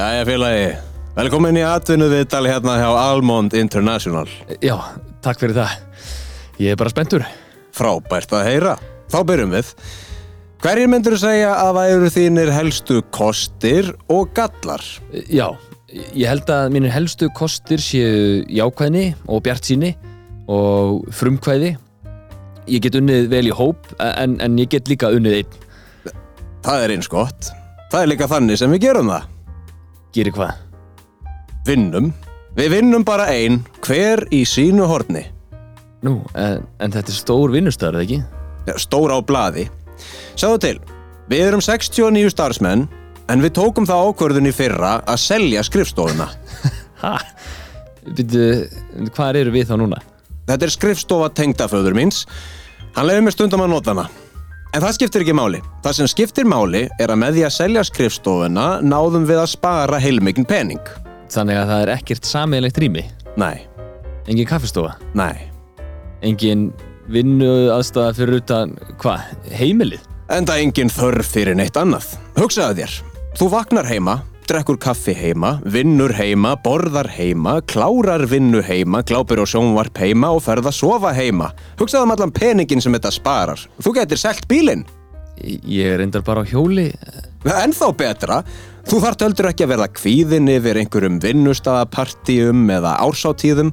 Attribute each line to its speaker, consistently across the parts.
Speaker 1: Jæja félagi, velkomin í atvinnu viðtali hérna hjá Almond International.
Speaker 2: Já, takk fyrir það. Ég er bara spenntur.
Speaker 1: Frábært að heyra. Þá byrjum við. Hverjir myndur þú segja að væru þínir helstu kostir og gallar?
Speaker 2: Já, ég held að mínir helstu kostir séu jákvæðni og bjart síni og frumkvæði. Ég get unnið vel í hóp en, en ég get líka unnið einn.
Speaker 1: Það er eins gott. Það er líka þannig sem við gerum það.
Speaker 2: Gerir hvað?
Speaker 1: Vinnum. Við vinnum bara ein, hver í sínu horni.
Speaker 2: Nú, en, en þetta er stór vinnustöður, eða ekki?
Speaker 1: Ja, Stór á blaði. Sjáðu til, við erum 69 starfsmenn, en við tókum það ákvörðun í fyrra að selja skrifstofuna.
Speaker 2: Ha? Býttu, hvað eru við þá núna?
Speaker 1: Þetta er skrifstofa tengdaföður míns. Hann leiði mér stundum að nota hana. En það skiptir ekki máli. Það sem skiptir máli er að með því að selja skrifstofuna náðum við að spara heilmikinn pening.
Speaker 2: Þannig að það er ekkert sameiginlegt rými.
Speaker 1: Nei,
Speaker 2: Engin kaffistofa.
Speaker 1: nei.
Speaker 2: Engin vinnu aðstæða fyrir utan, hvað, heimilið?
Speaker 1: Enda engin þörf fyrir neitt annað. Hugsaðu þér. Þú vaknar heima, drekkur kaffi heima, vinnur heima, borðar heima, klárar vinnu heima, glápir á sjónvarp heima og ferð að sofa heima. Hugsaðu um allan peningin sem þetta sparar. Þú getur selt bílinn.
Speaker 2: Ég er reyndar bara á hjóli.
Speaker 1: En þá betra, þú þarft heldur ekki að verða kvíðin yfir einhverjum vinnustafapartíum eða ársáttíðum.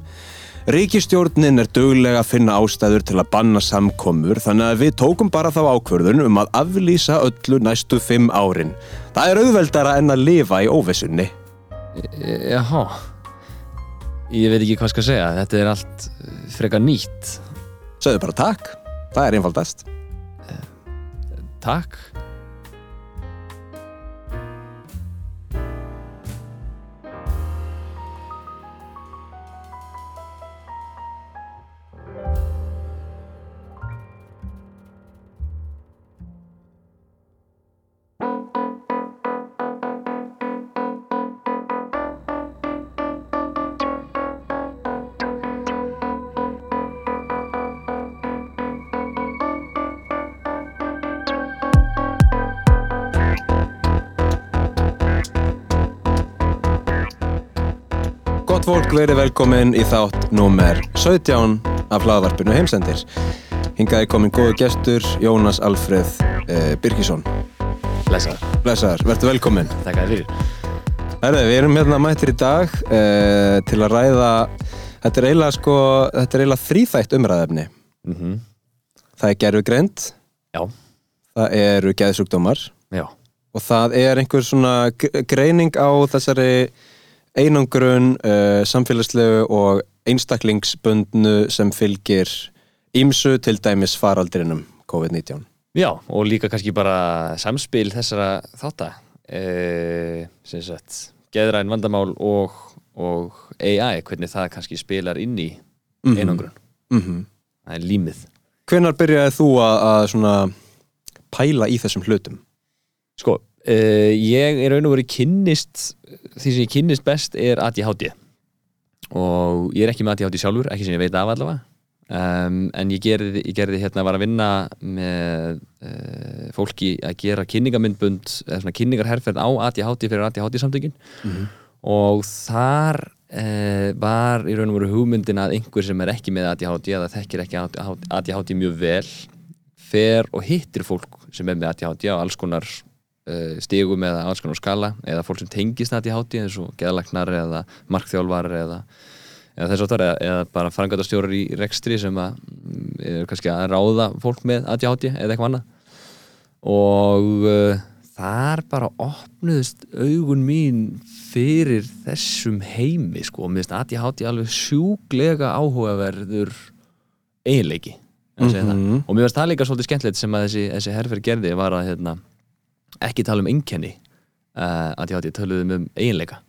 Speaker 1: Ríkistjórnin er duglega að finna ástæður til að banna samkomur þannig að við tókum bara þá ákvörðun um að aflýsa öllu næstu fimm árin. Það er auðveldara en að lifa í óvissunni.
Speaker 2: Jaha. Ég veit ekki hvað skal segja. Þetta er allt eh, frekar nýtt.
Speaker 1: Sögðu bara takk, það er einfaldast.
Speaker 2: Takk.
Speaker 1: Fólk, verið velkomin í þátt númer 17 af hlaðvarpinu heimsendir. Hingaði komin góðu gestur, Jónas Alfreð eh, Birkisson.
Speaker 2: Lesaður.
Speaker 1: Blessaður, verður velkomin.
Speaker 2: Takk að þið fyrir.
Speaker 1: Herði, við erum hérna mættir í dag uh, til að ræða, þetta er eiginlega sko, þetta er eiginlega þrýþætt umræðefni.
Speaker 2: Mm
Speaker 1: Það er gerfugreind,
Speaker 2: Já.
Speaker 1: það eru geðsjúkdómar
Speaker 2: Já.
Speaker 1: og það er einhver svona greining á þessari einangrun, uh, samfélagslegu og einstaklingsbundnu sem fylgir ímsu til dæmis faraldrinum COVID-19.
Speaker 2: Já, og líka kannski bara samspil þessara þátta. E, sem sagt, geðræn vandamál og, og AI, hvernig það kannski spilar inn í einangrun.
Speaker 1: Mm
Speaker 2: Það er límið.
Speaker 1: Hvenær byrjaði þú að, að svona pæla í þessum hlutum?
Speaker 2: Sko, uh, ég er raun og verið kynnist því sem ég kynnist best er ADHD og ég er ekki með ADHD sjálfur ekki sem ég veit af allavega. Um, en ég gerði, ég gerði hérna var að vinna með uh, fólki að gera kynningamindbund eða svona kynningarherferð á ADHD fyrir ADHD samtökin. Og þar uh, var í raun og veru hugmyndin að einhver sem er ekki með ADHD eða þekkir ekki ADHD mjög vel fer og hittir fólk sem er með ADHD á alls konar uh, stigum eða alls konar skala eða fólk sem tengist ADHD eins og geðalagnar eða markþjálfar eða, eða þess áttar eða, eða bara frangatastjórar í rekstri sem að mm, er kannski að ráða fólk með ADHD eða eitthvað annað. Og uh, þar bara opnuðist augun mín fyrir þessum heimi sko. Og mér finnst ADHD alveg sjúklega áhugaverður eiginleiki mm
Speaker 1: Mhm.
Speaker 2: og mér finnst það líka svolítið skemmtilegt sem að þessi, þessi herfer gerði var að hérna, ekki tala um einkenni uh, ADHD töluðum um eiginleika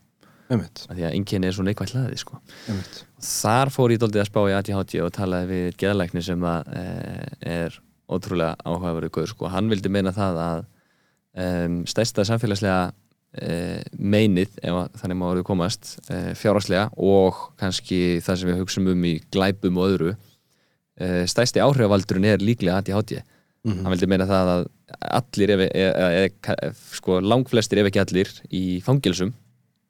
Speaker 1: Einmitt,
Speaker 2: af því að einkenni er svo neikvægt hlaði sko. þar fór ég doldið að spá í ADHD og talaði við geðlækni sem að e, er ótrúlega áhugaverðu guður sko. hann vildi meina það að um, stærsta samfélagslega e, meinið, ef að þannig má orðið komast e, fjárhagslega og kannski það sem við hugsaum um í glæpum og öðru e, stærsti áhrifavaldurinn er líklega ADHD hann vildi meina það að allir ef, ef, ef, ef, sko, langflestir ef ekki allir í fangilsum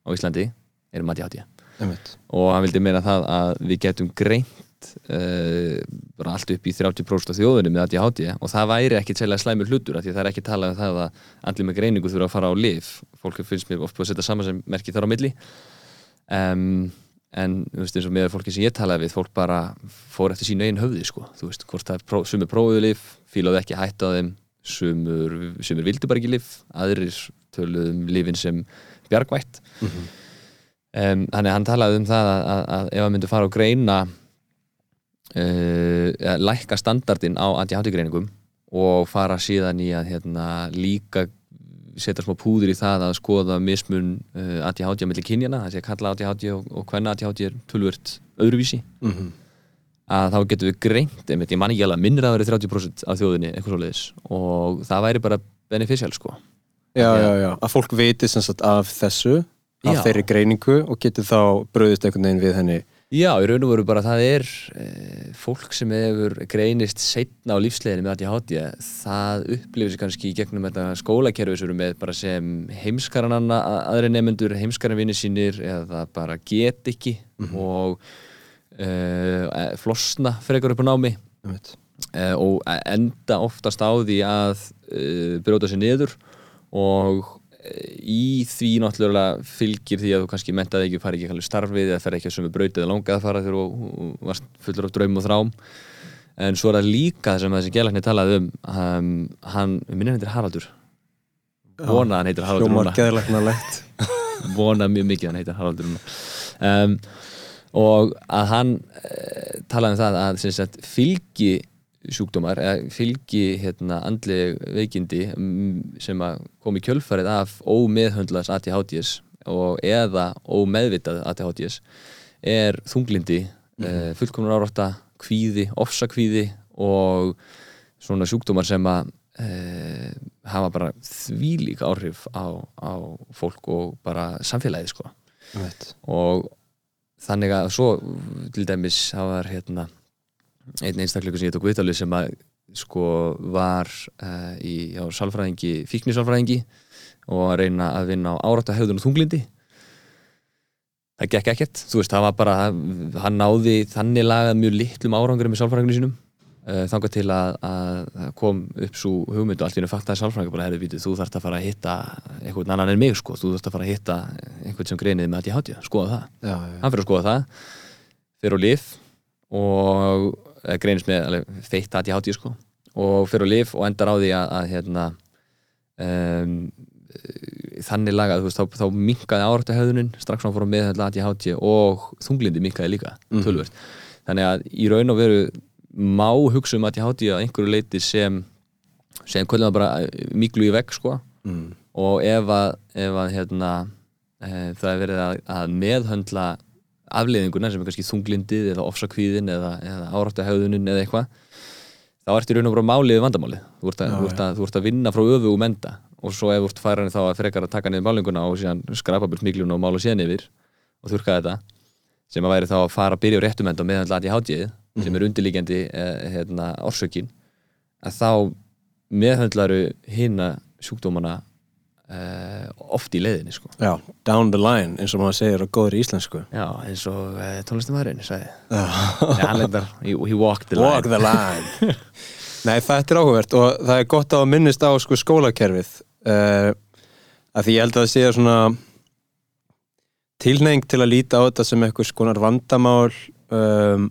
Speaker 2: á Íslandi eru ADHD
Speaker 1: einmitt.
Speaker 2: og hann vildi meina það að við getum greint uh, bara allt upp í 30% af þjóðunum með ADHD og það væri ekki sérlega slæmur hlutur því að það er ekki talað um það að allir með greiningu þurfa að fara á lif fólk finnst mér oft búið að setja samanmerki þar á milli. Um, en þú veist eins og með fólki sem ég talaði við fólk bara fór eftir sínu einn höfði sko. þú veist hvort það er pró, sumur prófuðu lif fílaðu ekki hætt á þeim sumur, sumur vildu bara ekki lif aðrir töluðum lifin sem bjargvætt
Speaker 1: Mhm.
Speaker 2: um, þannig að hann talaði um það að, að, að ef hann myndi fara og greina uh, að lækka standardin á anti-hátti-greiningum og fara síðan í að hérna, líka setja smá púður í það að skoða mismun uh, anti-hátti á milli kynjana, það sé að kalla anti-hátti og, og hvenna anti-hátti er tölvört öðruvísi
Speaker 1: Mhm.
Speaker 2: Að þá getum við greint, einmitt, ég man ekki alveg minnir að það verið 30% af þjóðinni, eitthvað svo leiðis og það væri bara beneficial sko.
Speaker 1: Já, já, já, að fólk viti sem sagt af þessu af
Speaker 2: Já.
Speaker 1: þeirri greiningu og getur þá bröðist einhvern veginn við henni.
Speaker 2: Já, í raun og veru bara það er e, fólk sem hefur greinist setna á lífsleginni með ADHD það upplifir sig kannski í gegnum þetta skólakerfi sem eru með bara sem heimskaran aðri nefnendur, heimskaran vinni sínir eða bara get ekki. Og e, flosna frekar upp á námi. E, og enda oftast á því að e, brjóta sér niður og í því náttúrulega fylgir því að þú kannski mentaði ekki, fari ekki starfið eða fer ekki að sömu braut eða langað að fara þegar þú varst fullur af draum og þrám. En svo er það líka það sem þessi gelagni talaði um um, hann, hann heitir Haraldur? Vona að hann heitir Haraldur
Speaker 1: Hljómar
Speaker 2: núna
Speaker 1: geðlagnarlegt
Speaker 2: vona mjög mikið hann heitir Haraldur um, og að hann uh, talaði um það að sagt, fylgi sjúkdómar eða fylgi hérna, andleg veikindi mm, sem að komi kjölfarið af ómeðhöndlas ADHDs og eða ómeðvitað ADHDs er þunglindi mm -hmm. fullkomnar árátta, kvíði, ofsakvíði og svona sjúkdómar sem að e, hafa bara þvílík áhrif á, á fólk og bara samfélagið sko
Speaker 1: einmitt.
Speaker 2: og þannig að svo til dæmis það var hérna einn einstakleikur sem ég tók viðtalið sem að sko var uh, í já, sálfræðingi, fíknisálfræðingi og að reyna að vinna á árátta höfðun og þunglindi það gekk ekkert, þú veist, það var bara hann náði þannig lagað mjög litlum árangurum í sálfræðinginu sínum uh, þangað til að, að kom upp svo hugmynd og allt í hennu faktaði sálfræðingu bara, herri, vítu, þú þarft að fara að hitta einhvern annan en mig, sko, þú þarft að fara að hitta einhvern sem greiniði með að ég hátíða, skoða það.
Speaker 1: Já, já,
Speaker 2: hann fyrir að skoða það fyrir á lif og eða greinist með alveg, feitt að ég hátíð sko. Og fyrir á lif og endar á því að, að hérna um, þannig lagað, þú veist, þá, þá minkaði árættahöðunin strax hann fór á meðhæðla að ég hátíð og þunglindi minkaði líka tölvört þannig að í raun og veru má hugsa um að ég hátíð að einhverju leiti sem sem kvöldum bara miklu í vegg sko.
Speaker 1: Mm.
Speaker 2: og ef að, ef að hérna, e, það er verið að, að meðhöndla afleiðinguna sem er kannski þunglindið eða ofsakvíðin eða, eða áráttahauðunin eða eitthvað þá ertu í raun og bara málið vandamálið. Þú ert, að,
Speaker 1: Já,
Speaker 2: þú, ert að, þú ert að vinna frá öfu og menda og svo ef þú ert færan þá að frekar að taka niður málinguna og síðan skrapa burt mikluna og mála síðan yfir og þurka þetta sem að væri þá að fara að byrja á réttumenda og meðhandla að í hátíðið sem er undirlíkjandi eh, hérna, orsökin að þá meðhandlaru hina sjúkdómana eh, oft í leiðinni sko.
Speaker 1: já, down the line eins og maður segir á góðri íslensku
Speaker 2: Já, eins og eh, tónlistamæðurinn sagði.
Speaker 1: Já.
Speaker 2: Nei, hann lendar, he, he walked the line.
Speaker 1: Walk the line Nei, þetta er áhugavert og það er gott að minnist á sko, skólakerfið uh, að því ég held að það sé svona tilneying til að líta á þetta sem eitthvað skonar vandamál um,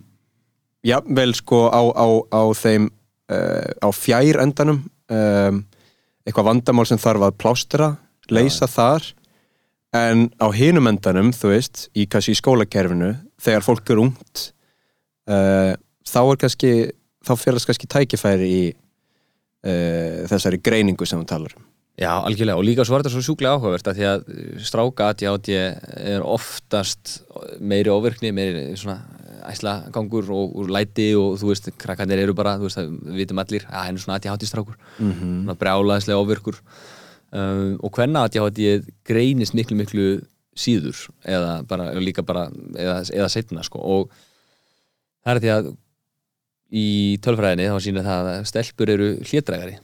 Speaker 1: jafnvel sko á, á, á þeim uh, á fjær endanum um, eitthvað vandamál sem þarf að plástra leysa þar. En á hinum endanum, þú veist, í kannski í skólakerfinu, þegar fólk er ungt uh, þá er kannski þá félast kannski tækifæri í uh, þessari greiningu sem við talar um.
Speaker 2: Já, algjörlega, og líka svo var þetta svo sjúklega áhugavert að því að stráka ADHD er oftast meiri ofirkni, meiri svona æslagangur og, og læti og þú veist, krakkarnir eru bara, þú veist, við vitum allir að henni svona ADHD strákur.
Speaker 1: Mm -hmm.
Speaker 2: svona brjálaðislega ofirkur um, og hvenna ADHD greinist miklu miklu síður eða bara, líka bara eða, eða setna, sko, og það er því að í tölfræðinni þá sýnir það að stelpur eru hlétrægari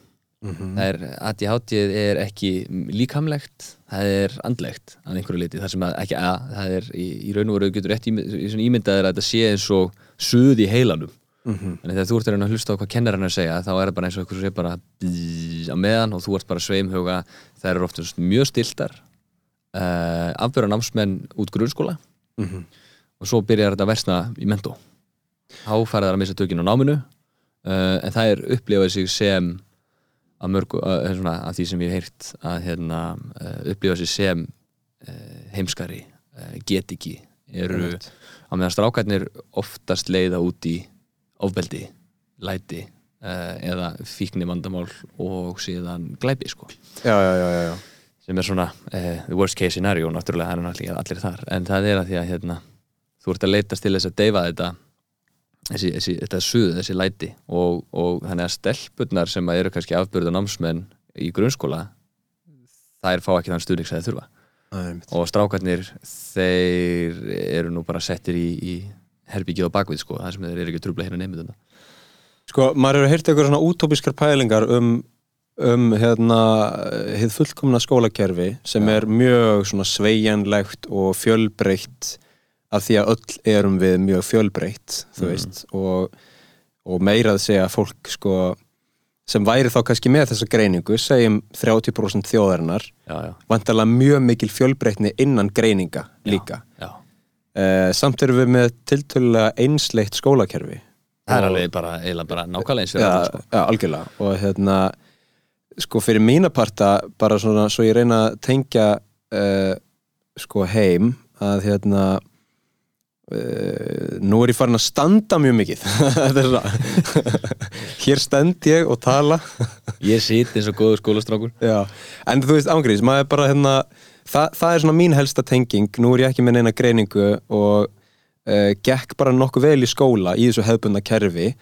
Speaker 2: það er ADHD er ekki líkamlegt það er andlegt að einhverju liti það sem að ekki að það er í, í raun og veru getur rétt ímyndaðir að þetta sé eins og suð í heilanum.
Speaker 1: Mhm.
Speaker 2: en þegar þú ert að reyna að hlusta á hvað kennarinn er að segja þá er það bara eins og einhverju sé bara bzz, á meðan og þú ert bara sveimhuga. Það eru oftast mjög stiltar uh, afbjörða námsmenn út grunnskóla.
Speaker 1: Mhm.
Speaker 2: og svo byrjar þetta að versna í mentó. Þá fara það að missa tökinn á náminu uh, en það er upplifað sig sem að mörgu, uh, svona, að því sem ég hef heyrt að hérna, uh, upplifa sig sem heimskari get ekki eru
Speaker 1: Einmitt.
Speaker 2: á meðan strákarnir oftast leiða út í ofbeldi, læti eða fíkni vandamál og síðan glæpi sko.
Speaker 1: Já, já, já,
Speaker 2: sem er svona uh, the worst case scenario náttúrulega það er náttúrulega allir þar. En það er að því að hérna, þú ert að leitast til þess að deyfa þetta þessi, þessi, þetta suð, þessi læti og, og þannig að stelpurnar sem að eru kannski afbyrða námsmenn í grunnskóla þær fá ekki þann stuðning sem þeir þurfa
Speaker 1: einmitt.
Speaker 2: og strákarnir þeir eru nú bara settir í, í herbyggið á bakvið sko, það sem þeir eru ekki að trubla hérna þetta
Speaker 1: Sko, maður hefur heyrt eitthvað svona útópiskar pælingar um, um hérna, hið fullkomna skólakerfi sem
Speaker 2: Já.
Speaker 1: er mjög svona sveigjanlegt og fjölbreytt af því að öll erum við mjög fjölbreytt, þú
Speaker 2: Mhm.
Speaker 1: veist og, og meira að segja fólk sko sem væri þá kannski með þessa greiningu, segjum 30% þjóðarinnar,
Speaker 2: já, já,
Speaker 1: vantarlega mjög mikil fjölbreytni innan greininga líka.
Speaker 2: já.
Speaker 1: Uh, samt erum við með tiltölulega einsleitt skólakerfi
Speaker 2: það er
Speaker 1: Og-
Speaker 2: alveg bara, bara nákvæmlega eins
Speaker 1: já,
Speaker 2: alla, sko.
Speaker 1: já, algjörlega og hérna sko fyrir mína parta bara svona svo ég reyna að tengja uh, sko heim að hérna uh, nú er ég farin að standa mjög mikið. Er hér stend ég og tala.
Speaker 2: Ég sit eins og góður skólastrákur.
Speaker 1: En þú veist er bara hérna það, það er svona mín helsta tenging. Nú er ég ekki með neina greiningu og uh, gekk bara nokkuð vel í skóla í þessu hefðbundna kerfi.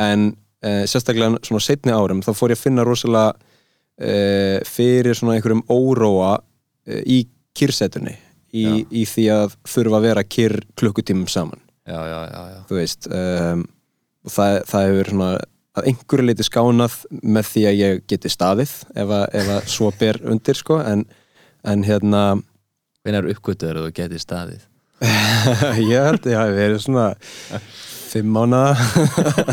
Speaker 1: En uh, sérstaklega svona setni árum þá fór ég að finna rosalega uh, fyrir svona einhverjum óróa í kyrsetunni í, í því að þurfa að vera kyrr klukkutímum saman.
Speaker 2: Já, já, já, já.
Speaker 1: þú veist um, og það, það hefur svona að einhverju leiti skánað með því að ég geti staðið ef að, ef að svo ber undir sko en, en hérna
Speaker 2: hvenær uppgötuður þú getið staðið?
Speaker 1: Ég held ég hafi verið svona fimm mánu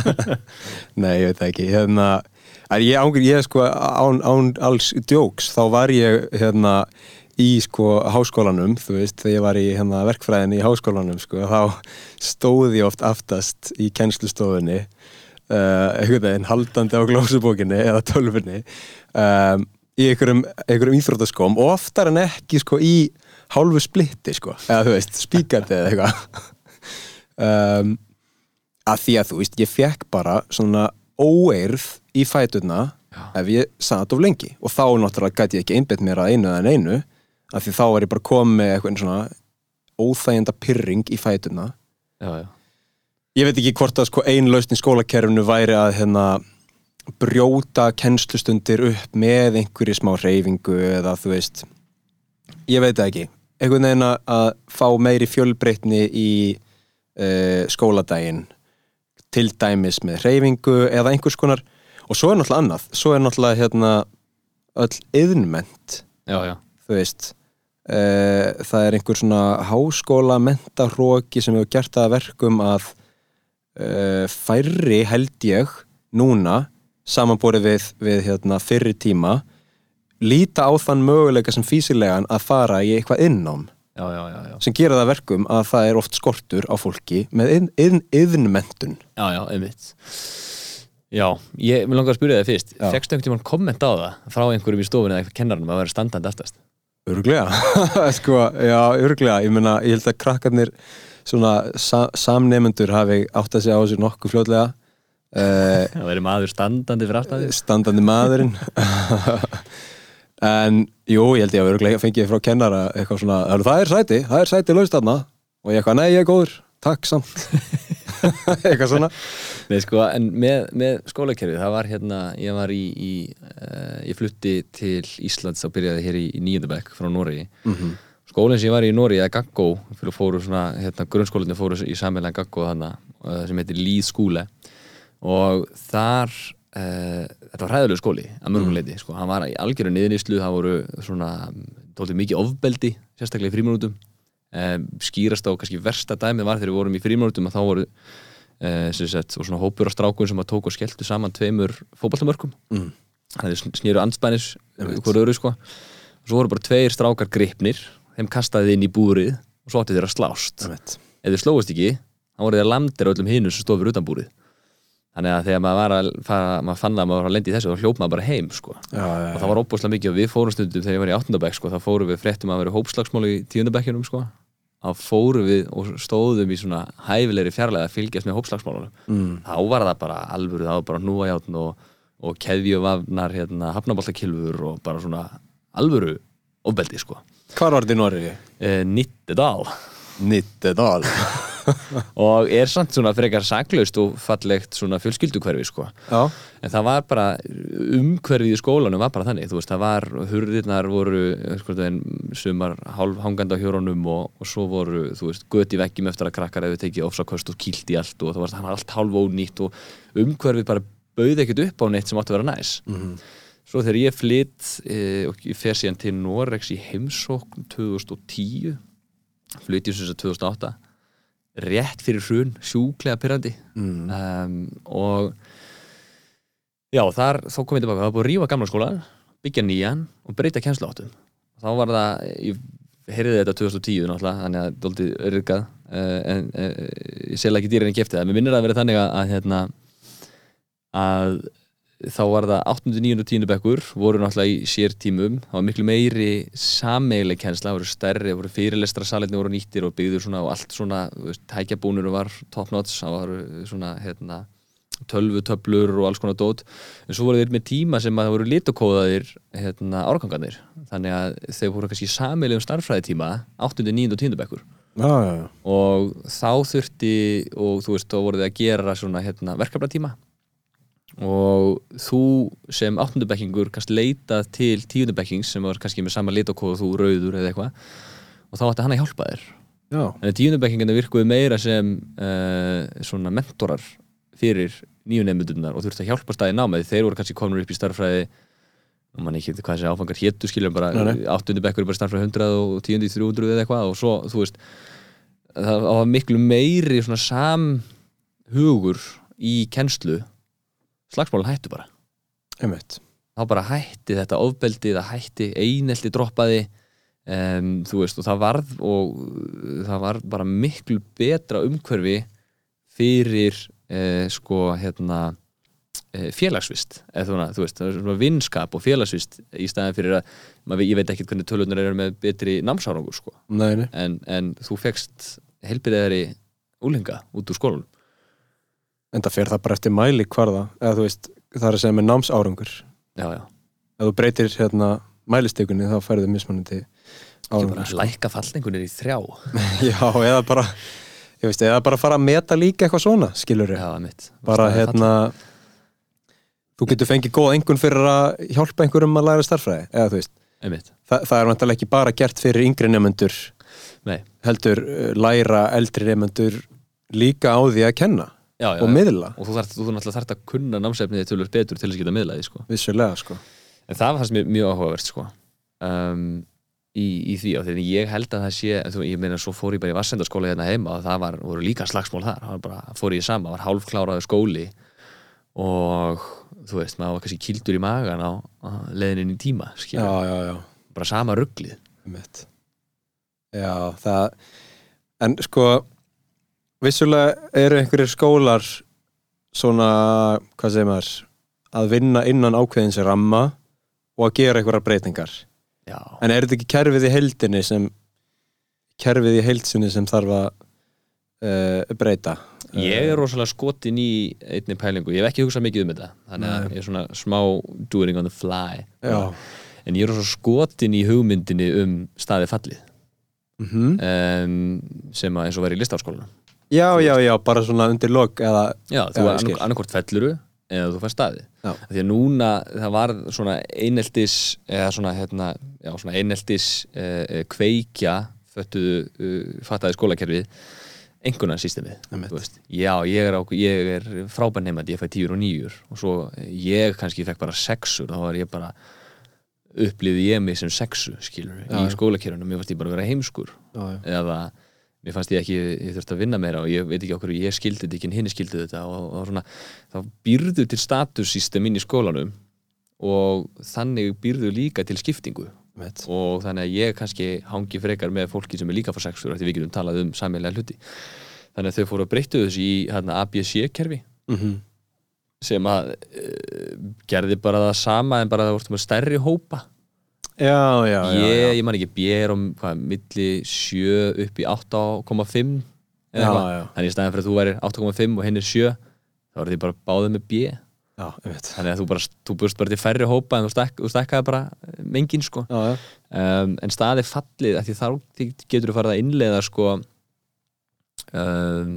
Speaker 1: nei ég veit ekki hérna ég ángur ég sko án, án alls djóks þá var ég hérna í sko háskólanum þú veist þegar ég var í hérna verkfræðinni í háskólanum sko þá stóð ég oft aftast í kennslustofunni uh, einhvern veginn haldandi á glósubókinni eða tölfunni um, í einhverjum, einhverjum íþróttaskóm og oftar en ekki sko í hálfu splitti sko eða þú veist spíkandi eða eitthvað. Um, að því að þú veist ég fekk bara svona óeirð í fæturna ef ég satt of lengi og þá náttúrulega gæti ég ekki einbett mér að einu eða einu af því þá var ég bara komið með eitthvað svona óþægjenda pyrring í fæturna.
Speaker 2: Já, já,
Speaker 1: ég veit ekki hvort að sko ein lausn í skólakerfinu væri að hérna brjóta kennslustundir upp með einhverju smá reyfingu eða þú veist ég veit ekki. Einhvern veginn að- að fá meiri fjölbreytni í uh, skóladaginn til dæmis með reyfingu eða einhvers konar. Og svo er náttúrulega annað. Svo er náttúrulega hérna öll yðnment
Speaker 2: já, já.
Speaker 1: Þú veist uh, það er einhver svona háskóla mentaróki sem hefur gert það að verkum að uh, færri held ég núna samanborið við, við hérna, fyrri tíma líta á þann möguleika sem físilegan að fara í eitthvað innám.
Speaker 2: Já, já, já, já.
Speaker 1: sem gera það að verkum að það er oft skortur á fólki með yðn, yðn, yðnmentun
Speaker 2: já, já, einmitt. Já, ég vil langa að spyrja þig fyrst.
Speaker 1: Já.
Speaker 2: Fekstu einhvern tímann komment á það frá einhverjum í stofunni eða eitthvað kennarinn að vera standandi aftast
Speaker 1: Örglega, sko, já, örglega ég meina, ég held að krakkarnir svona sa samnemendur hafi átt að segja á þessu nokkuð fljótlega. Uh,
Speaker 2: Það veri maður standandi fyrir aftast
Speaker 1: standandi maðurinn. En jú, ég held ég að örglega fengið frá kennara eitthvað svona, "Hörru, það er sæti, það er sæti laust þarna. Og ég eitthvað, nei, ég er góður, takk samt eitthvað svona.
Speaker 2: Nei, sko, en með, með skólakerfið, það var hérna, ég var í, í uh, ég flutti til Íslands og byrjaði hér í, í nýjöndabæk frá Noregi.
Speaker 1: Mhm.
Speaker 2: Skólinn sem ég var í í Noregi, eða Gaggó, fyrir fóru svona, hérna, grunnskólinni fóru í sammeðlega Gaggó þarna, uh, sem heitir Líð skúle og þar uh, þetta var hræðilegu skóli að mörgum leiti, sko, hann var í algjöru niðuníslu það voru svona tóltið mikið ofbeldi, sérstaklega í fríminútum um, skýrast á kannski versta dæmið var þegar við vorum í fríminútum að þá voru uh, sem sagt, og svona hópur á strákun sem að tók og skelltu saman tveimur fótballtamörkum
Speaker 1: Mm.
Speaker 2: þannig snýru andspænis hvort öru sko. Og svo voru bara tveir strákar gripnir þeim kastaði inn í búrið og svo átti þeir að slást. Ef þeir slóist ekki, þá voru þeir landir á öllum hinum sem stofur utan búrið þannig að þegar maður var að fara, maður fann að maður var að lendi í þessu þá hljóp maður bara heim sko.
Speaker 1: Já, já,
Speaker 2: og það var óbúslega mikið og við fórum stundum þegar ég var í áttundabæk sko, þá fórum við fréttum að vera hópslagsmál í tíundabækjunum sko. Þá fórum við og stóðum í svona hæfilegri fjarlæði að fylgjast með hópslagsmálunum.
Speaker 1: Mm.
Speaker 2: þá var það bara alvöru, það var bara núajátn og, og keðjuvafnar hérna, hafnaboltakilfur og bara svona alvöru ofbeldi sko.
Speaker 1: Hvar var þetta í Noregi?
Speaker 2: e, Nittedal.
Speaker 1: Nittedal
Speaker 2: og er samt svona frekar saklaust og fallegt svona fjölskyldukverfi sko. En það var bara umhverfið í skólanum var bara þannig, þú veist, það var hurðirnar voru, sko en sumar hálf hangandi á hjörunum og, og svo voru, þú veist, göti veggjum eftir að krakkar hefur tekið ofsakost og kýlt í allt og það var það var allt hálf ónýtt og umhverfið bara bauði ekkert upp á neitt sem átti að vera næs. Svo þegar ég flytt e, og ég fer síðan til Norex í heimsókn 2010 flytt ég sem þess að 2008 rétt fyrir hrun, sjúklega pyrrandi
Speaker 1: mm.
Speaker 2: um, og já, þar, þá kom ég tilbaka. Það var búið að rífa gamla skólan, byggja nýjan og breyta kennsluáttum þá var það, ég heyrði þetta 2010 náttúrulega, þannig að dóldi örgað uh, en uh, ég selja ekki dýrin en kefti það, mér minnir að vera þannig að, að hérna að þá var það 8. 9. og 10. bekkur voru náttúrulega í sértímum það var miklu meiri sameiginleg kennsla það voru stærri, það voru fyrirlestra salinni voru nýttir og byggður svona og allt svona tækjabúnur var top notch það var svona hérna tölvutöflur og alls konar dót en svo voru þeir með tíma sem að það voru litakóðaðir hérna árgangarnir þannig að þeir voru kannski sameilegum starffræðitíma 8. 9. og 10. bekkur
Speaker 1: já, já.
Speaker 2: og þá þurfti og þú veist, þá voru þið að gera svona hérna, verkefnatíma og þú sem áttundubekkingur kannski leitað til tíundubekkings sem var kannski með sama litakóð og þú rauður eða eitthvað. Og þá ætti hann að hjálpa þér.
Speaker 1: Já.
Speaker 2: en tíundubekkingarnir virkuðu meira sem uh, svona mentorar fyrir nýju nefndunnar og þurfti að hjálpa staði námið. Þeir voru kannski komin upp í starffræði og mann ekki hvað þessi áfangar héttu skiljum bara áttundubekkur er bara starffræði 100 og tíundi 300 eða eitthvað. Og svo þú veist það var miklu meiri svona samhugur í kennslu slagsmálun hættu bara
Speaker 1: Einmitt.
Speaker 2: þá bara hætti þetta ofbeldi það hætti einelti droppaði um, þú veist og það varð og það var bara miklu betra umhverfi fyrir eh, sko hérna eh, félagsvist eða þú veist, er vinskap og félagsvist í staðin fyrir að maður, ég veit ekkert hvernig tölunar eru með betri námsárangur sko,
Speaker 1: Nei, nei.
Speaker 2: en, en þú fegst helbriðari úlinga út úr skólanum
Speaker 1: En það fer það bara eftir mæli hvarða eða þú veist, það er að segja með námsárangur.
Speaker 2: Já, já,
Speaker 1: ef þú breytir hérna mælistekunni þá færðu mismunandi
Speaker 2: ekki bara
Speaker 1: árangur.
Speaker 2: lækka fallningunir í þrjá.
Speaker 1: Já, eða bara ég veist, eða bara fara að meta líka eitthvað svona skilur
Speaker 2: já, mitt
Speaker 1: bara hérna þú getur fengið góð engun fyrir að hjálpa einhverjum að læra starffræði eða þú veist,
Speaker 2: einmitt,
Speaker 1: það, er vantilega ekki bara gert fyrir yngri nefnendur heldur uh, læra eldri nefnendur líka á því að kenna
Speaker 2: já, já,
Speaker 1: og miðla,
Speaker 2: og þú þarf, náttúrulega þarf að kunna námsefnið tölur betur til þess að geta miðlaði sko.
Speaker 1: vissulega sko.
Speaker 2: En það fannst mér mjög áhugavert sko. um, í, í því því ég held að það sé, þú, ég meina svo fór ég bara í vassendaskóla hérna heima og það var, voru líka slagsmál þar. Það var bara, fór ég sama, var hálfkláraður skóli og þú veist, maður var kannski kildur í magan á, leiðinin í tíma bara sama rugglið
Speaker 1: já, það en sko vissulega eru einhverjir skólar svona, hvað segir maður að vinna innan ákveðins ramma og að gera einhverjar breytingar.
Speaker 2: Já,
Speaker 1: En er þetta ekki kerfið í heildinni sem kerfið í heildsinni sem þarf að uh, breyta?
Speaker 2: ég er rosalega skotin í einni pælingu, ég hef ekki hugsað mikið um þetta. Þannig að
Speaker 1: Nei.
Speaker 2: ég er svona smá doing on the fly.
Speaker 1: Já.
Speaker 2: en ég er rosalega skotin í hugmyndinni um staði fallið.
Speaker 1: Mm
Speaker 2: um, sem að eins og verið í listáskólanum
Speaker 1: Já, já, já, bara svona undir lok eða,
Speaker 2: Já, þú annarkort felluru eða þú fær staði
Speaker 1: Já.
Speaker 2: því að núna það var svona eineltis eða svona, hérna, já, svona eineltis eh, kveikja föttuðu, uh, fattaði skólakerfið þú veist. já, ég er, er frábær nefnd ég fæ tíur og nýjur og svo ég kannski fekk bara sexur þá var ég bara upplifði ég mig sem sexu skilur,
Speaker 1: Já,
Speaker 2: í
Speaker 1: já.
Speaker 2: skólakerunum mér fannst ég bara vera heimskur
Speaker 1: já.
Speaker 2: eða mér fannst ég ekki, ég þurfti að vinna meira og ég veit ekki okkur, ég skildi þetta ekki en hinn skildi þetta og, og svona, þá býrðu til statussystem inn í skólanum og þannig býrðu líka til skiptingu
Speaker 1: Einmitt.
Speaker 2: og þannig að ég kannski hangi frekar með fólki sem er líka fyrir sexur eftir við getum talað um sammelega hluti þannig að þau fóru að breyttu þessu í hérna, ABC-kerfi
Speaker 1: Mhm.
Speaker 2: sem að uh, gerði bara það sama en bara það voru með stærri hópa
Speaker 1: já, já, já,
Speaker 2: ég, ég man ekki, B er um hvað, milli 7 upp í 8,5 eða
Speaker 1: Já,
Speaker 2: eitthvað.
Speaker 1: já.
Speaker 2: þannig í staðin fyrir að þú væri 8,5 og hinn er 7 þá er því bara báðið með B þannig að þú bara, þú búst bara til færri hópa en þú, stakk, þú stakkaði bara mengin sko um, en staði fallið því þá getur þú farið að innleiða sko um,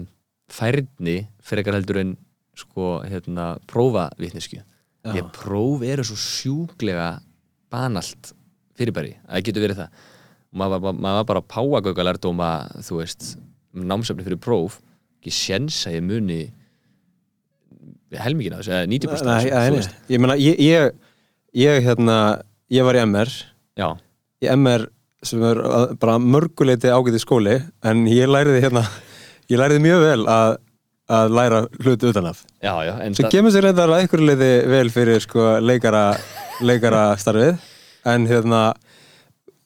Speaker 2: færni frekar heldur en sko hérna prófa vitnesku
Speaker 1: Já.
Speaker 2: ég próf eru svo sjúklega banalt fyrirbæri að það getur verið það. Maður var, maður var bara að páagauka lærdóma þú veist, námsefni fyrir próf ekki séns að ég muni helmingina þessu, eða 90% af
Speaker 1: Nei, nei, nei. ég meina, ég, ég, ég hérna, ég var í MR
Speaker 2: já,
Speaker 1: í MR sem er að- bara mörguleiti ágæti skóli en ég læriði hérna ég læriði mjög vel að, að læra hluti utanaf
Speaker 2: já, já
Speaker 1: sem
Speaker 2: það-
Speaker 1: kemur sér reyndar að einhverju leiti vel fyrir sko leikara leikara starfið en hérna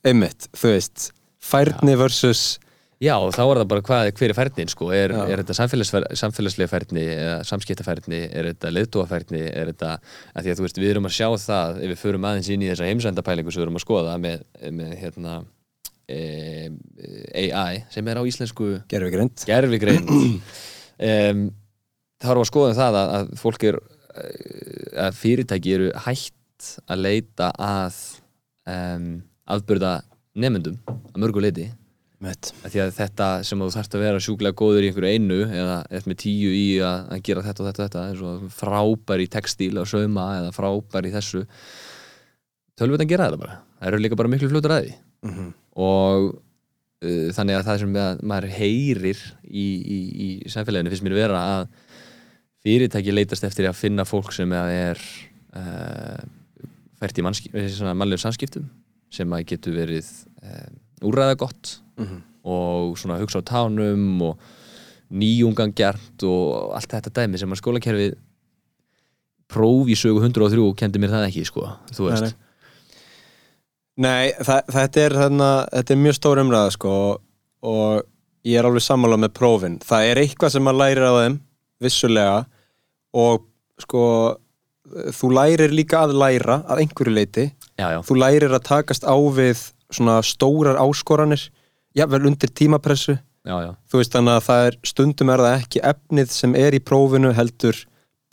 Speaker 1: einmitt, þú veist færni versus
Speaker 2: Já, þá er það bara hvað, hver er færnin sko, er, er þetta samfélagsfer, samfélagslega færni eða samskiptafærni, er þetta leiðtóafærni er þetta, að því að þú veist, við erum að sjá það ef við förum aðeins inn í þessa heimsendapælingu sem við erum að skoða með, með hérna e, AI sem er á íslensku
Speaker 1: gerfi greint
Speaker 2: gerfigreind um, þá erum við að skoða um það að, að fólk er eh, að fyrirtæki eru hætt að leita að um, afbyrða nefndum að mörgu leiti því að þetta sem þú þarft að vera sjúklega góður í einhverju einu eða eftir með tíu í að, að gera þetta og þetta og þetta eins og frábær í textíl og sauma eða frábær í þessu tölvötan gera þetta bara. Það eru líka bara miklu fljótur að því.
Speaker 1: Mhm.
Speaker 2: og uh, þannig að það sem að, maður heyrir í, í, í samfélaginu finnst mér vera að fyrirtæki leitast eftir að finna fólk sem er uh, fært í mannlegum samskiptum sem að getur verið uh, úræða gott
Speaker 1: Mhm.
Speaker 2: og svona hugsa á tánum og nýjungan gert og allt þetta dæmi sem að skólakerfið próf í sögu 103 kendi mér það ekki sko, þú veist
Speaker 1: Nei, nei. Nei, það, þetta, er, þarna, þetta er mjög stór umræða sko, og ég er alveg sammála með prófin. Það er eitthvað sem maður lærir á þeim, vissulega, og sko, þú lærir líka að læra að einhverju leiti.
Speaker 2: já, já,
Speaker 1: Þú lærir að takast á við svona stórar áskoranir, jafnvel undir tímapressu.
Speaker 2: já, já,
Speaker 1: Þú veist þannig að það er stundum er það ekki efnið sem er í prófinu heldur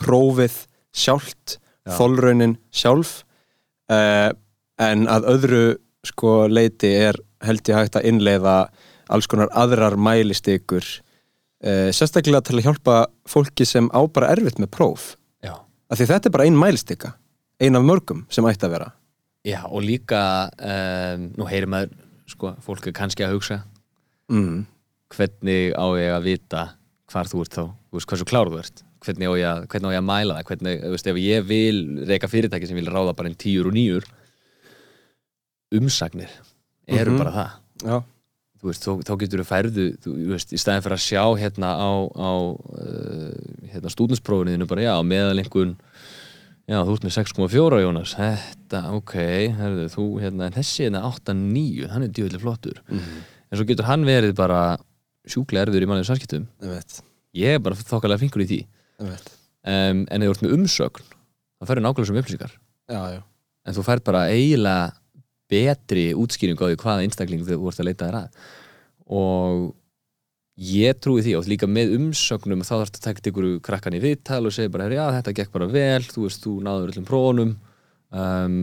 Speaker 1: prófið sjálft,
Speaker 2: Já.
Speaker 1: þolraunin sjálf uh, en að öðru sko leiti er held ég hægt að innleiða alls konar aðrar mælistikur uh, sérstaklega til að hjálpa fólki sem á bara erfitt með próf af því þetta er bara ein mælistika ein af mörgum sem ætti að vera.
Speaker 2: Já, og líka um, nú heyrir maður, sko, fólk er kannski að hugsa
Speaker 1: mm.
Speaker 2: hvernig á ég að vita hvar þú ert þá, þú veist, hversu klár þú ert? Hvernig á ég að, hvernig á ég að mæla það? Hvernig, þú veist, ef ég vil reyka fyrirtæki sem vil ráða bara einn tíur og nýjur umsagnir eru
Speaker 1: Mhm.
Speaker 2: bara það.
Speaker 1: Já,
Speaker 2: veist, þá, þá getur þú færðu þú veist, í staðin fyrir að sjá hérna á, á uh, hérna stúdinsprófinu bara já, meðalengun já, þú ert með 6,4 Jónas. Þetta, ok, herðu, þú hérna, þessi hérna 8,9, hann er djúvillig flottur.
Speaker 1: Mm.
Speaker 2: en svo getur hann verið bara sjúklega erður í mannlegum samskiptum.
Speaker 1: Ég
Speaker 2: er bara þokkalega finkur í því. Um, en ef þú ert með umsögn þá færðu nákvæmlega sem upplýsingar.
Speaker 1: Já, já,
Speaker 2: en þú fær bara eiginlega betri útskýring á því hvaða einstakling þú ert að leita þér að. Og ég trúi því og líka með umsögnum þá þarfst að taka ykkur krakkan í viðtal og segja bara, já þetta gekk bara vel þú veist, þú náður öllum prófunum. Um,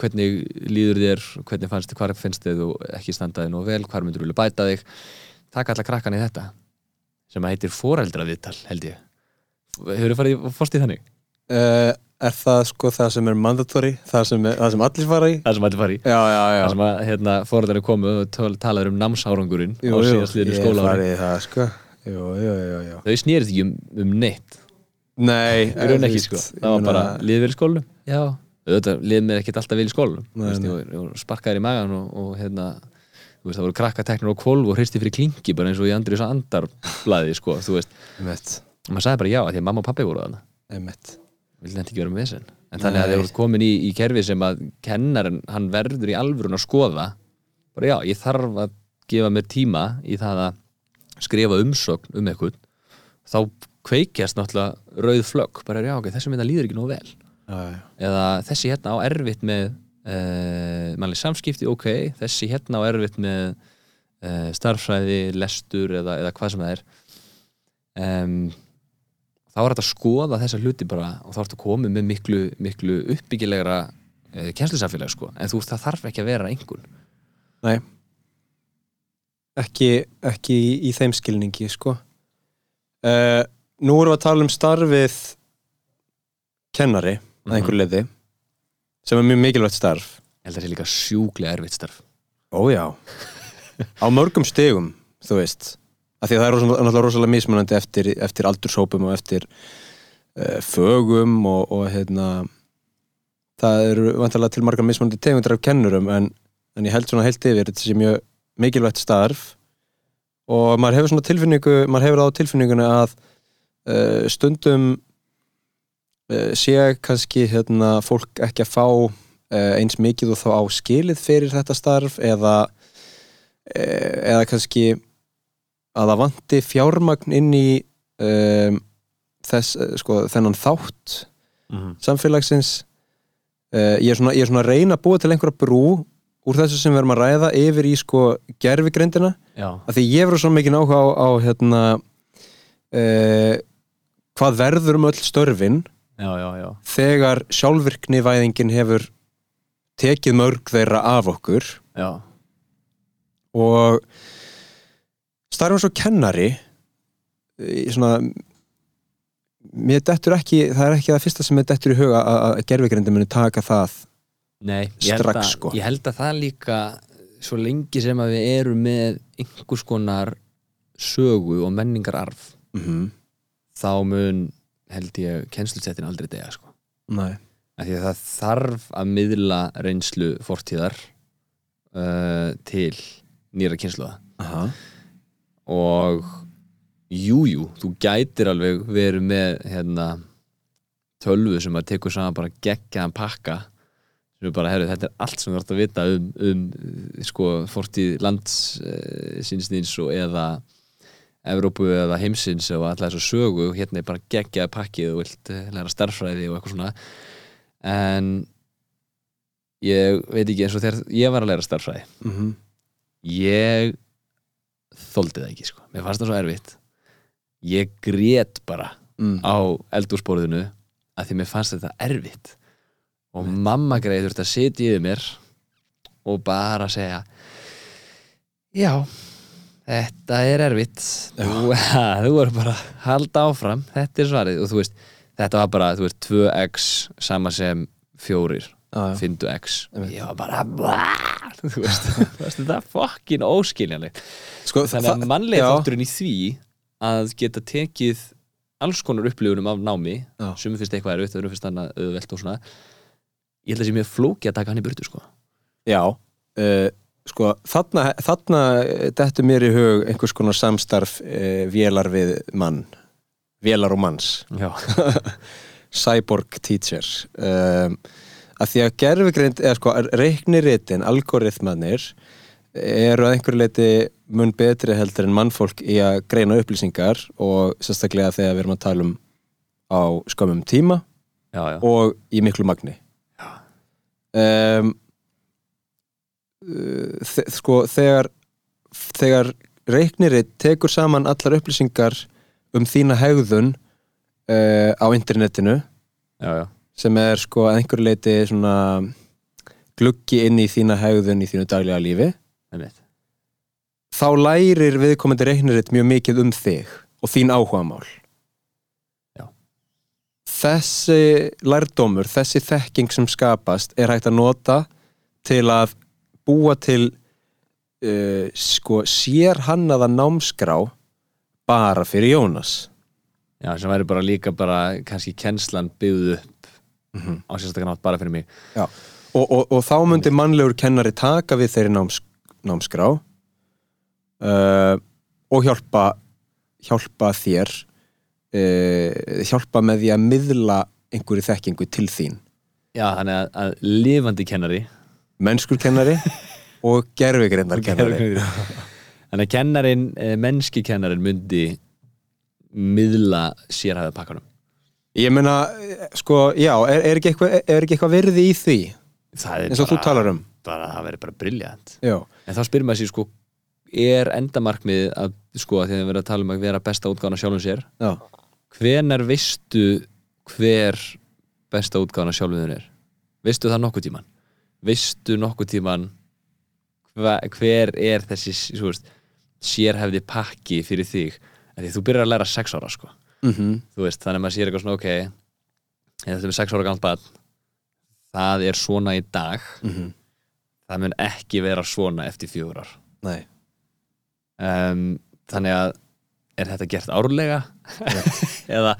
Speaker 2: hvernig líður þér? Hvernig fannst þið, hvar finnst þið þú ekki standaði nú vel, hvar myndur þú vilja bæta þig? Taka alla krakkan í þetta sem heitir foreldra viðtal held ég. Hefur þið farið fórst í þannig?
Speaker 1: uh, Er það sko það sem er mandatory það sem, er, það sem allir fara í?
Speaker 2: það sem hætti farið í.
Speaker 1: Já, já, já.
Speaker 2: Þar sem að hérna, fóröldarinn komu og talaður um námsárangurinn á
Speaker 1: Jú, jú,
Speaker 2: síðastliðinu
Speaker 1: ég farið í það sko. Jú, jú, jú, jú.
Speaker 2: þau snýrið ekki um, um neitt.
Speaker 1: Nei,
Speaker 2: í raun ekki sko. það var bara liðið vel í skólanum. Já, auðvitað liðið mér ekkert alltaf vel í skólanum.
Speaker 1: Nei,
Speaker 2: Þú veist,
Speaker 1: nei.
Speaker 2: ég var sparkaður í magan og, og hérna þú veist, það voru krakkateknur og kvolv og hristi fyrir klingi vildi þetta ekki vera með þessin en þannig að þeir voru komin í, í kerfi sem að kennarinn, hann verður í alvörun að skoða. Bara já, ég þarf að gefa mér tíma í það að skrifa umsögn um eitthvað. Þá kveikjast náttúrulega rauð flögg. Bara já, ok, þessi mynda líður ekki nógu vel.
Speaker 1: Já.
Speaker 2: eða þessi hérna á erfitt með uh, mannleg samskipti, ok þessi hérna á erfitt með uh, starfsræði, lestur eða, eða hvað sem það er. Um, þá er þetta að skoða þessa hluti bara og þá ertu koma með miklu, miklu uppbyggilegra uh, kennslusamfélag sko, en þú veist það þarf ekki að vera einhvern
Speaker 1: Nei. Ekki, ekki í, í þeim skilningi sko. Uh, Nú erum við að tala um starfið kennari að einhver leiði sem er mjög mikilvægt starf.
Speaker 2: Ég held að það sé líka sjúklega erfitt starf.
Speaker 1: Ójá Á mörgum stegum, þú veist af því að það er náttúrulega rosalega mismunandi eftir, eftir aldurshópum og eftir uh, fögum og, og hérna það eru vantarlega til margar mismunandi tegundir af kennurum en, en ég held svona heilt yfir þetta sé mjög mikilvægt starf. Og maður hefur svona tilfinningu maður hefur á tilfinninguna að uh, stundum uh, sé kannski hérna fólk ekki að fá eins mikið og þá á skilið fyrir þetta starf eða eða kannski að það vanti fjármagn inn í um, þess, eh, sko, þennan þátt samfélagsins. Uh, ég, er svona, ég er svona að reyna að búa til einhverja brú úr þessu sem við erum að ræða yfir í sko gerfigrindina af því ég verður svo mikið áhuga á, á hérna uh, hvað verður um öll störfin
Speaker 2: já, já, já.
Speaker 1: þegar sjálfvirknivæðingin hefur tekið mörg þeirra af okkur. Og starfum svo kennari í svona mér dettur ekki, það er ekki það fyrsta sem mér dettur í huga að, gerfigrindi muni taka það
Speaker 2: Nei,
Speaker 1: Strax,
Speaker 2: að,
Speaker 1: sko.
Speaker 2: ég held að það líka svo lengi sem að við erum með einhvers konar sögu og menningararf
Speaker 1: mm
Speaker 2: þá mun held ég kennslusettin aldrei dega sko.
Speaker 1: Nei,
Speaker 2: Af því að það þarf að miðla reynslu fortíðar uh, til nýra kynsluða
Speaker 1: aha
Speaker 2: og jújú, jú, þú gætir alveg verið með hérna, tölvu sem að tekur saman bara geggjaðan pakka. Sem er bara, herru, þetta er allt sem þú ert að vita um, um sko, fortíð lands uh, sínsnýns og eða Evrópu eða heimsins og alltaf þessu sögu. Hérna er bara geggjaði pakkið og vilt uh, læra starffræði og eitthvað svona. En ég veit ekki eins og þegar ég var að læra starffræði
Speaker 1: mm
Speaker 2: ég þoldi það ekki sko. mér fannst það svo erfitt. Ég grét bara
Speaker 1: mm.
Speaker 2: á eldúrsborðinu að því mér fannst þetta erfitt. Og mamma greið þurfti að sitja yfir mér og bara segja já þetta er erfitt. Þú, þú voru bara að halda áfram. Þetta er svarið. Og þú veist þetta var bara, þú veist, 2x sama sem fjórir Fyndu x. Ég var bara þú veist, þetta er fokkin óskiljanlegt.
Speaker 1: Sko,
Speaker 2: þannig að
Speaker 1: það-
Speaker 2: mannlega þátturinn í því að geta tekið alls konar upplifunum af námi sem finnst eitthvað erfitt, öðrum finnst annað auðvelt og svona. Ég held að sé mjög flóki að taka hann í burtu sko.
Speaker 1: Já, uh, sko þarna, þarna dettur mér í hug einhvers konar samstarf uh, vélar við mann vélar og manns. Cyborg teacher um, að því að gerfugreind eða sko reikniritin, algoritmanir eru að einhverju leiti mun betri heldur en mannfólk í að greina upplýsingar og sérstaklega þegar við erum að tala um á skömmum tíma
Speaker 2: já, já,
Speaker 1: og í miklu magni. Um, sko þegar þegar reiknirið tekur saman allar upplýsingar um þína hegðun uh, á internetinu
Speaker 2: já, já.
Speaker 1: Sem er sko að einhverju leiti svona gluggi inn í þína hegðun í þínu daglega lífi
Speaker 2: einmitt.
Speaker 1: þá lærir viðkomandi reikniritt mjög mikið um þig og þín áhugamál
Speaker 2: Já.
Speaker 1: þessi lærdómur, þessi þekking sem skapast er hægt að nota til að búa til uh, sko sérhannaða námskrá bara fyrir Jónas
Speaker 2: Já, sem væri bara líka bara kannski kennslan byggðu upp á sérstaklega nátt bara fyrir mig.
Speaker 1: Og, og, og þá myndi mannlegur kennari taka við þeirri náms, námskrá uh, og hjálpa hjálpa þér uh, hjálpa með því að miðla einhverju þekkingu til þín.
Speaker 2: Já, þannig að, að lifandi kennari.
Speaker 1: Mennskur kennari og gerfigreindar kennari.
Speaker 2: Þannig að kennarin, eh, mennski kennarin myndi miðla sérhæða pakkanum
Speaker 1: Ég meina, sko, já, er, er, ekki eitthvað, er ekki eitthvað verði í því?
Speaker 2: Það er
Speaker 1: eins og þú talar um.
Speaker 2: bara, það verður bara briljant
Speaker 1: Já,
Speaker 2: En þá spyrir maður sér sko er endamarkmið að sko að því að við erum að tala um að vera besta útgáðan sjálfum sér
Speaker 1: já,
Speaker 2: hvenar veistu hver besta útgáðan sjálfum þér? Er veistu það nokkuð tíman veistu nokkuð tíman hva, hver er þessi veist, sérhefði pakki fyrir þig? Af því þú byrjar að læra sex ára sko
Speaker 1: mm
Speaker 2: þú veist, þannig að maður sér eitthvað svona ok þetta er með sex ára gamalt barn það er svona í dag
Speaker 1: Mhm.
Speaker 2: það mun ekki vera svona eftir
Speaker 1: nei.
Speaker 2: Um, þannig að er þetta gert árlega? Eða,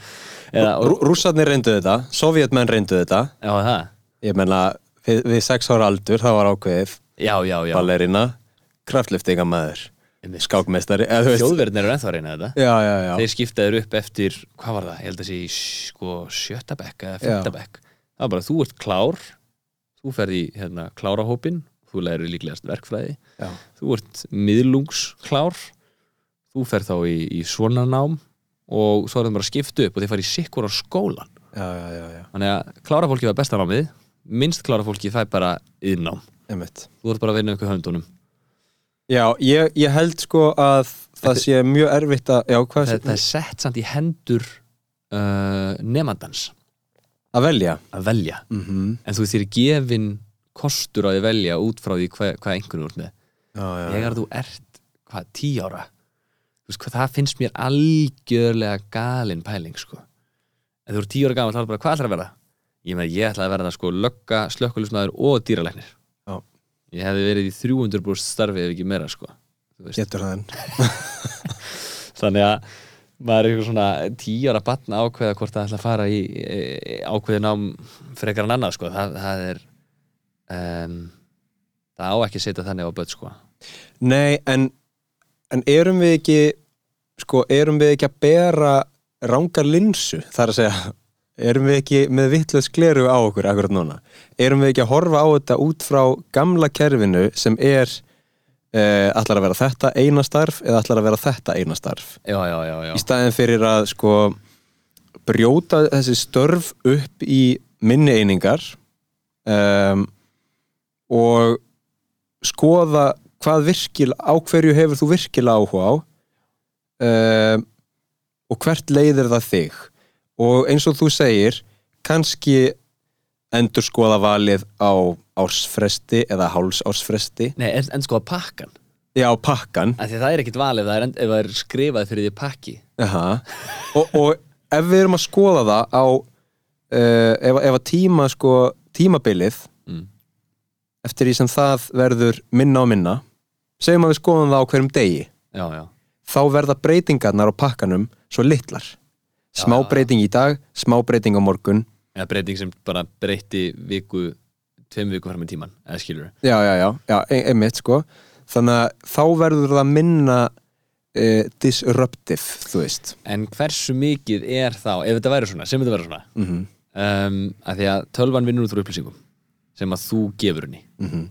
Speaker 2: eða
Speaker 1: Rú, Rússarnir reyndu þetta, sovjetmenn reyndu þetta.
Speaker 2: Já það?
Speaker 1: Ég meina, við, við sex ára aldur þá var ákveðið.
Speaker 2: Já já já.
Speaker 1: Ballerina, kraftliftingamæður Veist
Speaker 2: þjóðverðin eru ennþá að reyna þetta.
Speaker 1: Já, já, já.
Speaker 2: Þeir skiptaður upp eftir, hvað var það, ég held að sé í sko sjötta bekk eða fyrta
Speaker 1: Já.
Speaker 2: bekk. Það var bara, þú ert klár þú ferð í hérna, klárahópin þú lærir líklegast verkfræði.
Speaker 1: Já,
Speaker 2: þú ert miðlungsklár þú ferð þá í, í svona nám og svo er það bara að skipta upp og þeir fara í sikkur á skólan
Speaker 1: já, já, já, já.
Speaker 2: þannig að klára fólki var besta námið minnst klára fólki það er bara yðnám þú ert bara að vinna ykkur höndunum
Speaker 1: Já, ég, ég held sko að það sé mjög erfitt að, já,
Speaker 2: það, það er sett samt í hendur uh, nefandans
Speaker 1: að velja
Speaker 2: að velja
Speaker 1: mm -hmm.
Speaker 2: en þú þér gefin kostur að velja út frá því hvað, hvað einhvern úr með þegar þú ert, hvað, tí ára veist hvað, það finnst mér algjörlega galin pæling sko. en þú ert tí ára gaman þá er bara, hvað ætlar að vera? ég með, ég ætla að vera það sko lögga, slökkulismæður og dýralæknir
Speaker 1: Já.
Speaker 2: Ég hefði verið í 300 brúst starfi ef ekki meira sko.
Speaker 1: Getur það enn
Speaker 2: þannig að maður er eitthvað svona tíu ára batn ákveða hvort það ætla að fara í e, ákveðin ám frekar en annað sko. það, það er um, það á ekki að setja þannig á börn sko.
Speaker 1: Nei, en, en erum við ekki sko, erum við ekki að bera rángar linsu, þar að segja erum við ekki með vittlöðs gleru á okkur akkurat núna, erum við ekki að horfa á þetta út frá gamla kerfinu sem er uh, ætlar að vera þetta eina starf eða ætlar að vera þetta eina starf?
Speaker 2: Já, já, já, já.
Speaker 1: í staðin fyrir að sko brjóta þessi störf upp í minni einingar um, og skoða hvað virkil, á hverju hefur þú virkilega áhuga á um, og hvert leiðir það þig og eins og þú segir kannski endur skoða valið á ársfresti eða hálsársfresti
Speaker 2: Nei, en, en sko að pakkan
Speaker 1: já, pakkan
Speaker 2: það er ekkit valið það er, ef það er skrifað fyrir því pakki.
Speaker 1: Aha. og, og ef við erum að skoða það á uh, ef, ef að tíma sko tímabilið
Speaker 2: Mm.
Speaker 1: eftir því sem það verður minna og minna segjum að við skoðum það á hverjum degi
Speaker 2: já, já,
Speaker 1: þá verða breytingarnar á pakkanum svo litlar smá breyting í dag, smá breyting á morgun.
Speaker 2: Eða breyting sem bara breytti viku, tveim viku fram í tíman eða skilur
Speaker 1: já, já, já, já ein, einmitt sko. Þannig að þá verður það minna uh, disruptive, þú veist.
Speaker 2: En hversu mikið er þá ef þetta væri svona, sem þetta væri svona?
Speaker 1: Mm
Speaker 2: um, að því að tölvan vinnur út úr upplýsingum sem að þú gefur henni.
Speaker 1: -hmm.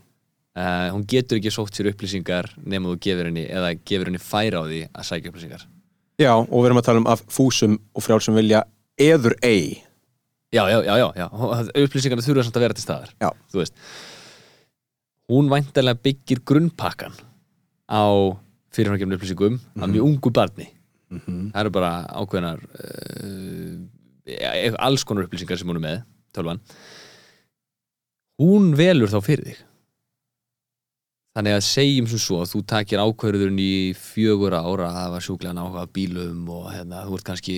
Speaker 2: uh, hún getur ekki sótt sér upplýsingar nema þú gefur henni eða gefur henni færa á því að sækja upplýsingar
Speaker 1: já, og við erum að tala um af fúsum og frjálsum vilja eður ei
Speaker 2: já, já, já, já, já. upplýsingarna þurfa samt að vera til staðar
Speaker 1: Já.
Speaker 2: þú veist hún væntalega byggir grunnpakkan á fyrirframgefnum upplýsingum af mjög ungu barni
Speaker 1: mm -hmm.
Speaker 2: það eru bara ákveðnar uh, alls konar upplýsingar sem hún er með tölvan hún velur þá fyrir þig þannig að segjum sem svo að þú takir ákverðurinn í fjögur ára að hafa sjúklega áhuga af bílum og hérna, þú ert kannski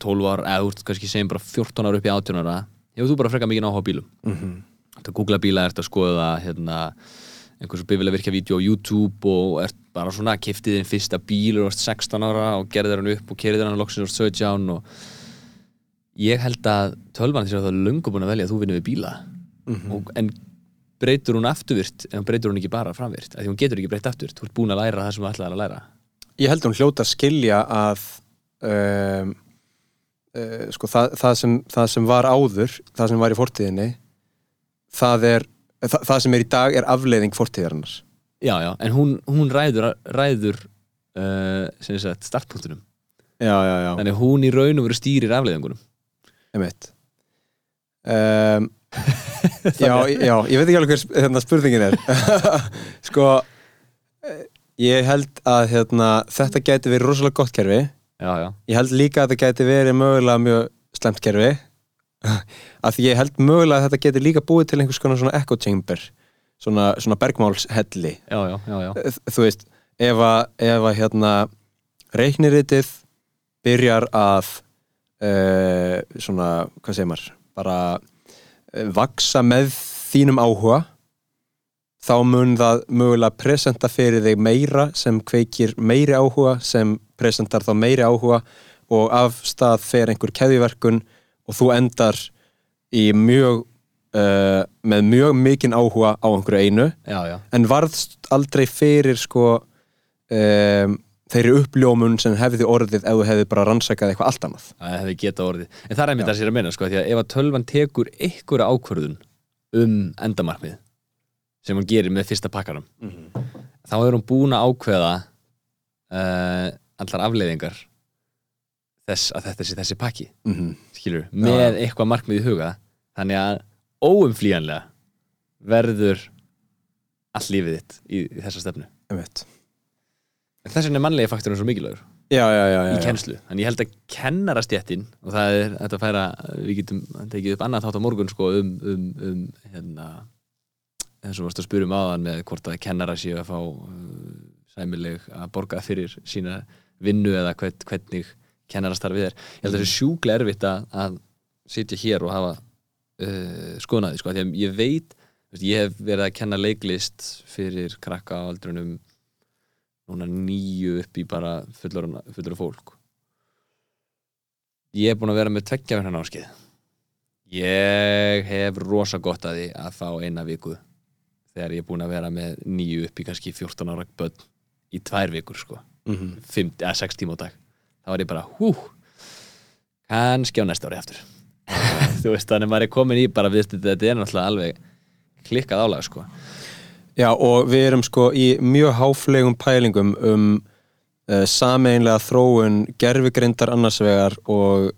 Speaker 2: 12 ára, eða þú ert kannski segjum bara 14 ára upp í 18 ára hefur þú bara frekar mikið áhuga á bílum?
Speaker 1: Mm -hmm.
Speaker 2: Þú googla bíla, ert að skoða hérna, einhversu bifilega virkja vídeo á YouTube og ert bara svona, kiftið þinn fyrsta bíl og ert 16 ára og gerðir hann upp og kerðir hann loksins og 17 og ég held að tölvan þess að það er löngu búin að velja að þú vinnur við bíla. Og, en breytur hún afturvirt en breytur hún ekki bara framvirt því hún getur ekki breytt afturvirt, þú ert búin að læra það sem þú ætlaðir að læra.
Speaker 1: Ég held að hún hljóta að skilja að um, uh, sko, það, það, sem, það sem var áður, það sem var í fortíðinni það er það, sem er í dag er afleiðing fortíðarinnar.
Speaker 2: Já, já, en hún, hún ræður, ræður uh, sagt, startpunktunum
Speaker 1: Já, já, já,
Speaker 2: þannig hún í raun og veru stýrir afleiðingunum.
Speaker 1: Einmitt. Um, já, já, ég veit ekki alveg hver hérna, spurningin er. Sko eh, ég held að hérna, þetta gæti verið rosalega gott kerfi.
Speaker 2: Já, já,
Speaker 1: ég held líka að þetta gæti verið mögulega mjög slemt kerfi. Af því ég held mögulega að þetta geti líka búið til einhvers konar svona echo chamber svona, svona bergmálshelli.
Speaker 2: Já, já, já, já.
Speaker 1: Þ- þú veist, ef að, ef að hérna reikniritið byrjar að uh, svona, hvað segir maður bara vaksa með þínum áhuga þá mun það mögulega presenta fyrir þig meira sem kveikir meiri áhuga sem presentar þá meiri áhuga og af stað fer einhver keðjuverkun og þú endar í mjög uh, með mjög mikinn áhuga á einhverju einu
Speaker 2: já, já.
Speaker 1: en varðst aldrei fyrir sko um, þeirri uppljómun sem hefði orðið ef þú hefði bara rannsakað eitthvað allt annað.
Speaker 2: Það hefði geta orðið. En það er einmitt það sér að meina, sko, því að ef að tölvan tekur einhverja ákvörðun um endamarkmið sem hún gerir með fyrsta pakkanum þá er hún búin að ákveða uh, allar afleiðingar þess að þetta sé þessi pakki
Speaker 1: mm -hmm.
Speaker 2: skilur, með eitthvað markmið í huga. Þannig að óumflýjanlega verður allt lífið þitt í, í þessa stefnu. En þess vegna er mannlega faktorinn svo mikilvægur
Speaker 1: já, já, já, já,
Speaker 2: í kennslu, en ég held að kennarastjettin og það er þetta að færa við getum tekið upp annað þátt á morgun sko, um, um, um hérna eins og varst að spura um áðan með hvort að kennara séu að fá uh, sæmileg að borga fyrir sína vinnu eða hvern, hvernig kennarastarfið er. Ég held að það er sjúklega erfitt að, að sitja hér og hafa uh, skoðnaði sko, því að ég veit ég hef verið að kenna leiklist fyrir krakka á aldrunum núna nýju upp í bara fullur, fullur fólk. Ég er búin að vera með tveggja verðan áskið ég hef rosa gott að því að fá eina viku þegar ég er búin að vera með nýju upp í kannski 14 ára börn í tvær vikur sko.
Speaker 1: Mm -hmm.
Speaker 2: 5, eða 6 tíma á dag. Þá var ég bara hú kannski á næsta ári aftur. Þú veist þannig að maður er komin í bara við þetta er náttúrulega alveg klikkað álega sko
Speaker 1: Já, og við erum sko í mjög háflegum pælingum um uh, sameinlega þróun gerfigreindar annars vegar og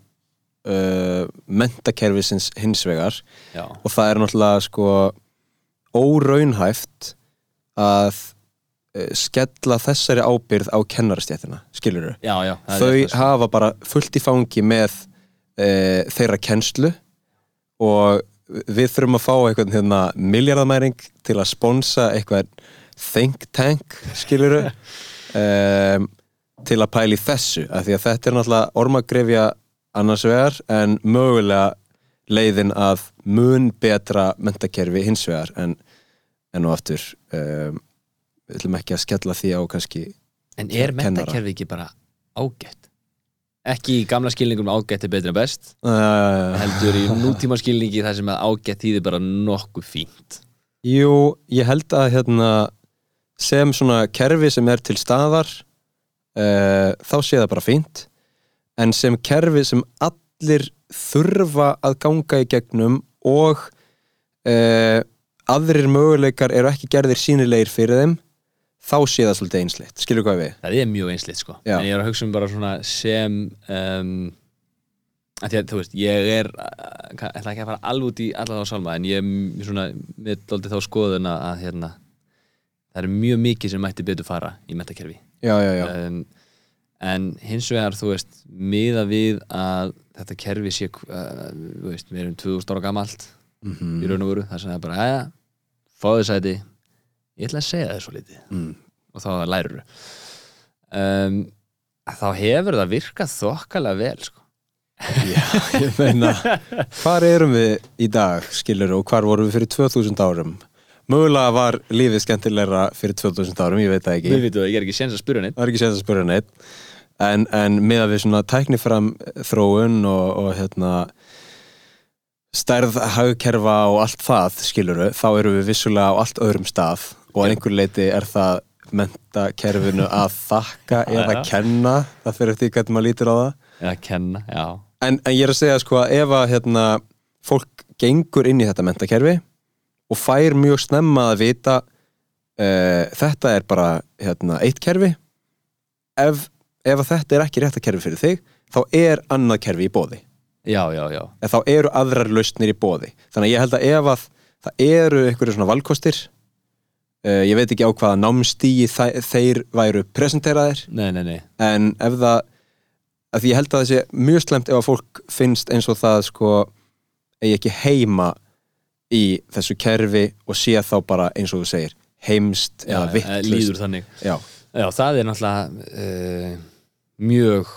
Speaker 1: uh, mentakerfisins hins vegar.
Speaker 2: Já,
Speaker 1: og það er náttúrulega sko óraunhæft að uh, skella þessari ábyrð á kennarastjættina, skilur
Speaker 2: já, já er
Speaker 1: Þau hafa bara fullt í fangi með uh, þeirra kennslu og við þurfum að fá eitthvað hérna, miljardamæring til að sponsa eitthvað think tank skiluru um, til að pæla í þessu af því að þetta er náttúrulega ormagrefja annars vegar en mögulega leiðin að mun betra mentakerfi hins vegar en enn og aftur um, við ætlum ekki að skella því á kannski
Speaker 2: En er mentakerfi ekki bara ágætt? Ekki í gamla skilningum ágætt er betur en best.
Speaker 1: Uh,
Speaker 2: heldur í nútíma skilningi þar sem að ágætt þýðir bara nokkuð fínt.
Speaker 1: Jú, ég held að hérna, sem svona kerfi sem er til staðar uh, þá sé það bara fínt. En sem kerfi sem allir þurfa að ganga í gegnum og uh, aðrir möguleikar eru ekki gerðir sínilegir fyrir þeim þá sé það svolítið einsleitt, skilur hvað við?
Speaker 2: Það er mjög einsleitt sko.
Speaker 1: Já.
Speaker 2: En ég er að hugsa um bara svona sem um, að að þú veist ég er, uh, ég ætla ekki að fara alveg út í alla þá sálma en ég er svona með dóldi þá skoðun að, að hérna, það er mjög mikið sem mætti betur fara í metakerfi
Speaker 1: Já, já, já,
Speaker 2: um, en hins vegar þú veist, miða við að þetta kerfi sé uh, þú veist, við erum 2000 ára gamalt
Speaker 1: mm
Speaker 2: í raun og veru, það er bara, aðja fáðu sæti, ég ætla að segja það svo litið
Speaker 1: mm.
Speaker 2: og þá lærur um, þá hefur það virkað þokkalega vel sko.
Speaker 1: Já, ég meina hvar erum við í dag, skilur og hvar vorum við fyrir 2000 árum? Mögulega var lífið skemmtilegra fyrir 2000 árum, ég veit það ekki.
Speaker 2: Við veitum það, ég er ekki séns að spyrja neitt
Speaker 1: að spyrja neitt en, en með að við svona tæknifram þróun og, og hérna stærð hagkerfa og allt það skiluru, þá erum við vissulega á allt öðrum stað og að einhver leiti er það mentakerfinu að þakka eða
Speaker 2: já.
Speaker 1: kenna. Það fyrir eftir hvernig maður lítur á það.
Speaker 2: Eða kenna, já.
Speaker 1: En, en ég er að segja sko að ef að hérna, fólk gengur inn í þetta mentakerfi og fær mjög snemma að vita uh, þetta er bara hérna, eitt kerfi ef, ef að þetta er ekki rétta kerfi fyrir þig þá er annað kerfi í bóði
Speaker 2: Já, já, já.
Speaker 1: En þá eru aðrar lausnir í bóði þannig að ég held að ef að það eru einhverju svona valkostir uh, ég veit ekki á hvaða námstíi þæ- þeir væru presenteraðir.
Speaker 2: Nei, nei, nei.
Speaker 1: En ef það að því ég held að það sé mjög slemt ef að fólk finnst eins og það sko eigi ekki heima í þessu kerfi og sé þá bara eins og þú segir heimst
Speaker 2: Já,
Speaker 1: eða
Speaker 2: eh,
Speaker 1: vittlust
Speaker 2: líður þannig.
Speaker 1: Já,
Speaker 2: Já, það er náttúrulega uh, mjög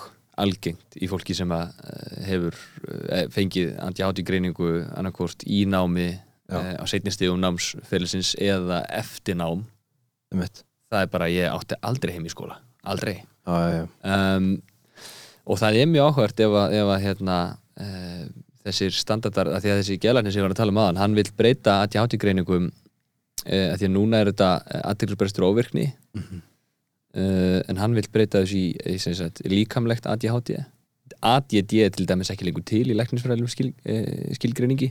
Speaker 2: algengt í fólki sem að uh, hefur uh, fengið anti-hátti greiningu annarkvort í námi Uh, á seinni stigum námsferðlisins eða eftir nám. Það er bara ég átti aldrei heim í skóla. Aldrei.
Speaker 1: Já, já,
Speaker 2: um, og það er mjög áhvert ef að, ef að hérna, uh, þessir standardar, að því að þessi gelarnir sem ég var að tala um aðan, hann vil breyta anti-hátti greiningum uh, að því að núna er þetta aðtilsbrestur óvirkni. Uh, en hann vil breyta þessu í, í sem sagt, líkamlegt ADHD ADD er til dæmis ekki lengur til í læknisfræðilegum skil, uh, skilgreiningi.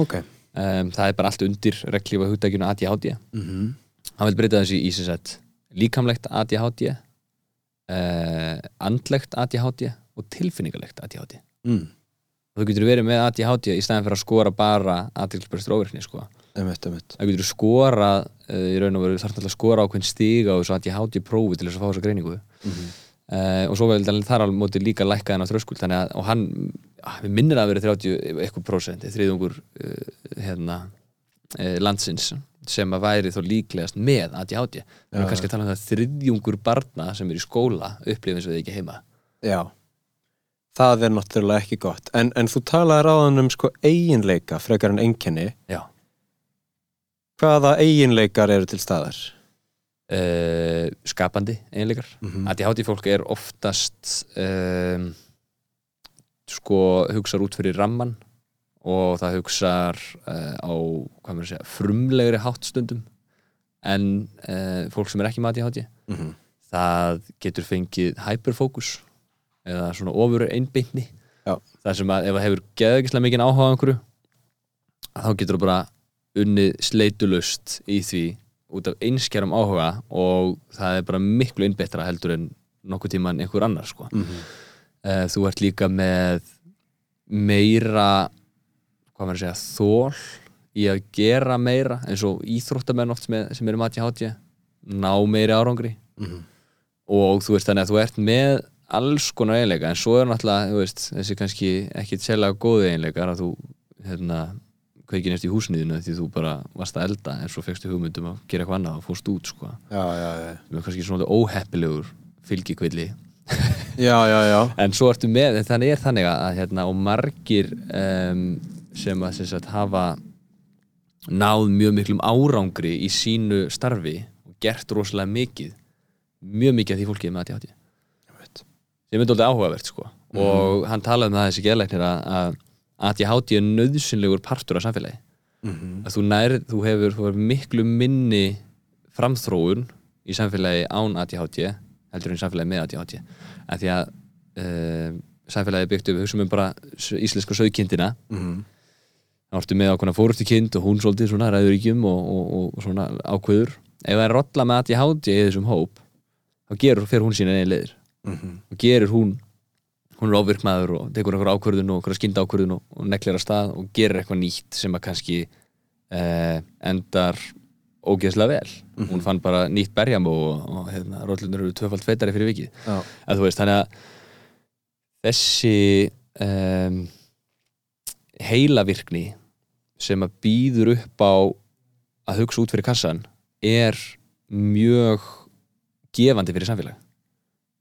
Speaker 1: Ok
Speaker 2: um, það er bara allt undir reglífa hugdækjunu ADHD
Speaker 1: mm
Speaker 2: hann vil breyta þessu í sagt, líkamlegt ADHD uh, andlegt ADHD og tilfinningalegt ADHD
Speaker 1: mm.
Speaker 2: þú getur verið með ADHD í stæðan fyrir að skora bara aðtilsbrestur óvirkni sko. það getur skorað uh, í raun og veru þarf náttúrulega að skora ákveðin stiga og þessu ADHD prófi til þess að fá þessa greiningu
Speaker 1: Mhm.
Speaker 2: Uh, og svo vel þar alveg móti líka lækka hennar þröskuld þannig að og hann, ah, við minnir að vera 30 eitthvað prósent, þriðungur uh, hérna uh, landsins sem að væri þó líklegast með ADHD, við
Speaker 1: Já,
Speaker 2: erum kannski að tala um það að þriðjungur barna sem er í skóla upplifin sem við ekki heima.
Speaker 1: Já. Það er náttúrulega ekki gott. En, en þú talaði ráðan um sko eiginleika frekar en einkenni.
Speaker 2: Já.
Speaker 1: Hvaða eiginleikar eru til staðar
Speaker 2: uh, skapandi einleikar
Speaker 1: Mhm.
Speaker 2: ADHD fólk er oftast um, sko hugsar út fyrir ramman og það hugsar uh, á maður að segja, frumlegri háttstundum en uh, fólk sem er ekki með ADHD
Speaker 1: mm -hmm.
Speaker 2: það getur fengið hyperfókus eða svona ofur einbeintni
Speaker 1: Já.
Speaker 2: það sem að ef það hefur geðagislega mikið áhuga á einhverju þá getur það bara unnið sleitulust í því út af einskjærum áhuga og það er bara miklu einbeittra heldur en nokkuð tíman einhver annar sko.
Speaker 1: Mhm.
Speaker 2: Eh, þú ert líka með meira hvað maður að segja, þól í að gera meira eins og íþróttamenn oft er, sem eru mati hátja ná meiri árangri
Speaker 1: Mhm.
Speaker 2: og þú veist þannig að þú ert með alls konar eiginleika en svo er náttúrulega veist, þessi kannski ekki sérlega góði eiginleikar að þú hérna, kveikir nefst í húsniðinu því þú bara varst að elda en svo fegstu hugmyndum að gera eitthvað annað og fórst út sko.
Speaker 1: já, já, já
Speaker 2: sem er kannski svona óheppilegur fylgikvilli
Speaker 1: já, já, já
Speaker 2: en svo ertu með, en þannig er þannig að, hérna, og margir um, sem að sem sagt, hafa náð mjög miklum árangri í sínu starfi og gert rosalega mikið mjög mikið af því fólki er með ADHD
Speaker 1: veit.
Speaker 2: sem er doldið áhugavert sko. og hann talaði um það þessi geðlæknir að, að ADHD er nöðsynlegur partur af samfélagi
Speaker 1: Mhm.
Speaker 2: að þú nær, þú hefur, þú hefur miklu minni framþróun í samfélagi án ADHD heldur en í samfélagi með ADHD að því að uh, samfélagi er byggt upp, við hugsaum um bara íslenska sögkindina
Speaker 1: Mhm.
Speaker 2: þá ertu með ákveðna fórustu kind og hún svolítið svona ræður ríkjum og, og, og svona ákveður ef það er rolla með ADHD í þessum hóp þá gerur, fer hún sína einn leiðir
Speaker 1: Mhm.
Speaker 2: og gerir hún hún er ofvirkmaður og tekur einhver ákvörðun og einhver skynda ákvörðun og, og neklir að stað og gerir eitthvað nýtt sem að kannski eh, endar ógeðslega vel. Hún fann bara nýtt berjam og, og hérna, rótlunur eru tvöfald feitari fyrir vikið. Veist, þannig að þessi um, heilavirkni sem að býður upp á að hugsa út fyrir kassan er mjög gefandi fyrir samfélag.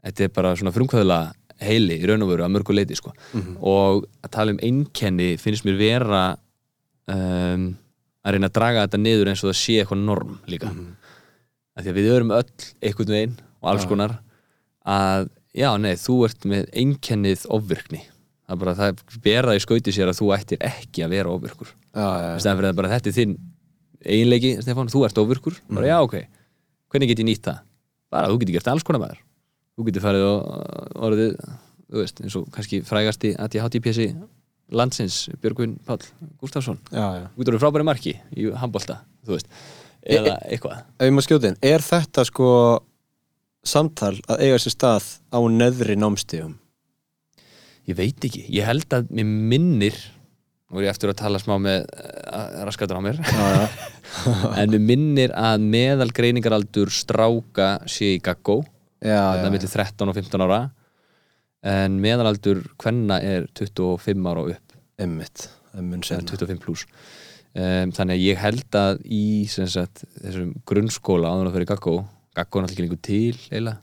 Speaker 2: Þetta er bara svona frumkvæðulega heili í raun og veru að mörgu leiti sko.
Speaker 1: Mhm.
Speaker 2: og að tala um einkenni finnst mér vera um, að reyna að draga þetta niður eins og það sé eitthvað norm líka. Mm því að við erum öll einhvern veginn og alls konar að já, nei, þú ert með einkennið ofvirkni. Það er bara, það ber það í skauti sér að þú ættir ekki að vera ofvirkur. Fyrir að bara þetta er þinn eiginleiki, Stefán, þú ert ofvirkur. Bara já, ok, hvernig get ég nýtt það? Bara, þú getur gert alls konar maður þú getur farið og orðið þú veist, eins og kannski hátt í pjessi landsins Björgvin Páll Gustafsson þú getur orðið frábæri marki í handbolta þú veist, eða eitthvað.
Speaker 1: Ef ég maður skjótin, er þetta sko samtal að eiga sér stað á neðri námstíðum?
Speaker 2: ég veit ekki, ég held að mér minnir er ég eftir að tala smá með uh, raskatur á mér. En mér minnir að meðal greiningaraldur stráka sé í gaggó þetta er millir 13 og 15 ára. En meðalaldur hvenna er 25 ára og upp.
Speaker 1: Einmitt, það er mun
Speaker 2: eða
Speaker 1: senna
Speaker 2: 25 pluss um, þannig að ég held að í sagt, þessum grunnskóla áður að fyrir gaggó gaggó er náttúrulega ekki lengur til eiginlega.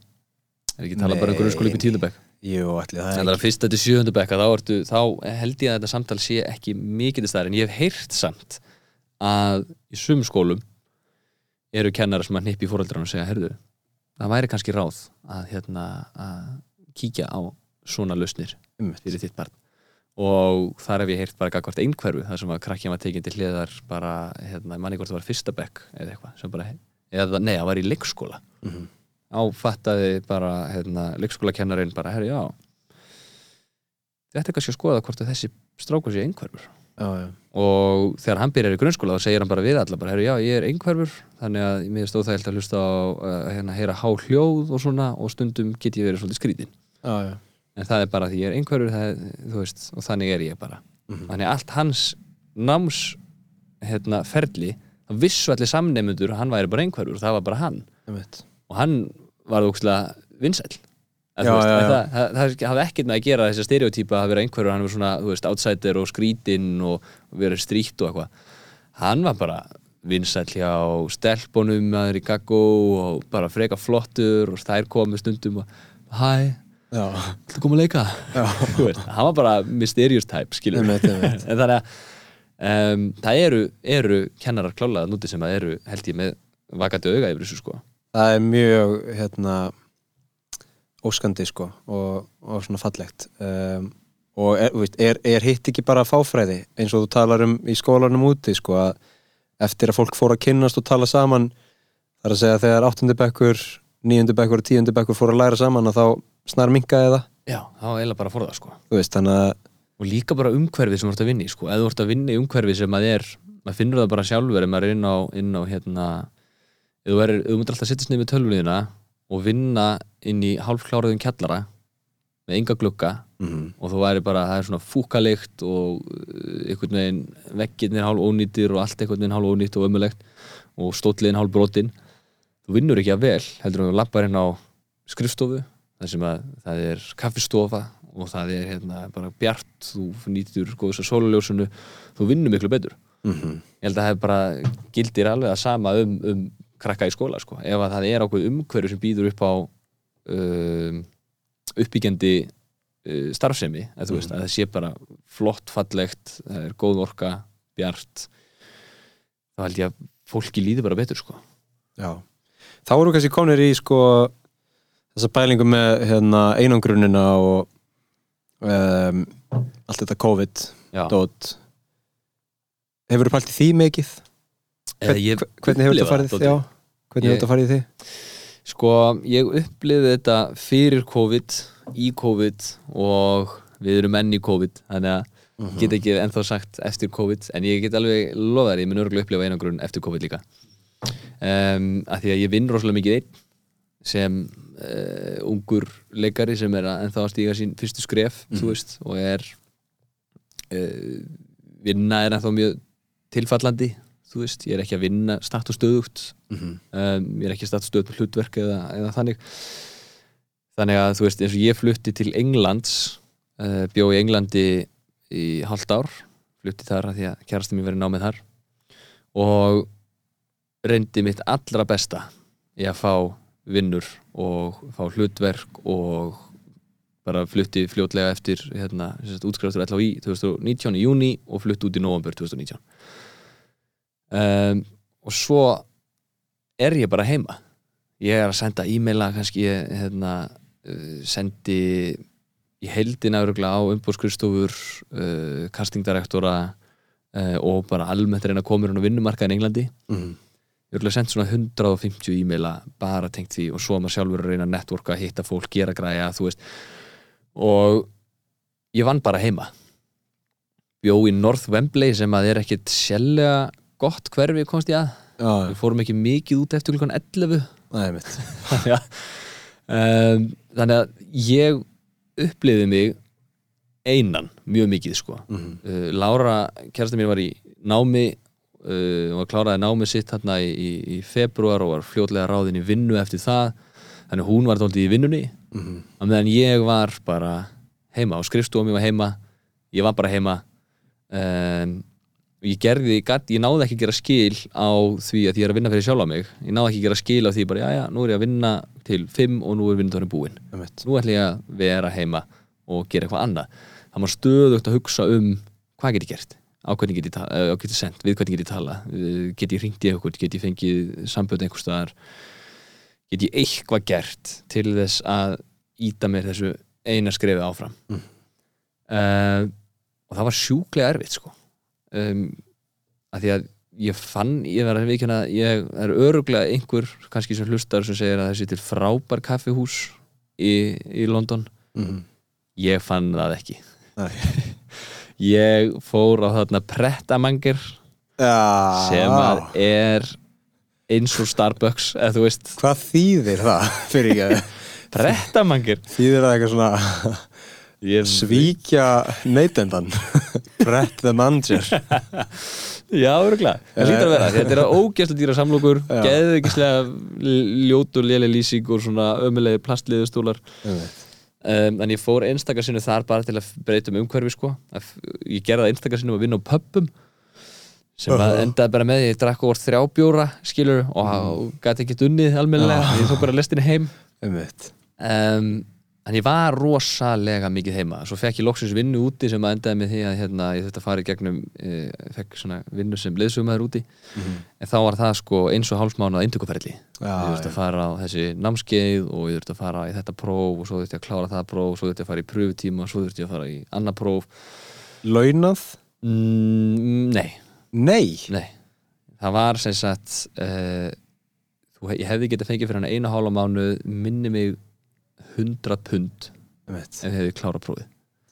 Speaker 2: Er ekki talað bara um grunnskóla ykkur tíundabæk
Speaker 1: Jú, allir það
Speaker 2: er fyrst þetta sjöundabæk þá, ertu, þá held ég að þetta samtal sé ekki mikið til staðar en ég hef heyrt samt að í sum skólum eru kennarar sem að hnippi í fóröldrarna og segja, herðu, það væri kannski ráð að, hérna, að kíkja á svona lausnir fyrir þitt barn. Og þar hef ég heyrt bara gagvart einhverfu þar sem að krakkja var tekinn til hliðar bara, hérna, manni hvort það var fyrsta bekk eða eitthvað, sem bara, eða nei, það var í leikskóla.
Speaker 1: Mhm.
Speaker 2: áfattaði bara, hérna, leikskólakennarinn bara, herri, já þetta er kannski að skoða hvort þessi strákur sé einhverfur.
Speaker 1: Já, já,
Speaker 2: og þegar hann byrjar í grunnskóla þá segir hann bara við alla bara, herri, já, ég er einhverfur. Þannig að mér stóð það að hlusta á uh, hérna, heyra há hljóð og svona og stundum get ég verið svolítið skrítin
Speaker 1: já, já.
Speaker 2: en það er bara því ég er einhverfur það, veist, og þannig er ég bara.
Speaker 1: Mhm.
Speaker 2: þannig að allt hans náms hérna, ferli þá vissu allir samnefnundur hann væri bara einhverfur og það var bara hann. Og hann var ógustlega vinsæll En
Speaker 1: Já,
Speaker 2: veist,
Speaker 1: já, já.
Speaker 2: það, það, það hafði ekkert með að gera þessi stereotýpa að vera einhverjur, hann var svona, veist, outsider og skrítinn og, vera stríkt og eitthvað hann var bara vinsæll hjá stelpunum aður í gaggó og bara freka flottur og þær komu stundum og hæ, þú koma að leika
Speaker 1: já.
Speaker 2: Þú veist, hann var bara mysterious type skilur
Speaker 1: einmitt.
Speaker 2: en þannig að um, það eru, eru kennarar klálega núti sem að eru held ég með vakandi auga yfir þessu sko
Speaker 1: Það er mjög, hérna, óskandi, sko, og, og svona fallegt. Um, og er, er, er hitt ekki bara fáfræði, eins og þú talar um í skólanum úti, sko, að eftir að fólk fór að kynnast og tala saman, þar að segja þegar áttundi bekkur, níundi bekkur og tíundi bekkur fór að læra saman, að þá snar minkaði það,
Speaker 2: já, það var eiginlega bara að forða sko
Speaker 1: veist, að,
Speaker 2: og líka bara umhverfið sem þú ert að vinna í sko. ef þú ert að vinna í umhverfið sem að er maður finnur það bara sjálfur maður er inn á, inn á hérna ef þú, myndir alltaf setjast niður með tölvuliðina og vinna inn í hálfkláruðum kjallara með enga glugga.
Speaker 1: Mm,
Speaker 2: og þú væri bara, það er svona fúkalikt og uh, einhvern veginn veggirnir hálf ónýtir og allt einhvern veginn hálf ónýtt og ömulegt og stótliðin hálf brotin þú vinnur ekki að vel, heldur þú lappar inn á skrifstofu, þar sem að það er kaffistofa og það er hérna bara bjart, þú nýtur góðs að sólaljósunu, þú vinnur miklu betur.
Speaker 1: Mm,
Speaker 2: ég held að það bara gildir alveg að sama um, um krakka í skóla sko. ef að það er ákveð umhverju sem býður upp á um, uppbyggjandi uh, starfsemi að veist að það sé bara flott, fallegt það er góð orka, bjart þá held ég að fólki líði bara betur sko
Speaker 1: já. Þá eru kannski komnir í, sko, þessa pælingu með, hérna, einangrunina og um, allt þetta COVID, dót. Hefur þú pælt í því mikið?
Speaker 2: Ég
Speaker 1: Hvernig hefur þetta farið? þetta farið því?
Speaker 2: Sko, ég upplifði þetta fyrir COVID, í COVID og við erum enn í COVID þannig að ég get ekki ennþá sagt eftir COVID en ég get alveg lofa þér, ég mun örgulega upplifa einangrun eftir COVID líka um, að því að ég vinn rosalega mikið einn sem uh, ungur leikari sem er að ennþá að stíga sín fyrstu skref, þú veist, og er uh, vinna er ennþá mjög tilfallandi þú veist, ég er ekki að vinna statt og stöðugt.
Speaker 1: Mhm.
Speaker 2: um, ég er ekki statt stöð með hlutverk eða, eða þannig. Þannig að þú veist eins og ég flutti til Englands uh, bjó í Englandi í hálft ár. Flutti þar að því að kærastum mér verið námið þar. Og reyndi mitt allra besta í að fá vinnur og fá hlutverk og bara flutti fljótlega eftir hérna, útskriftur LHI 2019 í júni og flutti út í november 2019 um, og svo er ég bara heima. Ég er að senda e-maila kannski hérna, uh, sendi í öruglega á umbúrskristofur uh, castingdirektora uh, og bara almennt reyna að koma hérna á vinnumarkaðin í Englandi.
Speaker 1: Mhm.
Speaker 2: ég örgulega sendt svona 150 e-maila bara tengt því og svo er maður sjálfur að reyna að networka, hitta fólk, gera græja þú veist. Og ég vann bara heima. Bjó í North Wembley sem að er ekkit sérlega gott hverfi komst ég að.
Speaker 1: Já,
Speaker 2: við fórum ekki mikið út eftir klukkan 11
Speaker 1: það er mitt
Speaker 2: þannig að um, þannig að ég uppliði mig einan mjög mikið sko.
Speaker 1: Mhm.
Speaker 2: uh, Lára, kærasta mín var í námi uh, og kláraði námi sitt hérna í, í, í februar og var fljótlega ráðin í vinnu eftir það. Þannig að hún var dálítið í vinnunni.
Speaker 1: Mhm.
Speaker 2: á meðan ég var bara heima og skrifstofum ég var heima ég var bara heima. Um, ég gerði, ég náði ekki að gera skil á því að ég er að vinna fyrir sjálfa mig. Ég náði ekki að gera skil á því bara, já já, nú er ég að vinna til 5 og nú er vinnutörnum búinn. Nú ætla ég að vera heima og gera eitthvað annað. Það maður stöðugt að hugsa um hvað get ég gert? Á hvernig get ég, á get ég sendt, við hvernig get ég tala eh, get ég ringt í eitthvað, get ég fengið sambönd einhvers staðar? Get ég eitthvað gert til þess að íta mér þessu eina skrefi áfram?
Speaker 1: Mm.
Speaker 2: uh, og það var sjúklega erfitt sko um, að því að ég fann, ég verði að vikina ég er öruglega einhver kannski sem hlustar sem segir að þessi til frábær kaffihús í, í London.
Speaker 1: Mhm.
Speaker 2: ég fann það ekki. Ég fór á þarna prettamangir
Speaker 1: Já.
Speaker 2: sem að er eins og Starbucks eða þú veist,
Speaker 1: Hvað þýðir það fyrir ekki?
Speaker 2: Prettamangir
Speaker 1: Þýðir það eitthvað svona
Speaker 2: ég,
Speaker 1: svíkja neytendan Brett the manager.
Speaker 2: Já, öruglega, það lítur að vera. Þetta er ógæslega dýra samlokur
Speaker 1: Já.
Speaker 2: geðvikislega ljótur léleg lýsing og svona ömulegi plastliðustólar
Speaker 1: Einmitt.
Speaker 2: um, en ég fór einstakar sinni þar bara til að breyta um umhverfi sko. Ég gerði það einstakar sinni að vinna á pubum sem að
Speaker 1: Uh-huh.
Speaker 2: endaði bara með ég drakk over þrjá bjóra skilur og mm. gæti ekki unnið almennilega, ég tók bara lestinni heim. Um, en ég var rosalega mikið heima. Svo fekk ég loksins vinnu úti sem að endaði með því að hérna, ég þurfti að fara í gegnum e, fekk svona vinnu sem leðsumæður úti.
Speaker 1: Mhm.
Speaker 2: en þá var það sko eins og hálfsmánuð eintökuferli
Speaker 1: Já,
Speaker 2: ég þurfti að fara á þessi námskeið og ég þurfti að fara í þetta próf og svo þurfti að klára það próf og svo þurfti að fara í pröfutíma og svo þurfti að fara í annað próf.
Speaker 1: Launað?
Speaker 2: mm, Nei,
Speaker 1: Nei?
Speaker 2: Nei. Það var sem sagt þú, ég hefði getað fengið fyrir hann einu mig 100 pund ef ég hefði klárað prófið.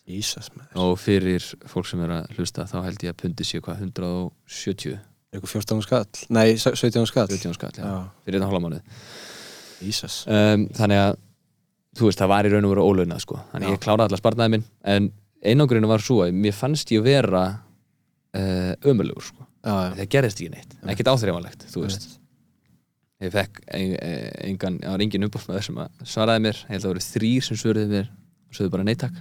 Speaker 1: Jesus
Speaker 2: og fyrir fólk sem er að hlusta þá held ég að pundi séu hvað 170
Speaker 1: Eitthvað 14 skall? Nei, 17 skall.
Speaker 2: 17 skall, já,
Speaker 1: Já.
Speaker 2: fyrir mánuð
Speaker 1: Jesus.
Speaker 2: Um, þannig að þú veist, það var í raun og veru ólaunað sko. þannig
Speaker 1: Já.
Speaker 2: ég kláraði allar sparnaði minn en einangrinu var svo að mér fannst ég vera uh, ömulegur sko.
Speaker 1: Já, já.
Speaker 2: það gerðist ekki neitt, ekkert áþreifanlegt þú veist ég fekk ein- engan, það var engin umbúrsmaður sem að svaraði mér, ég held að það voru þrýr sem svöruði mér og sögðu bara neittak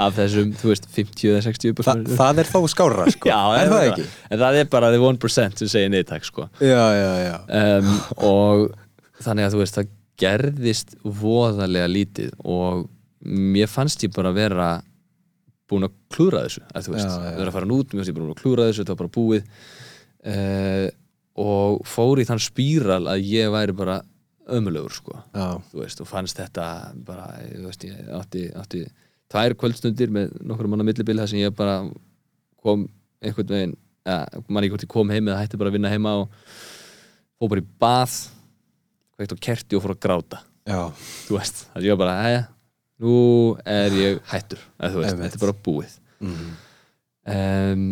Speaker 2: af þessum, þú veist, 50 eða 60
Speaker 1: Þa,
Speaker 2: umbúrsmaður
Speaker 1: það er þó skárra sko.
Speaker 2: Já,
Speaker 1: er það ekki?
Speaker 2: en það er bara the 1% sem segir neittak sko.
Speaker 1: Já, já, já.
Speaker 2: Um, og þannig að þú veist það gerðist voðalega lítið og mér fannst ég bara vera búin að klúra þessu að þú veist,
Speaker 1: já.
Speaker 2: vera að fara nút mér fannst ég búin að klúra þessu, þetta var bara búið. Uh, og fór í þann spíral að ég væri bara ömulegur sko.
Speaker 1: Já,
Speaker 2: þú veist, og fannst þetta bara, þú veist, ég átti, átti tvær kvöldstundir með nokkur manna millibili þar sem ég bara kom einhvern veginn, ja, mann ekki hvort ég kom heim eða hætti bara að vinna heima og fór bara í bað kveikt á kerti og fór að gráta.
Speaker 1: Já,
Speaker 2: þú veist, það ég var bara, æja nú er ég hættur. Að þú veist, þetta er bara búið.
Speaker 1: Mm.
Speaker 2: um,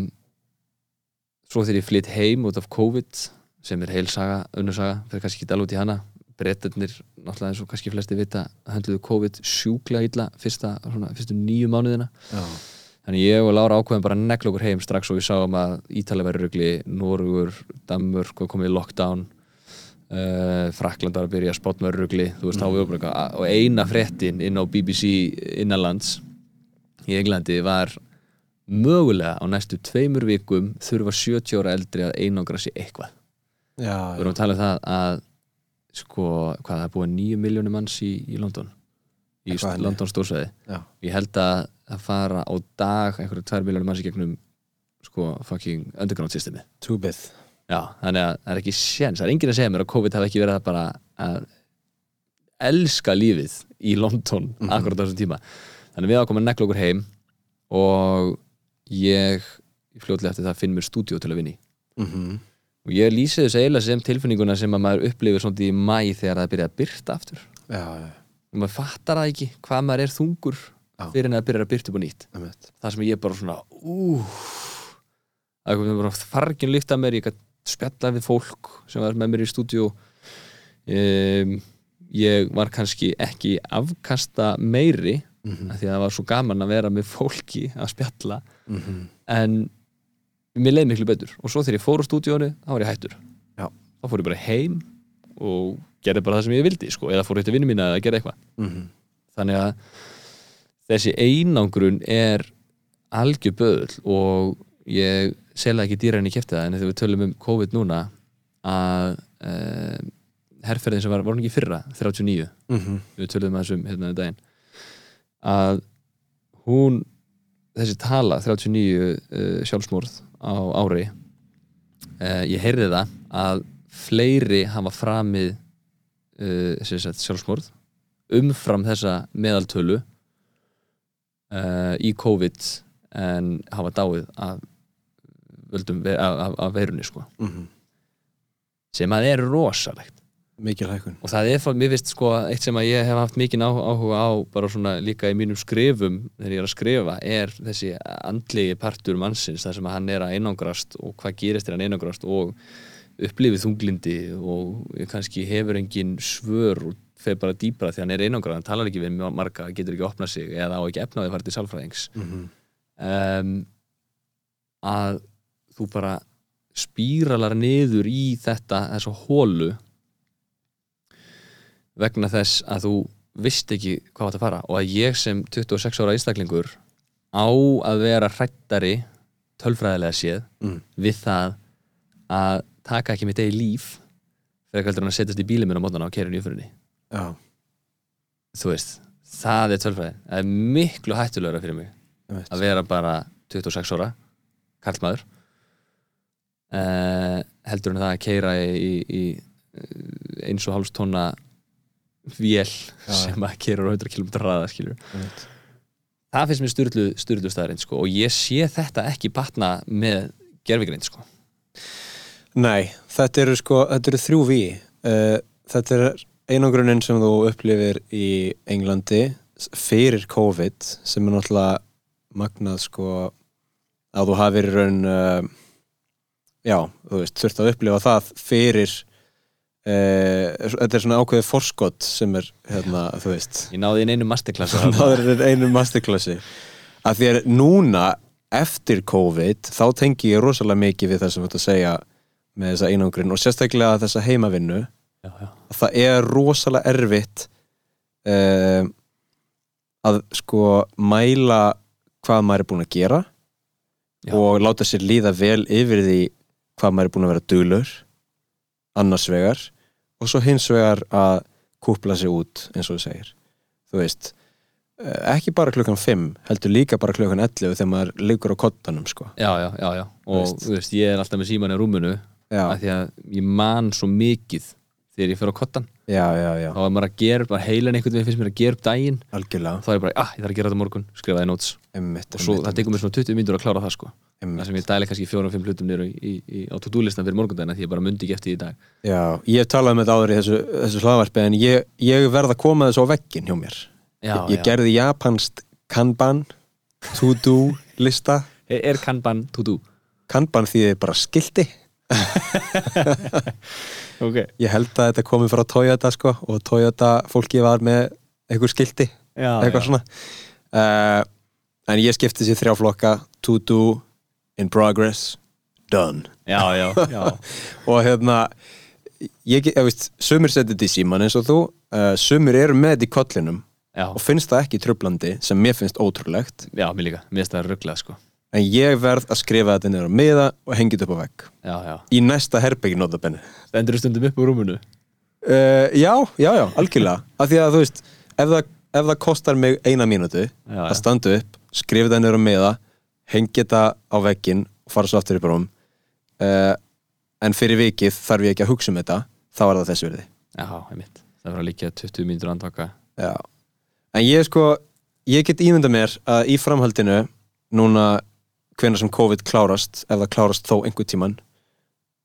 Speaker 2: svo þegar ég flytt heim út af COVID sem er heil saga, önnur saga fyrir kannski ekki alveg í hana. Breytarnir, náttúrulega eins og kannski flesti vita höndluðu COVID sjúklega illa fyrsta, svona, fyrstu nýju mánuðina.
Speaker 1: Já,
Speaker 2: þannig ég og Lára ákveðum bara að negla okkur heim strax og við sáum að Ítalið væri rugli Norugur, Danmörk komið í lockdown. Uh, Frakland var að byrja að spátt með rugli þú veist, þá við og eina fréttin inn á BBC innanlands í Englandi var mögulega á næstu tveimur vikum þurfa 70 ára eldri að einangra sér eitthvað.
Speaker 1: Já,
Speaker 2: við erum að tala um það að sko, hvað það er búið nýju miljónir manns í, í London í
Speaker 1: Eitthvað.
Speaker 2: London stórsvæði.
Speaker 1: Já,
Speaker 2: ég held að að fara á dag einhverju tvær miljónir manns í gegnum sko fucking underground systemi
Speaker 1: Túbið
Speaker 2: Já, þannig að það er ekki séns, það er enginn að segja mér að COVID hafi ekki verið að bara að elska lífið í London akkurat á þessum tíma. Þannig að við ákomum að negla okkur heim og ég fljótlega eftir það finn mér stúdíó til að vinni
Speaker 1: mm
Speaker 2: og ég lýsi þessu eiginlega sem tilfinninguna sem að maður upplifir svona í mæ þegar það byrja að byrta aftur.
Speaker 1: Já, já,
Speaker 2: og maður fattar það ekki hvað maður er þungur
Speaker 1: Já.
Speaker 2: fyrir en að byrja að byrta upp á nýtt. Það sem ég bara svona úf það kom bara fargin líkt að mér ég gætt spjalla við fólk sem var með mér í stúdíu um, ég var kannski ekki afkasta meiri
Speaker 1: Mhm.
Speaker 2: af því að það var svo gaman að vera með fólki að spjalla
Speaker 1: Mhm.
Speaker 2: en mér leið miklu betur og svo þegar ég fór á stúdíónu þá var ég hættur
Speaker 1: Já.
Speaker 2: þá fór ég bara heim og gerði bara það sem ég vildi sko, eða fór eitt að vinna mína eða gerði eitthvað
Speaker 1: Mhm.
Speaker 2: þannig að þessi einangrun er algjör böðul og ég selða ekki dýra en ég kefti það en þegar við tölum um COVID núna að uh, herrferðin sem var, var ekki fyrra 39,
Speaker 1: Mhm.
Speaker 2: við tölum að þessum hérna um daginn að hún þessi tala 39 uh, sjálfsmorð á ári uh, ég heyrði það að fleiri hafa framið uh, sagt, sjálfsmorð umfram þessa meðaltölu í COVID en hafa dáið af, völdum, af, af, af veirunni sko.
Speaker 1: Mhm.
Speaker 2: sem að er rosalegt
Speaker 1: Mikil hækkun
Speaker 2: og það er, mér finnst sko eitt sem að ég hef haft mikið áhuga á bara svona líka í mínum skrifum þegar ég er að skrifa er þessi andlegi partur mannsins þar sem að hann er að einangrast og hvað gerist þegar hann einangrast og upplifið þunglindi og kannski hefur engin svör og fer bara dýpra því hann er einangrað hann talar ekki við marga, getur ekki opnað sig eða á ekki efnaði farið til sálfræðings
Speaker 1: Mhm.
Speaker 2: um, að þú bara spíralar niður í þetta þessa hólu vegna þess að þú vist ekki hvað að fara og að ég sem 26 ára einstaklingur á að vera hrættari tölfræðilega séð
Speaker 1: Mm.
Speaker 2: við það að taka ekki mitt eigi líf fyrir heldur hann að setjast í bílið minn á mótana og kæra í umfyrinni
Speaker 1: Já,
Speaker 2: þú veist, það er tölfræði. Það er miklu hættulegra fyrir mig að vera bara 26 ára karlmaður uh, heldur en það að keira í, í, í eins og hálfs tonna vél sem að keira á 100 km
Speaker 1: Einmitt.
Speaker 2: það finnst mér styrlu, styrlu staðarind sko. og ég sé þetta ekki batna með gerfigreind sko.
Speaker 1: Nei, þetta eru sko, þetta eru þrjú ví uh, Þetta er einangrunin sem þú upplifir í Englandi fyrir COVID sem er náttúrulega magnað sko að þú hafir í raun uh, já, þú veist, þurft að upplifa það fyrir þetta er svona ákveðið forskott sem er hérna, þú veist.
Speaker 2: Ég náði einu masterclass
Speaker 1: það er einu masterclassi. Að því að núna eftir COVID þá tengi ég rosalega mikið við það sem þetta segja með þessa einangrun og sérstaklega þessa heimavinnu.
Speaker 2: Já, já.
Speaker 1: að það er rosalega erfitt um, að sko mæla hvað maður er búin að gera
Speaker 2: Já.
Speaker 1: og láta sér líða vel yfir því hvað maður er búin að vera duglur annars vegar og svo hins vegar að kúpla sig út eins og þú segir. Þú veist eh, ekki bara klukkan 5 heldur líka bara klukkan 11 þegar maður liggur á kottanum sko.
Speaker 2: Já, já, já, já. og
Speaker 1: Veist.
Speaker 2: þú veist, ég er alltaf með síman í rúmunu af því að ég man svo mikið þegar ég fyrir á kottan
Speaker 1: já, já, já,
Speaker 2: þá er maður að gera upp, bara heilan einhvern veginn finnst mér að gera upp daginn.
Speaker 1: Algjörlega.
Speaker 2: Þá er ég bara, ah, ég þarf að gera þetta morgun, skrifa það í notes
Speaker 1: einmitt,
Speaker 2: og svo það tekur mér svona 20 mínútur að klára það sko. Það
Speaker 1: einmitt.
Speaker 2: sem ég dæli kannski fjórum-fimm hlutum í, á to-do-listan fyrir morgundagina því ég bara mundi ekki eftir því í dag.
Speaker 1: Já, ég hef talað um þetta áður í þessu, þessu hlaðvarpi en ég, ég verð að koma þessu á veggin hjá mér.
Speaker 2: Já,
Speaker 1: Ég, ég gerði japanst kanban to-do lista
Speaker 2: Er, er kanban to-do?
Speaker 1: kanban þýðir bara skilti.
Speaker 2: Ok.
Speaker 1: Ég held að þetta komi frá Toyota sko og Toyota fólki var með einhver skilti,
Speaker 2: já,
Speaker 1: eitthvað svona. Uh, En ég skipti sér þrjá flokka to-do, in progress, done.
Speaker 2: Já, já, já,
Speaker 1: og hérna ég, ég veist, sumir setið þetta í síman eins og þú uh, sumir eru með þetta í kollinum
Speaker 2: já,
Speaker 1: og finnst það ekki trublandi sem mér finnst ótrúlegt.
Speaker 2: Já, mér líka. Mér finnst það rugglað sko.
Speaker 1: En ég verð að skrifa þetta niður á miða og hengja þetta upp á vegg. Í næsta herbyggi notabenni
Speaker 2: stendur þú stundum upp úr rúmunu
Speaker 1: uh, já, já, já, algjörlega. Af því að þú veist, ef það, ef það kostar mig eina mínútu að standa upp skrifa þetta niður á miða hengja þetta á veggin og fara svo aftur í bróm uh, en fyrir vikið þarf ég ekki að hugsa um þetta þá er það þessi verði
Speaker 2: Já, einmitt. Það var líka 20 mínútur andvaka
Speaker 1: Já. En ég sko, ég get ímynda mér að í framhaldinu núna hvenær sem COVID klárast ef það klárast þó einhver tíman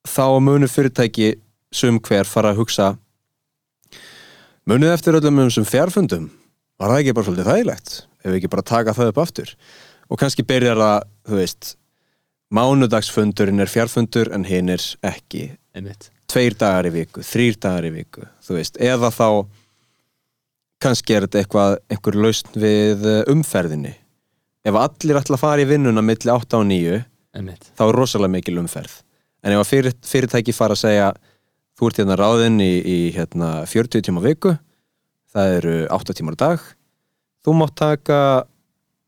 Speaker 1: þá munu fyrirtæki sum hver fara að hugsa munið eftir öllum um sem fjárfundum var það ekki bara svolítið þægilegt ef við ekki bara taka það upp aftur? Og kannski byrjar það, þú veist mánudagsfundurinn er fjárfundur en hinn er ekki.
Speaker 2: Einmitt.
Speaker 1: Tveir dagar í viku, þrýr dagar í viku þú veist, eða þá kannski er þetta eitthvað einhver lausn við eh, umferðinni. Ef allir ætla að fara í vinnuna milli 8 og 9,
Speaker 2: Einmitt.
Speaker 1: þá er rosalega mikil umferð. En ef fyrirtæki fara að segja þú ert hérna ráðinn í, í hérna, 40 tíma á viku það eru 8 tímar á dag. Þú mátt taka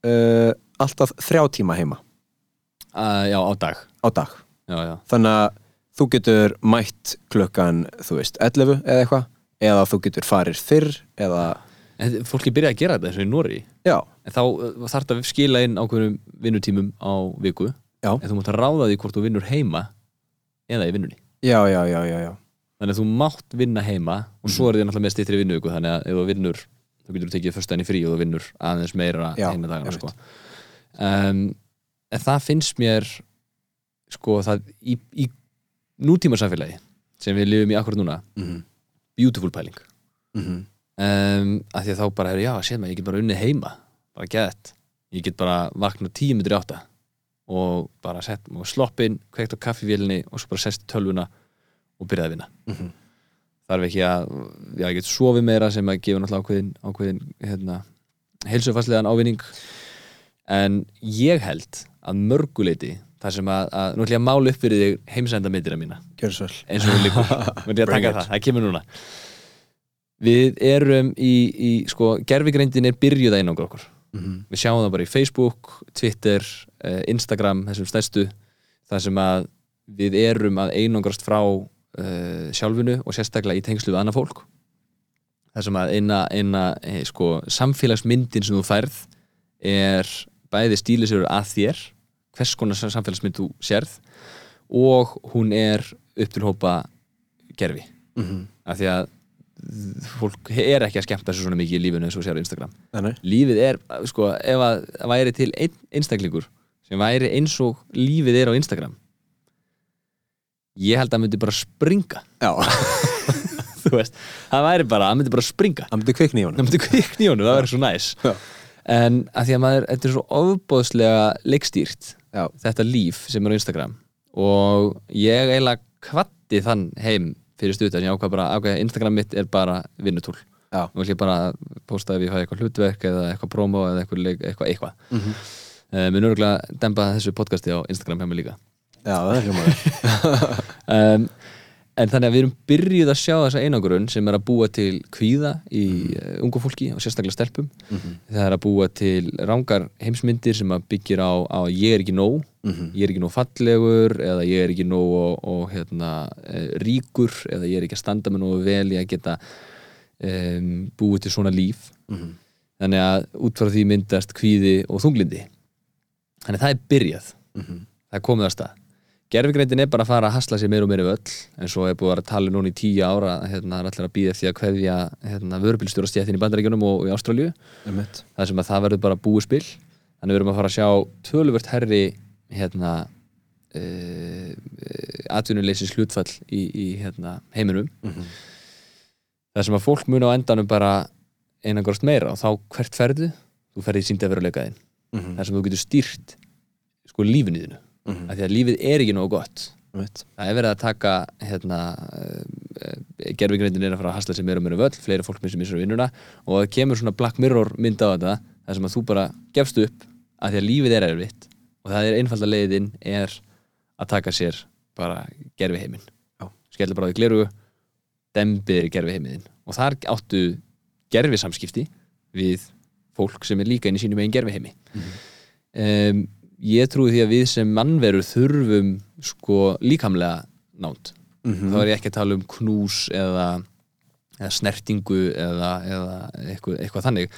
Speaker 1: uh, alltaf 3 tíma heima.
Speaker 2: Uh, Já, á dag.
Speaker 1: Á dag.
Speaker 2: Já, já.
Speaker 1: Þannig að þú getur mætt klukkan, þú veist, 11 eða eitthvað, eða þú getur farir fyrr eða,
Speaker 2: En fólki byrja að gera þetta eins og í Nóri En þá uh, þarf þetta að skila inn ákveðum vinnutímum á viku.
Speaker 1: Já.
Speaker 2: En þú mátt að ráða því hvort þú vinnur heima eða í vinnunni.
Speaker 1: Já, já, já, já, já.
Speaker 2: Þannig að þú mátt vinna heima og svo er þið náttúrulega með stýttri vinnuviku þannig að ef þú vinnur, þú getur tekið föstudaginn í frí og þú vinnur aðeins meira
Speaker 1: Já,
Speaker 2: heima dagana sko. um, En það finnst mér sko það í, í nútíma samfélagi sem við lifum í akkur núna
Speaker 1: Mm
Speaker 2: beautiful pæling.
Speaker 1: -hmm.
Speaker 2: um, að því að þá bara er já, séð maður, ég get bara unnið heima. Bara gett, ég get bara vaknað tíu minnur í átta og bara sett og sloppinn, kveikt á kaffivélinni og svo bara sest tölvuna og byrjaði að vinna.
Speaker 1: Mhm.
Speaker 2: þarf ekki að, já, ég get sofið meira sem að gefa náttúrulega ákveðin, ákveðin hérna, heilsufarslegan ávinning. En ég held að mörguleiti þar sem að, að nú ætlum ég að mála upp fyrir þig heimsenda mína
Speaker 1: Gjör svo vel.
Speaker 2: Eins og líkur Nú ætlum ég að taka það, það kemur núna. Við erum í, í sko, gerfigreindin er byrjuð að einangra okkur.
Speaker 1: Mm
Speaker 2: við sjáum það bara í Facebook, Twitter eh, Instagram, þessum stærstu þar sem að við erum að einangrast frá uh, sjálfinu og sérstaklega í tengslu við annað fólk. Þar sem að eina, eina eh, sko, samfélagsmyndin sem þú færð er bæði stílisur að þér hvers konar samfélagsmynd þú sérð og hún er upp til hópa gerfi
Speaker 1: -hmm.
Speaker 2: af því að fólk er ekki að skemmta sér svona mikið í lífinu eins og sér á Instagram.
Speaker 1: Þannig
Speaker 2: lífið er, sko, ef að væri til einn einstaklingur sem væri eins og lífið er á Instagram ég held að það myndi bara springa.
Speaker 1: Já,
Speaker 2: þú veist, það væri bara, það myndi bara springa.
Speaker 1: Það myndi kvikni í honum.
Speaker 2: Myndi kvikni í honum, það væri svo næs.
Speaker 1: Já.
Speaker 2: en að því að maður, þetta er svo ofbóðslega leikstýrt,
Speaker 1: Já,
Speaker 2: þetta líf sem er á Instagram. Og ég eiginlega kvatti þann heim fyrir en ég ákvað bara, ákvað Instagram mitt er bara vinnutúl. Og ég bara posta ef ég hafa eitthvað hlutverk eða eitthvað promo eða eitthvað, eitthvað, eitthvað.
Speaker 1: mm -hmm.
Speaker 2: Uh, Mér nörgulega dempa þessu podcasti á Instagram hjá mig líka
Speaker 1: Já, það er hljómaður
Speaker 2: um, En þannig að við erum byrjuð að sjá þessa einangurun sem er að búa til kvíða í uh, ungu fólki og sérstaklega stelpum
Speaker 1: Mhm.
Speaker 2: það er að búa til rángar heimsmyndir sem að byggir á, að ég er ekki nóg
Speaker 1: Mhm.
Speaker 2: ég er ekki nóg fallegur eða ég er ekki nóg og, og hérna, uh, ríkur eða ég er ekki að standa með nógu vel í að geta um, búið til svona líf
Speaker 1: Mhm.
Speaker 2: þannig að út frá því myndast kvíði og þunglindi þannig að það er byrjað
Speaker 1: Mhm.
Speaker 2: það er komið að stað gerfigreindin er bara að fara að hasla sér meira og meira við öll en svo er búið að tala núna í tíu ára hérna, það er allir að býða eftir að kveðja hérna, vörubílstjórastjættin í Bandaríkjunum og í
Speaker 1: Einmitt.
Speaker 2: það sem að það verður bara búið spil. Þannig við erum að fara að sjá töluvert herri hérna uh, atvinnuleysis hlutfall í, í hérna, heiminum.
Speaker 1: Mhm.
Speaker 2: það sem að fólk mun á endanum bara einangrost meira. Og þá hvert ferðu? Þú ferði í síndi að vera leikaðinn
Speaker 1: Mhm.
Speaker 2: þar sem þú getur stýrt sko lífinu þínu
Speaker 1: Mhm.
Speaker 2: af því að lífið er ekki nógu gott.
Speaker 1: Einmitt.
Speaker 2: það er verið að taka hérna, uh, gerfigreindin er að fara að hasla sér meira og meira völl fleira fólk missir missir vinnuna og það kemur svona Black Mirror mynd á þetta þar sem að þú bara gefst upp af því að lífið er erfitt og það er einfalda leiðin er að taka sér bara gerfi heiminn skellur bara á því gleru dembir gerfi heiminn og þar áttu gerfi samskipti við fólk sem er líka inn í sínum eigin gerfi heimi um, ég trúi því að við sem mannverur þurfum sko líkamlega nánt
Speaker 1: Mhm.
Speaker 2: þá er ég ekki að tala um knús eða, eða snertingu eða, eða eitthvað, eitthvað þannig.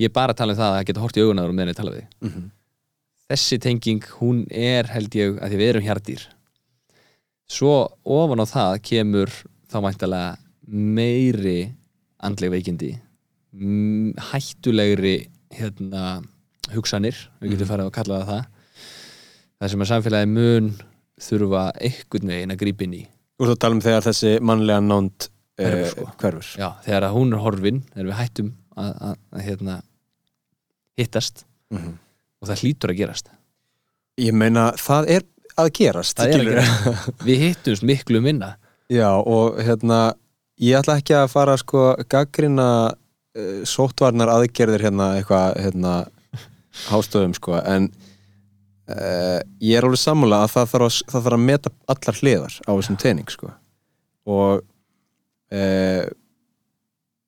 Speaker 2: Ég er bara að tala um það að geta hort í augunar og meðan ég tala við þig.
Speaker 1: Mhm.
Speaker 2: þessi tenging, hún er held ég að því við erum hjartýr svo ofan á það kemur þá mæntalega meiri andleg veikindi hættulegri hérna, hugsanir, við getum farið að kalla það það það sem að samfélagi mun þurfa einhvern veginn að grípa inn í
Speaker 1: Þú ert að tala um þegar þessi mannlega nánd
Speaker 2: Hverfur,
Speaker 1: uh,
Speaker 2: sko.
Speaker 1: hverfur.
Speaker 2: Já, þegar að hún er horfin þegar við hættum að, að, að hérna, hittast
Speaker 1: Mhm.
Speaker 2: og það hlýtur að gerast
Speaker 1: Ég meina, það er að gerast
Speaker 2: er að gerast við hittumst miklu minna
Speaker 1: Já, og hérna ég ætla ekki að fara sko gaggrina uh, sóttvarnar aðgerðir hérna eitthvað hérna hástöðum sko en uh, ég er alveg sammála að það þarf að, það þarf að meta allar hliðar á þessum tening sko. Og uh,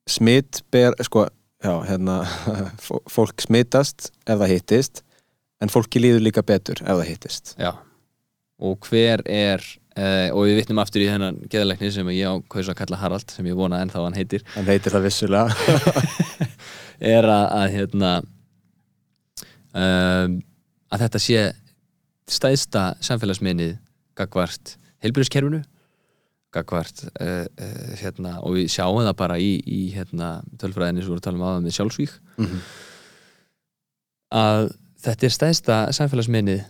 Speaker 1: smitt ber sko, já, hérna fó- fólk smittast ef það hittist en fólki líður líka betur ef það hittist.
Speaker 2: Já. og hver er uh, og við vitnum aftur í þennan geðalegni sem ég á kaus að kalla Harald sem ég vona ennþá hann heitir.
Speaker 1: Hann heitir það vissulega.
Speaker 2: Er að, að hérna um, að þetta sé stæðsta samfélagsminnið gagvart heilbyrðiskerfinu gagvart uh, uh, hérna, og við sjáum það bara í, í hérna, tölfræðinni sem við vorum að tala um með sjálfsvík
Speaker 1: Mhm.
Speaker 2: að þetta er stæðsta samfélagsminnið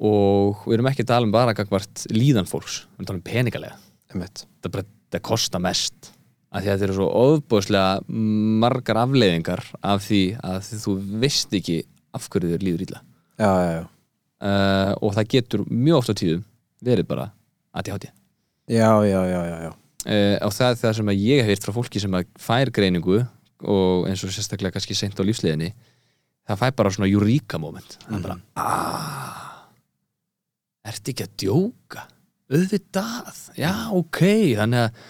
Speaker 2: og við erum ekki að tala um bara gagvart líðan fólks, við erum að tala um peningalega. Það bara, það kosta mest af því að þetta eru svo ofbúðslega margar afleiðingar af því að þú veist ekki af hverju þér líður illa
Speaker 1: já, já, já.
Speaker 2: Uh, og það getur mjög oft á tíðum verið bara ADHD
Speaker 1: Já, já, já, já, já.
Speaker 2: uh, og það er það sem ég hef heyrt frá fólki sem fær greiningu og eins og sérstaklega kannski seint á lífsliðinni það fær bara svona eureka moment. Það er bara aaaah ertu ekki að djóka? Auðvitað, já ok. Þannig að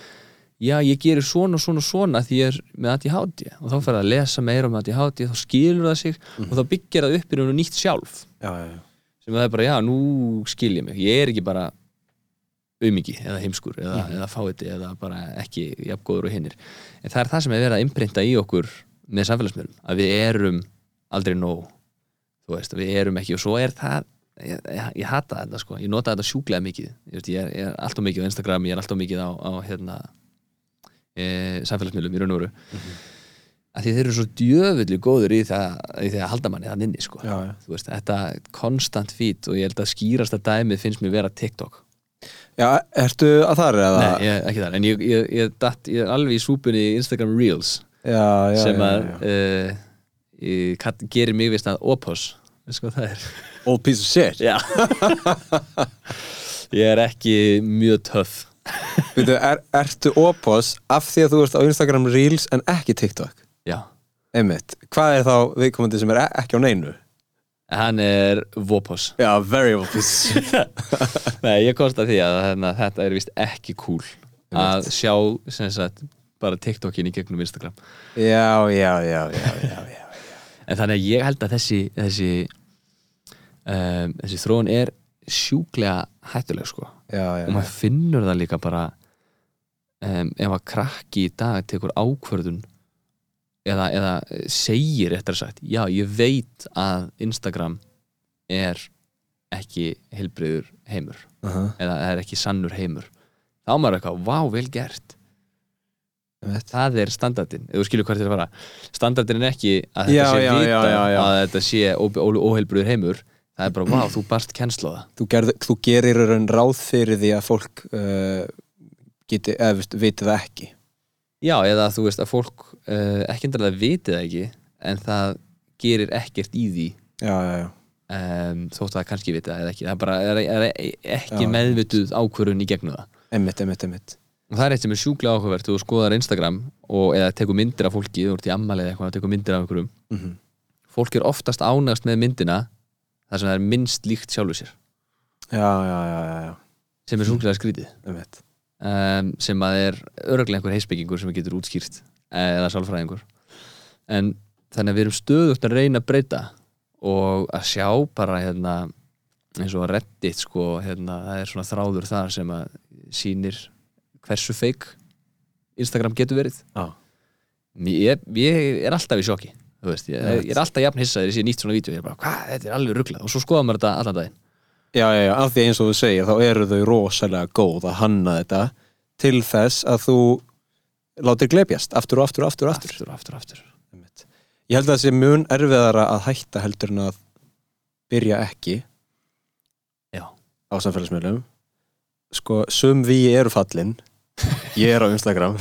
Speaker 2: já ég gerir svona og svona og svona því ég er með ADHD og þá fer það að lesa meira um ADHD þá skilur það sig og þá byggir það upp í raun og nýtt sjálf.
Speaker 1: Já, já, já.
Speaker 2: sem það er bara, já, nú skil ég mig. Ég er ekki bara aumingi eða heimskur eða, eða fáiði eða bara ekki jafngóður og hinnir en það er það sem er verið að imprinta í okkur með samfélagsmiðlum, að við erum aldrei nóg þú veist, við erum ekki. Og svo er það ég, ég, ég hata þetta sko, ég nota þetta sjúklega mikið. Ég, veist, ég, er, ég er alltaf mikið á Instagram ég er alltaf mikið á, á hérna e, samfélagsmiðlum í raun og veru að því þeir eru svo djöfulli góður í það, í því að halda manni þann inni sko.
Speaker 1: Já.
Speaker 2: Þú veist, þetta konstant fít og ég held að skýrasta dæmið finnst mér vera TikTok
Speaker 1: Já, ertu að þar eða?
Speaker 2: Nei, ég, ekki þar, en ég, ég, ég, datt, ég er alveg í súpunni Instagram Reels
Speaker 1: Já, já,
Speaker 2: sem að kall- gerir mig vist að opos það er?
Speaker 1: Old piece of shit.
Speaker 2: Já Ég er ekki mjög töff
Speaker 1: Veitu, er, ertu opos af því að þú ert á Instagram Reels en ekki TikTok?
Speaker 2: Já,
Speaker 1: Einmitt. Hvað er þá viðkomandi sem er e- ekki á neinu?
Speaker 2: hann er Vopos
Speaker 1: Já, very shit.
Speaker 2: Nei, ég komst að því að hérna, þetta er vist ekki cool að sjá sem sagt, bara TikTokin í gegnum Instagram
Speaker 1: já, já, já, já, já, já.
Speaker 2: en þannig að ég held að þessi þessi, um, þessi þróun er sjúklega hættuleg sko.
Speaker 1: Já, já,
Speaker 2: og maður finnur það líka bara um, ef að krakki í dag tekur ákvörðun eða, eða segir eftir sagt já ég veit að Instagram er ekki heilbriður heimur
Speaker 1: Aha,
Speaker 2: eða er ekki sannur heimur. Þá maður eitthvað, vá vel gert. Það er standardin, þú skilur hvað þetta er að fara. Standardin er ekki að þetta sé
Speaker 1: já, já,
Speaker 2: vita að þetta sé óheilbriður heimur það er bara, vá, þú barst kennslu á það.
Speaker 1: Þú, gerð, þú gerir raun ráð fyrir því að fólk uh, geti, eða viti það ekki.
Speaker 2: Já, eða þú veist að fólk uh, ekki endur að viti það ekki en það gerir ekkert í því.
Speaker 1: Já, já, já.
Speaker 2: Um, þótt það kannski viti það eða ekki. Það er bara er, er, ekki
Speaker 1: Já.
Speaker 2: meðvituð ákvörun í gegnum það.
Speaker 1: Einmitt, einmitt, einmitt.
Speaker 2: Og það er eitt sem er sjúklega áhugavert. Þú skoðar Instagram og, eða tekur myndir af fólki þú ert í ammali eða eitthvað, tekur myndir af einhverjum.
Speaker 1: Mm
Speaker 2: fólk er oftast ánægast með myndina þar sem það er minnst líkt sjálfu sér.
Speaker 1: Já, já, já, já,
Speaker 2: sem er sjúklega skrítið. Um, sem að er örglega einhver heisbyggingur sem getur útskýrt eða sálfræðingur. En þannig að við erum stöðugt að reyna að breyta og að sjá bara hérna, eins og að reddit sko, hérna, það er svona þráður þar sem að sýnir hversu feik Instagram getur verið.
Speaker 1: Já,
Speaker 2: ég, ég er alltaf í sjokki veist, ég, ég er alltaf jafn hissaður ég sé nýtt svona vídeo, ég er bara, hvað, þetta er alveg ruglað. Og svo skoða maður þetta allan daginn.
Speaker 1: Já, já, já, af því eins og þú segir þá eru þau rosalega góð að hanna þetta til þess að þú látir glebjast aftur og aftur og aftur og aftur.
Speaker 2: Aftur, aftur, aftur.
Speaker 1: Ég held að það sé mun erfiðara að hætta heldur en að byrja ekki.
Speaker 2: Já.
Speaker 1: á samfélagsmiðlum. Sko, sum við eru fallin ég er á Instagram.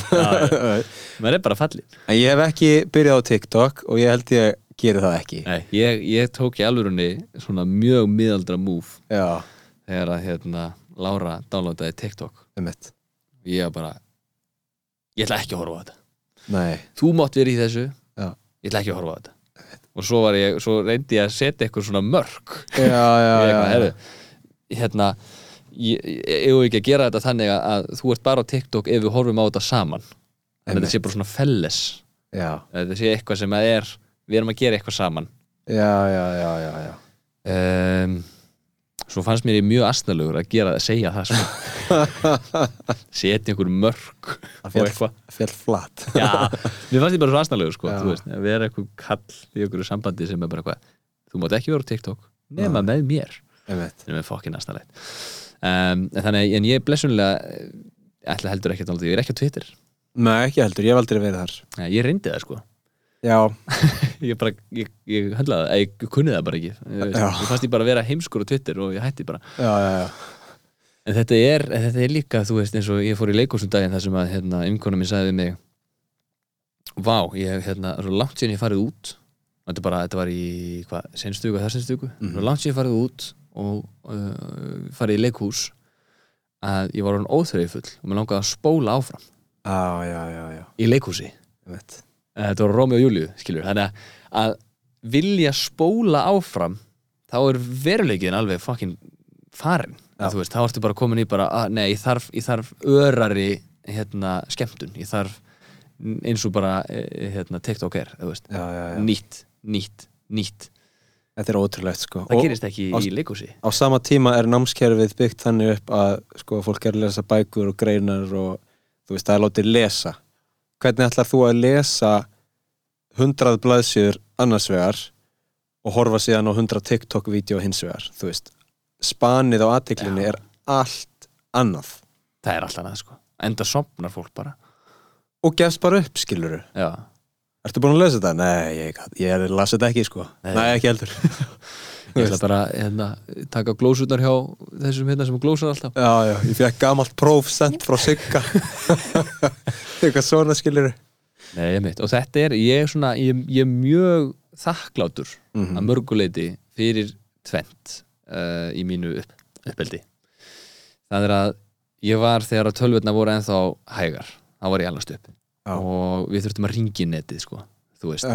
Speaker 2: Maður er bara fallin
Speaker 1: en ég hef ekki byrjað á TikTok og ég held ég geri það ekki.
Speaker 2: Nei, ég, ég tók í alvörunni svona mjög miðaldra move
Speaker 1: Já,
Speaker 2: þegar að hérna Lára downloadaði TikTok.
Speaker 1: Um mitt
Speaker 2: ég var bara ég ætla ekki að horfa á þetta.
Speaker 1: Nei,
Speaker 2: þú mátt vera í þessu,
Speaker 1: Já.
Speaker 2: ég ætla ekki að horfa á þetta. Og svo ég, svo reyndi ég að setja eitthvað svona mörk.
Speaker 1: Já, já, já,
Speaker 2: hérna ég ég ekki að gera þetta þannig að, þú ert bara á TikTok ef við horfum á þetta saman?
Speaker 1: Einmitt.
Speaker 2: þetta sé bara svona felles.
Speaker 1: Já,
Speaker 2: þetta sé eitthvað sem að er við erum að gera eitthvað saman.
Speaker 1: Já, já, já, já, já.
Speaker 2: um, svo fannst mér ég mjög astnalegur að gera að segja það sko. setja einhver mörk
Speaker 1: Það
Speaker 2: eitthvað.
Speaker 1: féll flat
Speaker 2: já, mér fannst ég bara svo astnalegur sko,
Speaker 1: Já.
Speaker 2: að vera eitthvað kall í einhverju sambandi sem er bara eitthvað þú mátt ekki vera á TikTok nema með mér.
Speaker 1: Um mitt
Speaker 2: sem er fokkin aðstæðlegt um, þannig en ég blessunlega eh, ætla heldur ekki að ég er ekki á Twitter.
Speaker 1: Nei, ekki heldur, ég hef aldrei verið þar.
Speaker 2: Nei, ég reyndi það sko.
Speaker 1: Já,
Speaker 2: ég bara, ég, ég höndlaði það, ég kunni það bara ekki. Ég, ég fannst ég bara að vera heimskur á Twitter og ég hætti bara.
Speaker 1: Já, já, já.
Speaker 2: en þetta er, þetta er líka, þú veist eins og ég fór í leikúsum daginn þar sem að hérna, umkonum minn sagði við mig Vá, ég, hérna, svo langt síðan ég farið út. Þetta, bara, þetta var í, hvað, senstugu, það senstugu mm
Speaker 1: Mhm.
Speaker 2: langt síðan ég farið út og uh, farið í leikhús að ég var orðin óþreyfull og mér langaði að spóla áfram
Speaker 1: Já, já, já, já,
Speaker 2: í leikhúsi. Eh, þetta var Rómi og Júliu, þannig að, að vilja spóla áfram þá er veruleikin alveg fucking farin veist, þá ertu bara komin í bara að, nei, ég þarf, ég þarf örari hérna, skemmtun, ég þarf eins og bara eh, hérna, TikTok er, þú veist,
Speaker 1: Já, já, já,
Speaker 2: nýtt, nýtt, nýtt
Speaker 1: þetta er ótrúlegt sko.
Speaker 2: Það gerist ekki
Speaker 1: á-
Speaker 2: í leikhúsi.
Speaker 1: á sama tíma er námskerfið byggt þannig upp að sko, fólk er að lesa bækur og greinar og þú veist, það er látið lesa. Hvernig ætlar þú að lesa hundrað blaðsjör annars vegar og horfa síðan á hundrað TikTok-vídeó hins vegar, þú veist? Spanið á aðtiklinni
Speaker 2: Já.
Speaker 1: er allt annað.
Speaker 2: Það er alltaf annað, sko, enda sopnar fólk bara.
Speaker 1: Og gefst bara upp, skiluru
Speaker 2: já,
Speaker 1: Ertu búin að lesa þetta? Nei, ég, ég las þetta ekki, sko.
Speaker 2: Nei.
Speaker 1: Nei, ekki heldur.
Speaker 2: Ég ætla bara hérna, taka glósurnar hjá þessum hérna sem glósar alltaf.
Speaker 1: Já, já, ég fekk gamalt próf sendt frá Sigga. Eitthvað svona skilur
Speaker 2: Nei, ég mitt, og þetta er, ég er svona ég, ég er mjög þakklátur
Speaker 1: Mhm.
Speaker 2: að mörguleiti fyrir tvent uh, í mínu upp, uppeldi. Það er að ég var þegar að tölvurna voru ennþá hægar, þá var ég allast upp
Speaker 1: Já.
Speaker 2: og við þurftum að ringi netið sko, þú veist.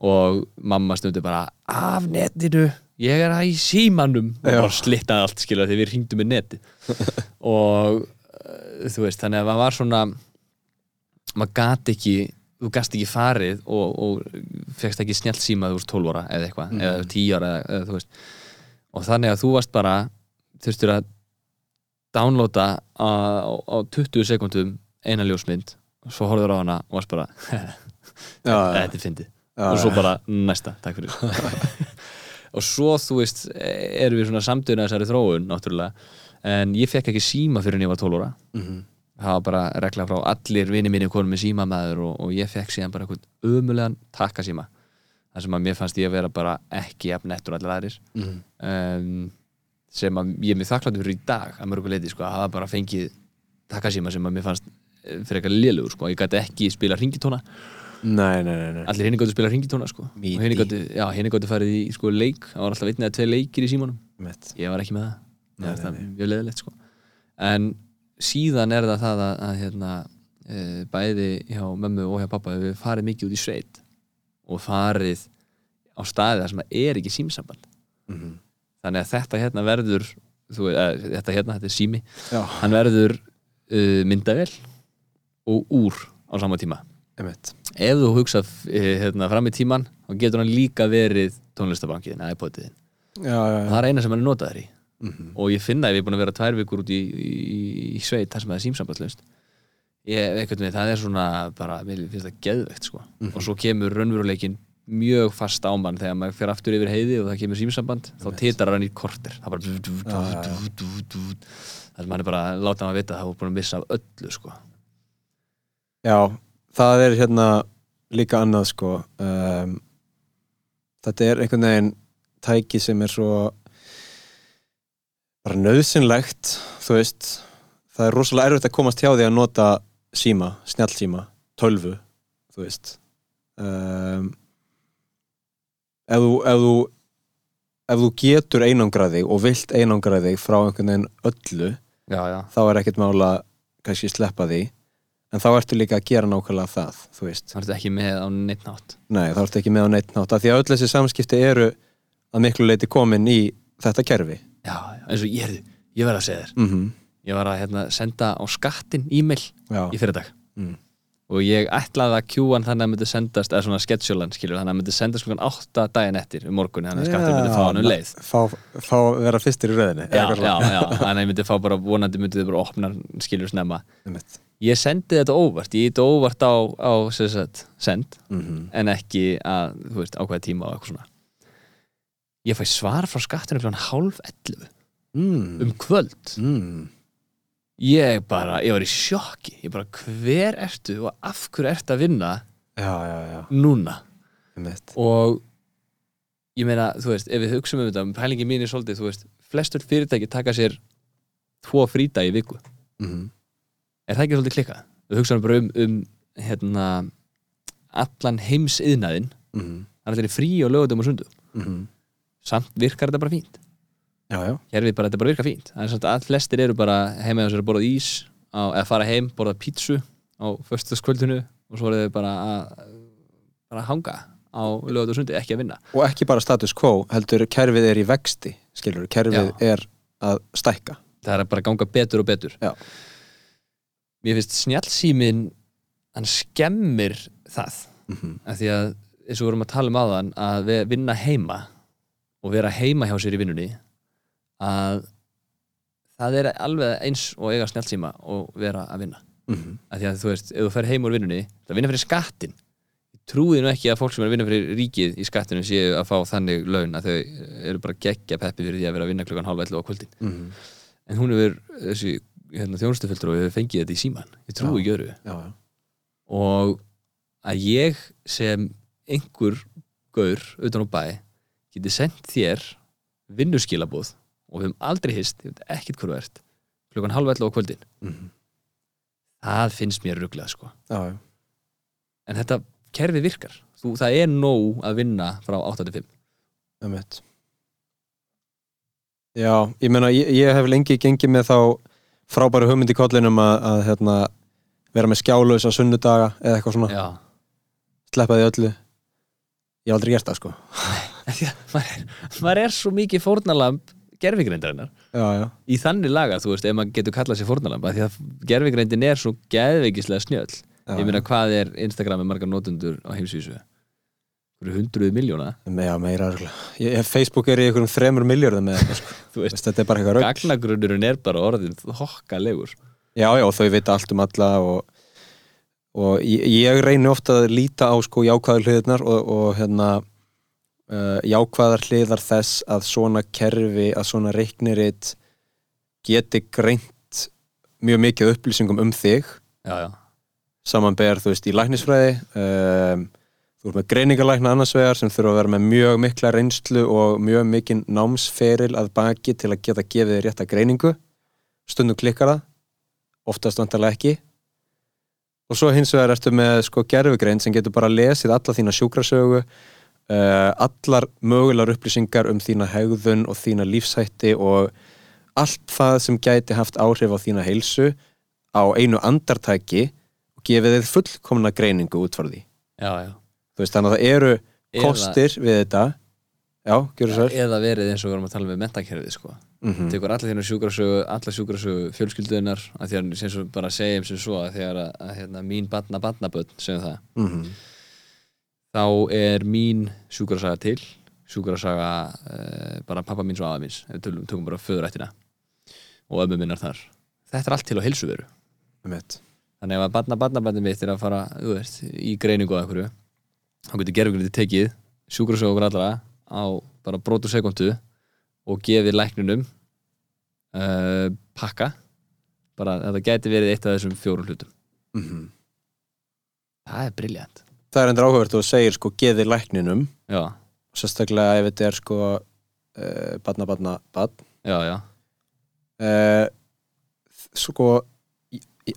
Speaker 2: Og mamma stundi bara af netinu, ég er að í símanum. Og bara slittaði allt skilja þegar við ringdum með neti og uh, þú veist, þannig að maður var svona maður gat ekki þú gast ekki farið og, og fegst ekki snjált síma þú veist 12 ára eða eitthvað,
Speaker 1: Mhm.
Speaker 2: eða 10 ára eða, eða, þú veist, og þannig að þú varst bara þurftur að downloada á, á 20 sekundum eina ljósmynd svo horfður á hana og varst bara þetta er fyndið. Og svo bara næsta, takk fyrir. Og svo þú veist erum við svona samtöðuna þessari þróun náttúrulega, en ég fekk ekki síma fyrir en ég var 12 ára.
Speaker 1: Mhm.
Speaker 2: það var bara regla frá allir vini mínu konum með símamaður og, og ég fekk síðan bara ömulegan takkasíma þar sem að mér fannst ég að vera bara ekki jafn nettur allir aðrir.
Speaker 1: Mhm.
Speaker 2: um, sem að ég er mér þakkláttur fyrir í dag að mörgu leiti sko, að hafa bara fengið takkasíma sem að mér fannst fyrir eitthvað lélugur sko, ég gæti ekki spila ringitóna
Speaker 1: Nei, nei, nei, nei.
Speaker 2: allir hinni gáttu spila ringitóna sko.
Speaker 1: Midi.
Speaker 2: og hinni gáttu, já, hinni gáttu farið í sko, leik það var alltaf einn eða tvei leikir í símanum
Speaker 1: Mitt.
Speaker 2: ég var ekki með það
Speaker 1: Nei,
Speaker 2: það
Speaker 1: nei, nei.
Speaker 2: mjög leðilegt sko. en síðan er það það að, að hérna, e, bæði hjá mömmu og hjá pappa hefur farið mikið út í sveit og farið á staði þar sem að er ekki símsamband
Speaker 1: Mhm.
Speaker 2: þannig að þetta hérna verður þú, e, þetta hérna, þetta er sími
Speaker 1: Já,
Speaker 2: hann verður uh, myndavel og úr á sama tíma
Speaker 1: einmitt
Speaker 2: ef þú hugsa hérna, fram í tíman þá getur hann líka verið tónlistabankiðin, iPodiðin það er eina sem hann er notaður í
Speaker 1: Mhm.
Speaker 2: og ég finna ef ég er búin að vera tvær vikur út í, í, í sveit þar sem það er veginn, það er svona bara, mér finnst það geðvegt sko.
Speaker 1: Mhm.
Speaker 2: og svo kemur raunveruleikin mjög fast ámann þegar maður fer aftur yfir heiði og það kemur símsamband þá titrar hann í korter það bara það er mann er bara að láta hann að vita að það voru búin að missa af öllu sko.
Speaker 1: Já, það er hérna líka annað sko. Um, þetta er einhvern veginn tæki sem er svo bara nöðsynlegt þú veist. Það er rosalega erfitt að komast hjá því að nota síma, snjallsíma, tölvu þú veist. Um, ef þú ef þú ef þú getur einangraði og vilt einangraði frá einhvern veginn öllu
Speaker 2: já, já,
Speaker 1: þá er ekkert mála kannski sleppa því en þá ertu líka að gera nákvæmlega það þú veist,
Speaker 2: það er ekki með á neitt nátt
Speaker 1: nei þá ertu ekki með á neitt nátt af því að öll þessi samskipti eru að miklu leiti komin í þetta kerfi.
Speaker 2: Já, eins og ég, heyrðu, ég verð að segja þér.
Speaker 1: Mm
Speaker 2: ég var að hérna, senda á skattin e-mail
Speaker 1: Já,
Speaker 2: í fyrirdag
Speaker 1: Mm.
Speaker 2: og ég ætlaði að kjúan þannig að það myndi sendast eða svona sketsjólan skilur þannig að það myndi sendast klukkan 8 daginn eftir um morgun þannig að skattur myndi fá hann um leið.
Speaker 1: fá, fá vera fyrstir í röðinni
Speaker 2: já, já, þannig að ég myndi fá bara vonandi myndi þið bara opna skilur snemma.
Speaker 1: Einmitt.
Speaker 2: Ég sendi þetta óvart, ég þetta óvart á, á sagt, send
Speaker 1: Mhm.
Speaker 2: en ekki að, þú veist, ákveða tíma og eitthvað svona ég fæ svar frá skattunum klukkan hálf 11
Speaker 1: mm.
Speaker 2: um kvöld
Speaker 1: Mm.
Speaker 2: ég bara, ég var í sjokki ég bara, hver ertu og af hverju ertu að vinna
Speaker 1: já, já, já,
Speaker 2: núna
Speaker 1: Einmitt.
Speaker 2: og ég meina, þú veist, ef við hugsaum um þetta pælingi mín er svolítið, þú veist, flestur fyrirtæki taka sér tvo fríta í viku
Speaker 1: Mhm.
Speaker 2: Er það ekki svolítið klikkað? við hugsaum bara um, um hérna, allan heims yðnaðinn
Speaker 1: Mhm.
Speaker 2: það er allir frí og lögutum og sundum
Speaker 1: Mhm.
Speaker 2: samt virkar þetta bara fínt
Speaker 1: já, já,
Speaker 2: Kerfið bara, þetta bara virkar fínt það er samt að flestir eru bara heima sér að borða ís á, eða fara heim, borða pítsu á föstaskvöldinu og svo eru þau bara að bara að hanga á lögutum og sundi, ekki að vinna
Speaker 1: og ekki bara status quo heldur kerfið er í vexti skilur, kerfið
Speaker 2: Já.
Speaker 1: er að stækka
Speaker 2: það er bara að ganga betur og betur
Speaker 1: Já.
Speaker 2: Mér finnst snjallsímin hann skemmir það
Speaker 1: Mhm.
Speaker 2: af því að eins og við vorum að tala um áðan að við vinna heima og vera heima hjá sér í vinnunni að það er alveg eins og eiga snjallsíma og vera að vinna
Speaker 1: Mhm.
Speaker 2: af því að þú veist, ef þú fer heim úr vinnunni það vinna fyrir skattin ég trúi nú ekki að fólk sem er að vinna fyrir ríkið í skattinu séu að fá þannig laun að þau eru bara geggja peppi fyrir því að vera að vinna klukkan hálfa 11 á kvöldin
Speaker 1: Mhm.
Speaker 2: en hún hefur þessi hérna, þjónustufildur og hefur fengið þetta í síman ég trúi ekki öru og að ég sem einhver gaur utan á bæ geti sendt þér vinnuskilabóð og við höfum aldrei hist, ég veit ekkert hvað þú ert klukkan halv 11 á kvöldin.
Speaker 1: Mhm.
Speaker 2: það finnst mér ruglað sko.
Speaker 1: Já,
Speaker 2: en þetta kerfi virkar. Þú, það er nóg að vinna frá 8-5
Speaker 1: Einmitt. Já, ég meina, ég, ég hef lengi gengið með þá frábæru hugmynd í kollinum að, að hérna, vera með skjálausa sunnudaga eða eitthvað svona,
Speaker 2: já,
Speaker 1: sleppa því öllu. Ég hef aldrei gert það, sko.
Speaker 2: Að maður er, maður er svo mikið fórnalamb
Speaker 1: já,
Speaker 2: í þannig laga, þú veist, ef maður getur kallað sér fórnalamb af því að gerfigreindin er svo geðveikislega snjöll.
Speaker 1: Já
Speaker 2: ég meina hvað er Instagram með margar notendur á heimsvísu hundruð miljóna
Speaker 1: Já, meira ég, Facebook er í einhverjum þremur þetta, sko. Þetta er bara eitthvað raug
Speaker 2: gagnagrunnurinn er bara orðin hokkalegur
Speaker 1: Já, já, þau vita allt um alla og, og ég, ég reyni ofta að líta á sko jákvæðar hliðarnar og, og hérna uh, jákvæðar hliðar þess að svona kerfi, að svona reikniritt geti greint mjög mikið upplýsingum um þig.
Speaker 2: Já, já,
Speaker 1: samanber, þú veist, í læknisfræði um, þú ert með greiningalækna annars vegar sem þurfa að vera með mjög mikla reynslu og mjög mikinn námsferil að baki til að geta gefið þér rétta greiningu. Stundum klikkar það oftast vantarlega ekki. Og svo hins vegar ertu með sko gerfugreind sem getur bara lesið alla þína sjúkrasögu uh, allar mögulegar upplýsingar um þína hegðun og þína lífshætti og allt það sem gæti haft áhrif á þína heilsu á einu andartæki og gefið þið fullkomna greiningu út frá því.
Speaker 2: Já, já.
Speaker 1: Þú veist þannig að það eru
Speaker 2: Eða-
Speaker 1: kostir við þetta. Já, gjörðu svo
Speaker 2: eða verið eins og við vorum að tala með mentakerfið sko.
Speaker 1: mm
Speaker 2: tekur alla þínu sjúkrasögu alla sjúkrasögu fjölskylduðunar að því að sem svo bara segjum sem svo að þegar að, að hérna, mín batna batnaböld segjum það.
Speaker 1: -hmm.
Speaker 2: þá er mín sjúkrasaga til. Sjúkrasaga uh, bara pappa mín og aða míns. Ef við tökum bara föðurættina og ömmu minnar þar. Þetta er allt til á heilsuveru.
Speaker 1: Einmitt.
Speaker 2: þannig að barna barnabændin mitt er að fara þú veist, í greiningu og einhverju þá getur gerfugrindi tekið sjúkrasögur allra á bara brotu sekundu og gefið læknunum uh, pakka. Bara þetta gæti verið eitt af þessum fjórum hlutum.
Speaker 1: Mhm.
Speaker 2: það er briljant
Speaker 1: Það er endur áhugavert og þú segir sko geði lækninum.
Speaker 2: Já,
Speaker 1: sérstaklega ef þetta er sko uh, badna badna badn
Speaker 2: já, já,
Speaker 1: uh, sko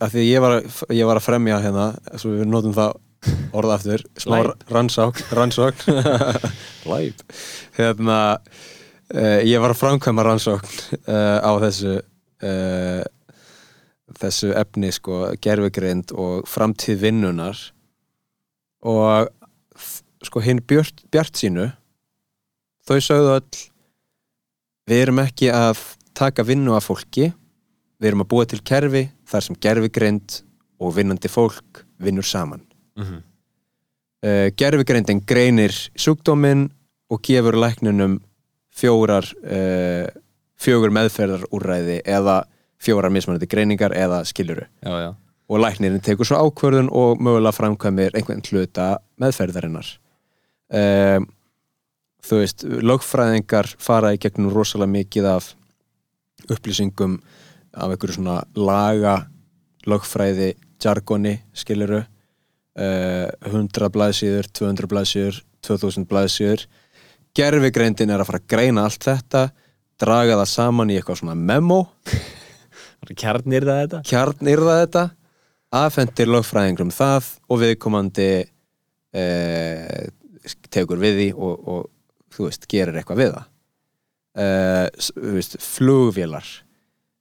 Speaker 1: af því ég var, að- ég var að fremja hérna svo við notum það orða aftur. Smá
Speaker 2: Glæp.
Speaker 1: rannsók rannsók Læp. Hérna uh, ég var að framkvæma rannsókn uh, á þessu uh, þessu efni sko gerfugreind og framtíð vinnunar og sko hinn björt, bjart sínu þau sögðu öll við erum ekki að taka vinnu af fólki. Við erum að búa til kerfi þar sem gerfugreind og vinnandi fólk vinnur saman
Speaker 2: mm
Speaker 1: uh, gerfugreindin greinir sjúkdóminn og gefur læknunum fjórar uh, fjögur meðferðarúrræði eða fjórar mismunandi greiningar eða
Speaker 2: já.
Speaker 1: og læknirinn tekur svo ákvörðun og mögulega framkvæmir einhvern hluta meðferðarinnar. Um, þú veist, lögfræðingar fara í gegnum rosalega mikið af upplýsingum af einhverju svona laga lögfræði jargoni skiluru uh, 100 blaðsíður, 200 blaðsíður 2000 blaðsíður. Gerfigreindin er að fara að greina allt þetta draga það saman í eitthvað svona memo.
Speaker 2: Kjarnir það þetta?
Speaker 1: Kjarnirða þetta. Afhendir lögfræðingrum það og viðkomandi eh, tekur við því og, og þú veist, gerir eitthvað við það. Eh, s- þú veist, flugvélar.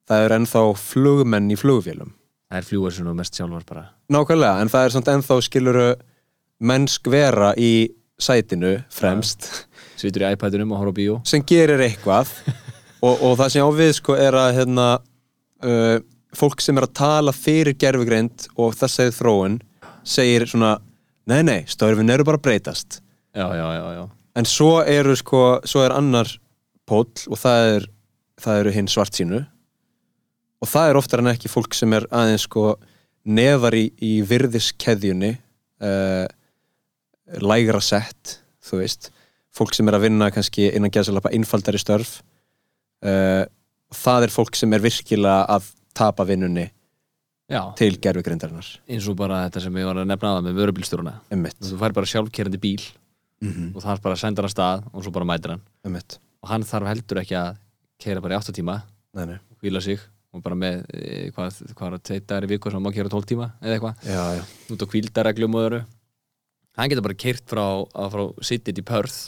Speaker 1: Það er ennþá flugmenn í flugvélum
Speaker 2: það er fljúar sem þú mest sjálfar bara.
Speaker 1: Nákvæmlega, en það er samt ennþá skiluru mennsk vera í sætinu fremst.
Speaker 2: Situr í iPadunum og horf á bíó.
Speaker 1: Sem gerir eitthvað. Og, og það sem ég á við sko er að hérna, uh, fólk sem er að tala fyrir gerfugreind og þessari þróun segir svona nei nei, störfin eru bara breytast.
Speaker 2: Já, já, já, já,
Speaker 1: en svo eru sko, svo er annar póll og það er það eru hinn svart sínu og það er oftar en ekki fólk sem er aðeins sko neðar í, í virðiskeðjunni uh, lægra sett þú veist, fólk sem er að vinna kannski innan gæðsalapa einfaldari störf uh, það er fólk sem er virkilega að tapa vinnunni
Speaker 2: já.
Speaker 1: til gerfugrindarinnar
Speaker 2: eins og bara þetta sem ég var að nefna aða með vörubílstjóruna þú fær bara sjálfkerandi bíl
Speaker 1: mm
Speaker 2: og þarf bara að senda hann stað og svo bara mætir hann.
Speaker 1: Emmitt
Speaker 2: og hann þarf heldur ekki að keira bara í 8 tíma hvíla sig og bara með e, hvað, hvað er að tveit dagar í viku sem hann má keira 12 tíma eða eitthvað. Út á kvíldareglum og öðru. Hann getur bara keirt frá, að frá sittit í pörð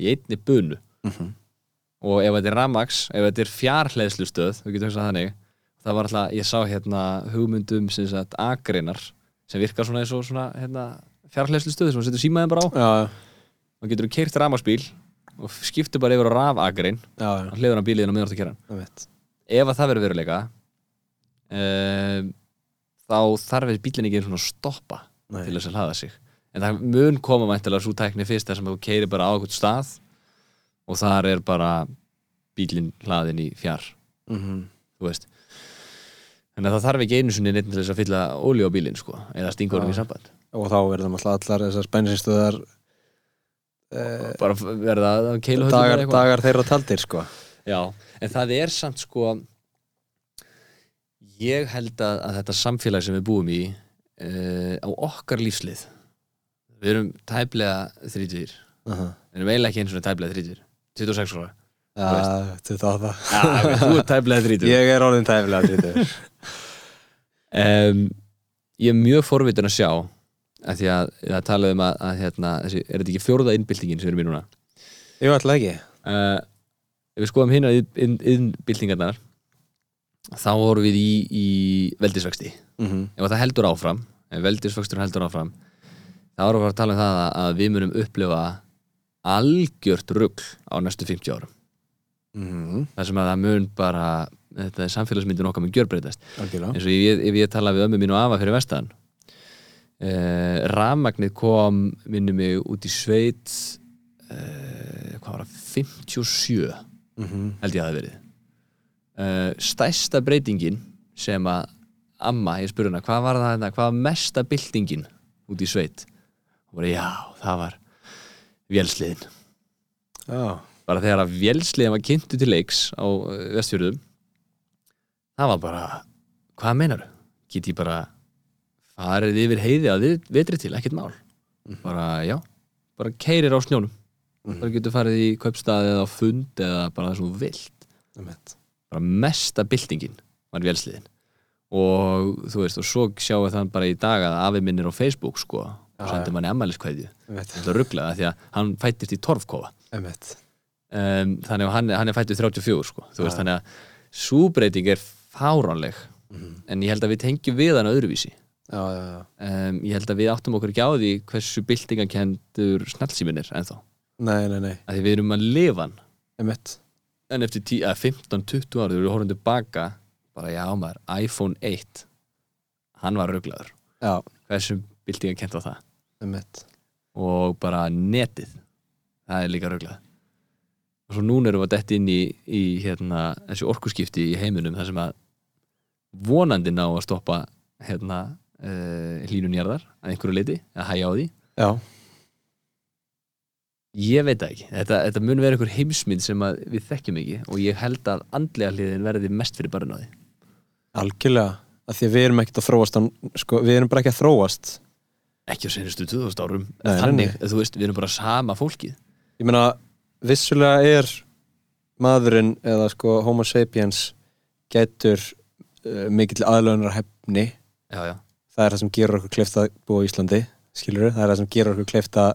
Speaker 2: í einni bunu.
Speaker 1: Mm
Speaker 2: og ef þetta er Ramax, ef þetta er hugsað þannig það var alltaf, ég sá hérna hugmyndum sem sagt agreinar sem virkar svona eins og svona hérna, fjarhleðslustöð sem þú setur símaðin bara á.
Speaker 1: Já,
Speaker 2: og getur þú keirt Ramaxbíl og skiptir bara yfir á
Speaker 1: já,
Speaker 2: og hliður hann bíliðin á meðan þú kera
Speaker 1: emmitt
Speaker 2: ef að það verður veruleika um, þá þarf bílinn ekki að stoppa
Speaker 1: Nei.
Speaker 2: til þess að hlaða sig. En það mun koma mæntilega svo tækni fyrst þar sem þú keirir bara á eitthvað stað og þar er bara bílinn hlaðin í fjár
Speaker 1: mm
Speaker 2: þú veist. Þannig að það þarf ekki einu sinni neitt til þess að fylla ólíu á bílinn sko, eða stingur hann í samband.
Speaker 1: Og þá alltaf allar þessar bensinstöðar uh,
Speaker 2: bara f- verða
Speaker 1: dagar, dagar þeirra taldir sko
Speaker 2: Já, en það er samt sko ég held að, að þetta samfélag sem við búum í uh, á okkar lífslið við erum tæplega þrítugir
Speaker 1: uh -huh.
Speaker 2: við erum eiginlega ekki eins og tæplega þrítugir 26 ára
Speaker 1: ja, þetta á það
Speaker 2: Já, þú er tæplega þrítugur.
Speaker 1: Ég er orðin tæfilega drítur
Speaker 2: um, Ég er mjög forvitin að sjá að því að það talaði um að, að hérna, þessi, er þetta ekki fjórða innbyltingin sem við erum í núna?
Speaker 1: Var alltaf ekki.
Speaker 2: Uh, ef við skoðum hérna innbyltingarnar þá vorum við í, í veldisvexti.
Speaker 1: Mm -hmm.
Speaker 2: ef það heldur áfram ef veldisvöxtur heldur áfram þá erum við að tala um það að, við munum upplifa algjört rugl á næstu 50 árum.
Speaker 1: Mm
Speaker 2: þar sem að það mun bara þetta samfélagsmyndin okkar mun gjörbreytast. Eins og ég, ef ég tala við ömmu mín og afa fyrir vestan. Uh, rafmagnið kom minnum mig út í sveit uh, hvað var það 57
Speaker 1: mm -hmm.
Speaker 2: held ég að það verið. Uh, stærsta breytingin sem að amma, ég spurði hana, hvað var það hérna, hvað var mesta byltingin út í sveit? Og bara já, það var vélsliðin.
Speaker 1: Já,
Speaker 2: bara þegar að vélsliðin var kynntu til leiks á uh, vestfjörðum það var bara hvað meinar get ég bara farið yfir heiði að við, vetri til, ekkert mál. Bara já, bara keirir á snjónum bara getur farið í kaupstaði eða fund eða bara það sem þú vilt
Speaker 1: einmitt.
Speaker 2: bara mesta byltingin var vélsliðin og þú veist, og svo sjáum við þann bara í dag að afi minn er á Facebook sko og
Speaker 1: Já,
Speaker 2: sendir manni ammæliskveðju
Speaker 1: Einmitt.
Speaker 2: þetta er rugglaða því að hann fættist í
Speaker 1: Einmitt.
Speaker 2: um, þannig að hann, hann er fættið 34 sko þú veist,
Speaker 1: Já.
Speaker 2: þannig að súbreyting er fáránleg
Speaker 1: Mhm.
Speaker 2: en ég held að við tengjum við hann öðruvísi
Speaker 1: Já, já, já.
Speaker 2: um, ég held að við áttum okkur ekki á því hversu byltingakendur snallsímin er ennþá,
Speaker 1: Nei, nei, nei,
Speaker 2: að því við erum að lifa hann.
Speaker 1: Einmitt.
Speaker 2: en eftir 10, að 15-20 ára þegar við horfum tilbaka bara já maður, iPhone 1 hann var rugglaður
Speaker 1: Já,
Speaker 2: hversu byltingakent á það?
Speaker 1: Einmitt.
Speaker 2: og bara netið það er líka rauglað og svo núna erum við að detti inn í, í hérna, þessi orkuskipti í heiminum þar sem að vonandi ná að stoppa hérna, uh, hlínunjarðar að einhverju leiti, að hæja á því.
Speaker 1: Já,
Speaker 2: ég veit ekki, þetta, þetta mun vera einhver heimsmynd sem við þekkjum ekki og ég held að andlega hliðin verði mest fyrir því
Speaker 1: algjörlega. Af því að við erum ekkert að þróast, sko, við erum bara ekki að þróast.
Speaker 2: ekki á senustu 2000 árum
Speaker 1: Nei,
Speaker 2: þannig,
Speaker 1: nei.
Speaker 2: þú veist, við erum bara sama fólkið
Speaker 1: Ég meina, vissulega er maðurinn eða sko homo sapiens getur uh, mikill aðlöðunar hefni
Speaker 2: já, já,
Speaker 1: það er það sem gerur okkur kleift að búa í Íslandi skilur það er það sem gerur okkur kleift að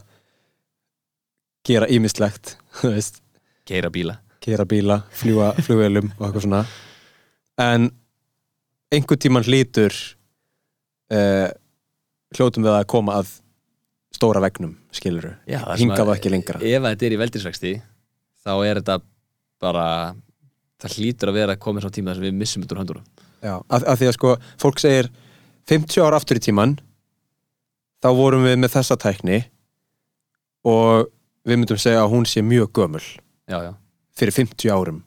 Speaker 1: gera ímislegt þú veist,
Speaker 2: keira bíla.
Speaker 1: Gera bíla, fljúa flugvelum og eitthvað svona. En einhvern tíman hlýtur uh, hljótum við að koma að stóra vegnum, skilur
Speaker 2: Já, það sem
Speaker 1: hingað
Speaker 2: að-
Speaker 1: og ekki lengra.
Speaker 2: ef að þetta er í veldisvexti þá er þetta bara það hlýtur að vera að koma svo tíma þar sem við missum þetta úr höndurum
Speaker 1: Já, af, af því að sko, fólk segir 50 ár aftur í tíman þá vorum við með þessa tækni og við myndum segja að hún sé mjög gömul
Speaker 2: já, já,
Speaker 1: fyrir 50 árum.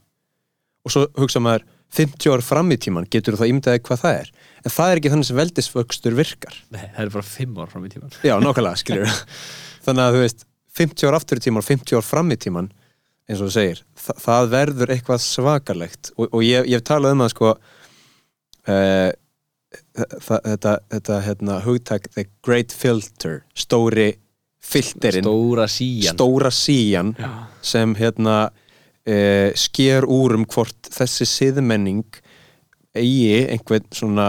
Speaker 1: Og svo hugsa maður 50 ár fram í tíman getur það ímyndaði hvað það er? En það er ekki þannig sem veldisvöxtur virkar.
Speaker 2: Nei, það er bara fimm ár fram í tíman
Speaker 1: Já, nákvæmlega, skilur þannig að þú veist, 50 ár aftur í tíman og 50 ár fram í tíman eins og þú segir, þa það verður eitthvað svakalegt. Og, og ég, ég hef talað um það sko uh, þetta, þetta hérna, hugtak the great filter stóri filterinn
Speaker 2: stóra síjan
Speaker 1: stóra síjan sem hérna uh, sker úr um hvort þessi siðmenning eigi einhvern svona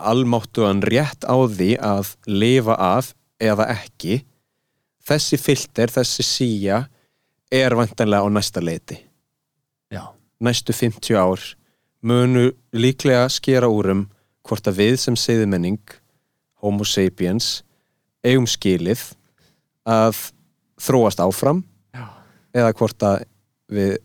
Speaker 1: almáttugan rétt á því að lifa af eða ekki. Þessi filter, þessi síja er vantanlega á næsta leiti.
Speaker 2: Já,
Speaker 1: næstu 50 ár munu líklega skera úr um hvort að við sem siðmenning homo sapiens eigum skilið að þróast áfram
Speaker 2: já.
Speaker 1: eða hvort að við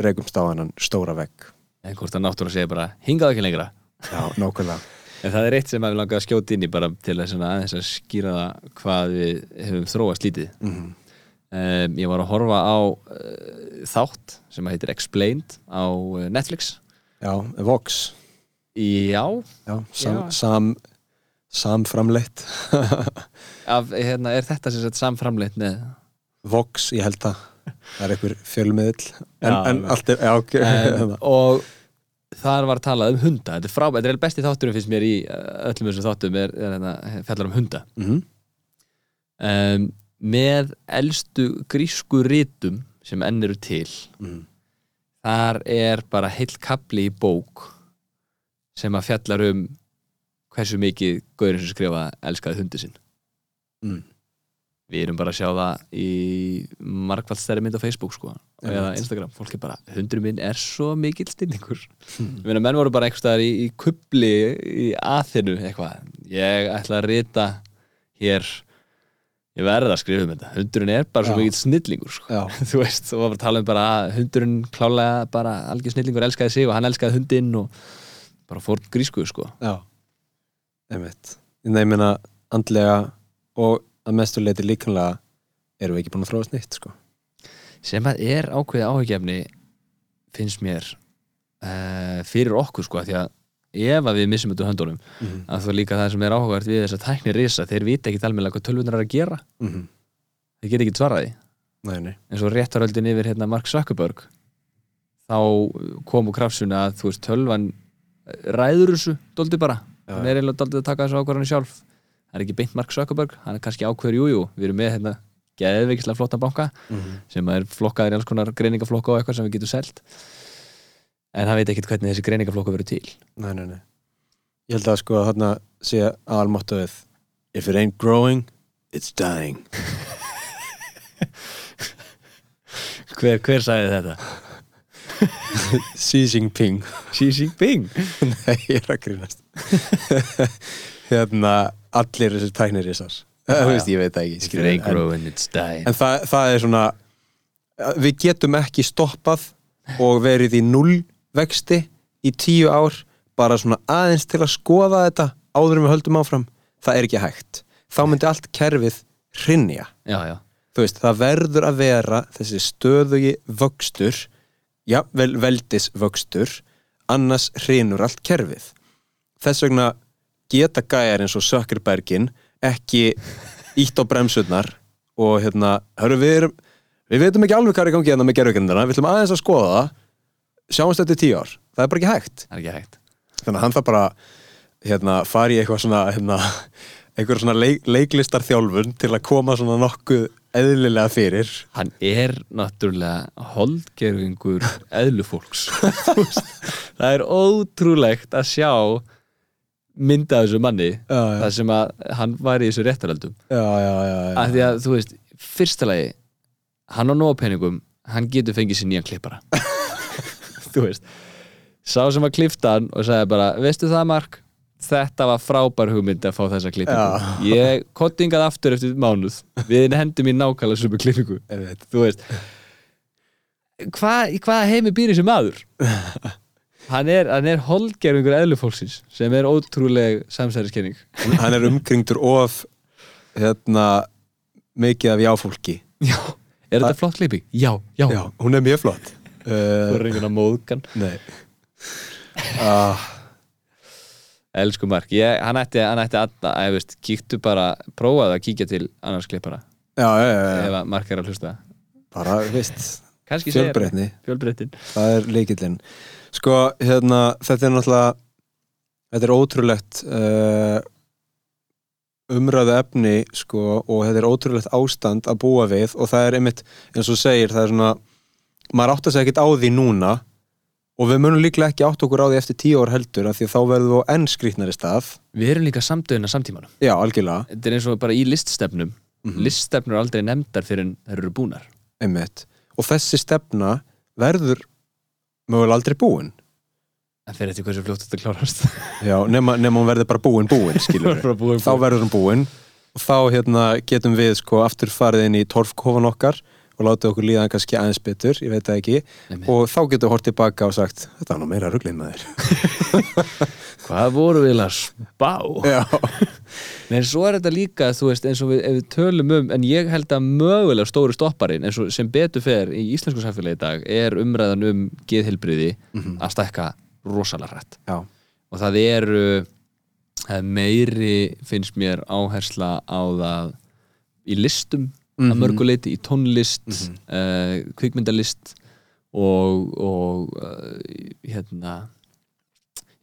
Speaker 1: rekumst á hann stóra vegg.
Speaker 2: En hvort að náttúrulega segja bara hingað ekki lengra.
Speaker 1: Já, nákvæmlega.
Speaker 2: En það er eitt sem að við langaði að skjóta inn í bara til að, að skýra það hvað við hefum þróast lítið.
Speaker 1: Mm -hmm.
Speaker 2: um, ég var að horfa á uh, þátt sem að heitir Explained á uh, Netflix.
Speaker 1: Já, Vox.
Speaker 2: Já,
Speaker 1: Já, sam,
Speaker 2: Já.
Speaker 1: sam, samframleitt.
Speaker 2: Af, hérna, er þetta sem sagt samframleitt með
Speaker 1: Vox, ég held það það er einhver fjölmiðill. En,
Speaker 2: Já,
Speaker 1: en allt er, já, ok
Speaker 2: um, og þar var talað um hunda. Þetta er frábært, þetta er besti þátturum finnst mér í uh, öllum þessum þáttum er, er hérna, fjallar um hunda.
Speaker 1: Mhm.
Speaker 2: um, með elstu grísku rítum sem enn eru til
Speaker 1: Mhm.
Speaker 2: þar er bara heill kapli í bók sem að fjallar um hversu mikið gaurinn sem skrifa elskaði hundi sinn
Speaker 1: Mm.
Speaker 2: við erum bara að sjá það í margfald stærri mynd á Facebook sko eða
Speaker 1: Einmitt.
Speaker 2: Instagram, fólk er bara hundurinn minn er svo mikill stillingur. Ég meina, menn voru bara einhvers staðar í, í kubli í aðinu eitthvað ég ætla að rita hér ég verða að skrifa um þetta hundurinn er bara svo
Speaker 1: Já.
Speaker 2: mikill snillingur sko. Þú veist, og var bara að tala um bara hundurinn klálega bara algjör snillingur elskaði sig og hann elskaði hundinn og bara fór grísku sko
Speaker 1: já einmitt Nei, ég meina andlega og að mestu leiti líkanlega erum við ekki búin að þróast neitt sko.
Speaker 2: sem að er ákveðið áhugjefni finnst mér uh, fyrir okkur sko, af því að ef að við missum þetta úr höndunum
Speaker 1: Mhm.
Speaker 2: að það líka það sem er áhugavert við þess að tækni risa þeir vita ekki alveg hvað tölvunar er að gera
Speaker 1: Mhm.
Speaker 2: þeir geta ekki svaraði
Speaker 1: Nei, nei
Speaker 2: eins og réttaröldin yfir hérna Mark Zuckerberg þá komu krafsuna að þú veist tölvan ræður þessu dóldi bara. Hann er eiginlega dóldi að taka þessu ákvarðan sjálf. Það er ekki beint Mark Zuckerberg hann er kannski ákveður jújú við erum með hérna geðveikislega flottan banka
Speaker 1: Mhm.
Speaker 2: sem er flokkaður í alls konar greiningaflokka og eitthvað sem við getum selt. En hann veit ekkert hvernig þessi greiningaflokka verður til.
Speaker 1: Nei, nei, nei. Ég held að sko að þarna sé aðalmottoðið If it ain't growing, it's dying.
Speaker 2: Hver, hver sagði þetta?
Speaker 1: Xi Jinping.
Speaker 2: Xi Jinping?
Speaker 1: Nei, ég er að grínast. Hérna, allir þessir tæknir þessar
Speaker 2: Já,
Speaker 1: Þú veist, ég veit það ekki en, en það, það er svona Við getum ekki stoppað og verið í null vexti í tíu ár bara svona aðeins til að skoða þetta áður en við höldum áfram. Það er ekki hægt. Þá myndi allt kerfið hrinja
Speaker 2: já, já,
Speaker 1: þú veist, það verður að vera þessi stöðugi vöxtur já, vel, veldis vöxtur annars hrinur allt kerfið. Þess vegna geta gæjar eins og Sökkerbergin ekki ítt á bremsurnar og hérna, hörru við erum við veitum ekki alveg hvað er í gangi hérna með gerfugrindina við ætlum aðeins að skoða það. Sjáumst þetta í tíu ár, það er bara ekki hægt.
Speaker 2: Það er ekki hægt.
Speaker 1: Þannig að hann það bara hérna, fari í eitthvað svona hérna, eitthvað svona leik, leiklistar þjálfun til að koma svona nokkuð eðlilega fyrir.
Speaker 2: Hann er náttúrulega holdgerfingur eðlufólks það er ótrúlegt að sjá mynda þessu manni
Speaker 1: já, já,
Speaker 2: það sem að hann var í þessu réttaröldum af því að þú veist, fyrsta lagi hann á nóg peningum hann getur fengið sér nýjan klippara. Þú veist sá sem að klifta hann og sagði bara veistu það Mark, þetta var frábær hugmynd að fá þessa klippingu. Ég kottingað aftur eftir mánuð. Við hendum í nákvæmlega sömu klippingu. Þú veist. Hvað, í hvaða heimi býr þessi maður? Hann er, er holdgerfingur eðlufólksins sem er ótrúleg samsæriskenning.
Speaker 1: Hann- er umkringdur of hérna mikið af jáfólki.
Speaker 2: Já, er þetta flott klipping? já, já,
Speaker 1: já, hún er mjög flott. Uh,
Speaker 2: er einhvern að móðgan
Speaker 1: nei. Uh,
Speaker 2: Elsku Mark, ég, hann ætti, hann ætti að, að veist, kíktu bara, prófaðu að kíkja til annars klippara,
Speaker 1: já, já, já, já.
Speaker 2: ef að Mark er að hlusta.
Speaker 1: Bara, veist
Speaker 2: kannski segir-
Speaker 1: fjölbreytni.
Speaker 2: Fjölbreytnin
Speaker 1: það er leikillinn sko, hérna, þetta er náttúrulega þetta er ótrúlegt uh, umræðu efni sko, og þetta er ótrúlegt ástand að búa við og það er einmitt, eins og þú segir það er svona, maður átt að segja ekkert á því núna og við munum líklega ekki átt okkur á því eftir tíu ár heldur af því þá verðum við á enn skrýtnari stað.
Speaker 2: Við erum líka samdöðin að samtímanum.
Speaker 1: Já, algjörlega,
Speaker 2: Þetta er eins og bara í liststefnum.
Speaker 1: Mhm.
Speaker 2: Liststefnur er aldrei nefndar fyrir en þær eru búnar.
Speaker 1: Einmitt. Og þessi stefna verður mögulega aldrei búin.
Speaker 2: En fyrir þetta hversu fljótt þetta klárast.
Speaker 1: Já, nema, nema hún verður bara búin búin skilur
Speaker 2: Bara búin,
Speaker 1: þá verður hann búinn og þá hérna, getum við sko aftur farið inn í torfkofan okkar og látið okkur líða kannski aðeins betur, ég veit það ekki.
Speaker 2: Nei,
Speaker 1: og þá getum við hort tilbaka og sagt þetta er nú meira rugglinn með þér
Speaker 2: Hvað voru við að spá?
Speaker 1: Já,
Speaker 2: En svo er þetta líka, þú veist, eins og við, við tölum um En ég held að mögulega stóri stopparinn eins og sem betur fer í íslensku samfélagi í dag er umræðan um geðhilbriði að stækka rosalega hrætt
Speaker 1: já,
Speaker 2: og það eru er meiri finnst mér áhersla á það í listum að
Speaker 1: Mhm.
Speaker 2: mörguleiti, í tónlist
Speaker 1: Mhm.
Speaker 2: uh, kvikmyndalist og, og uh, hérna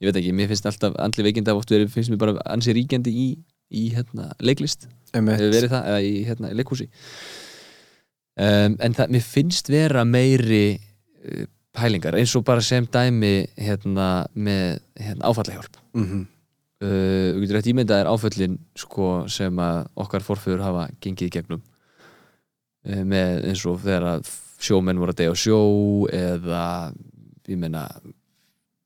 Speaker 2: ég veit ekki, mér finnst alltaf andli veikinda oft verið, finnst mér bara ansi ríkjandi í, í hérna, leiklist það, eða í hérna, leikhúsi um, en það, mér finnst vera meiri uh, pælingar, eins og bara sem dæmi hérna, með hérna, áfallahjálp
Speaker 1: Mhm.
Speaker 2: uh, við getum rétt ímyndað er áföllin sko, sem okkar forföður hafa gengið gegnum uh, með eins og þegar að sjómenn voru að deyja á sjó eða ég meina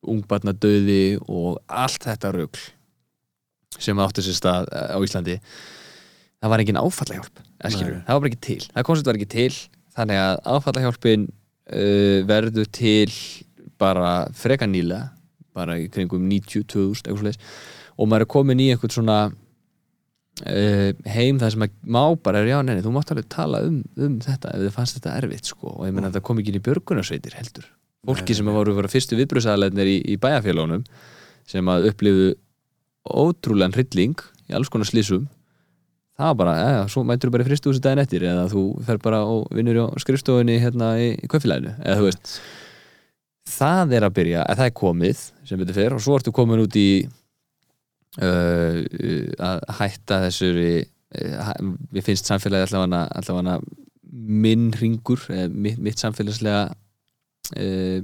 Speaker 2: ungbarnadauði og allt þetta rugl sem átti sér stað eh, á Íslandi það var engin áfallahjálp það var bara ekki til. Það koncept var ekki til þannig að áfallahjálpin uh, verður til bara freka nýlega bara í kringum 90-2000 eitthvað svoleiðis. og maður er komin í einhvern svona heim það sem að má bara er já, neini, þú mátt alveg tala um, um þetta ef þið fannst þetta erfitt sko. Og ég meina þetta kom ekki inn í björgunarsveitir heldur. Fólki sem voru vera fyrstu viðbröðsæðalegnir í, í bæjarfélagunum sem að upplifu ótrúlegan hrylling í alls konar slísum það bara, eða, svo mætur þú bara í fristúsi daginn eftir eða þú fer bara og vinnur á skrifstofunni hérna í, í kaufilæðinu eða þú veist. Það er að byrja, að það er komið sem betur fer og svo ertu komin út í að hætta þessari uh, við finnst samfélagi allavega, allavega minn ringur mitt, mitt samfélagslega uh,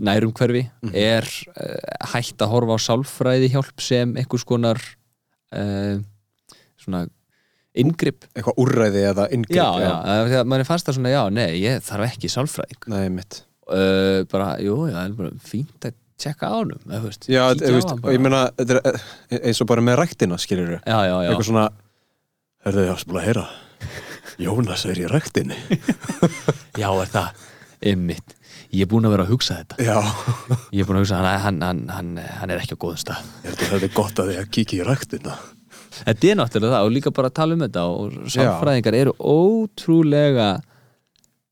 Speaker 2: nærumhverfi
Speaker 1: Mhm.
Speaker 2: er uh, hætt að horfa á sálfræði hjálp sem einhvers konar uh, svona inngrip
Speaker 1: eitthvað úrræði eða inngrip
Speaker 2: já, já, já. mann er fast að svona já, nei, ég þarf ekki sálfræðing
Speaker 1: Nei, mitt
Speaker 2: uh, bara, jú, já, fínt að tjekka á hann
Speaker 1: og ég meina er eh, eins og bara með ræktina,
Speaker 2: já, já,
Speaker 1: eitthvað svona Hörðu þið ástu að heyra. Jónas er í ræktinni.
Speaker 2: Já, er það einmitt, ég er búin að vera að hugsa þetta.
Speaker 1: Já,
Speaker 2: ég er búin að hugsa, hann, hann, hann, hann, er ekki á góðum stað.
Speaker 1: Er þetta er gott að þið að kíkja í ræktina.
Speaker 2: Þetta er náttúrulega það og líka bara að tala um þetta og sálfræðingar eru ótrúlega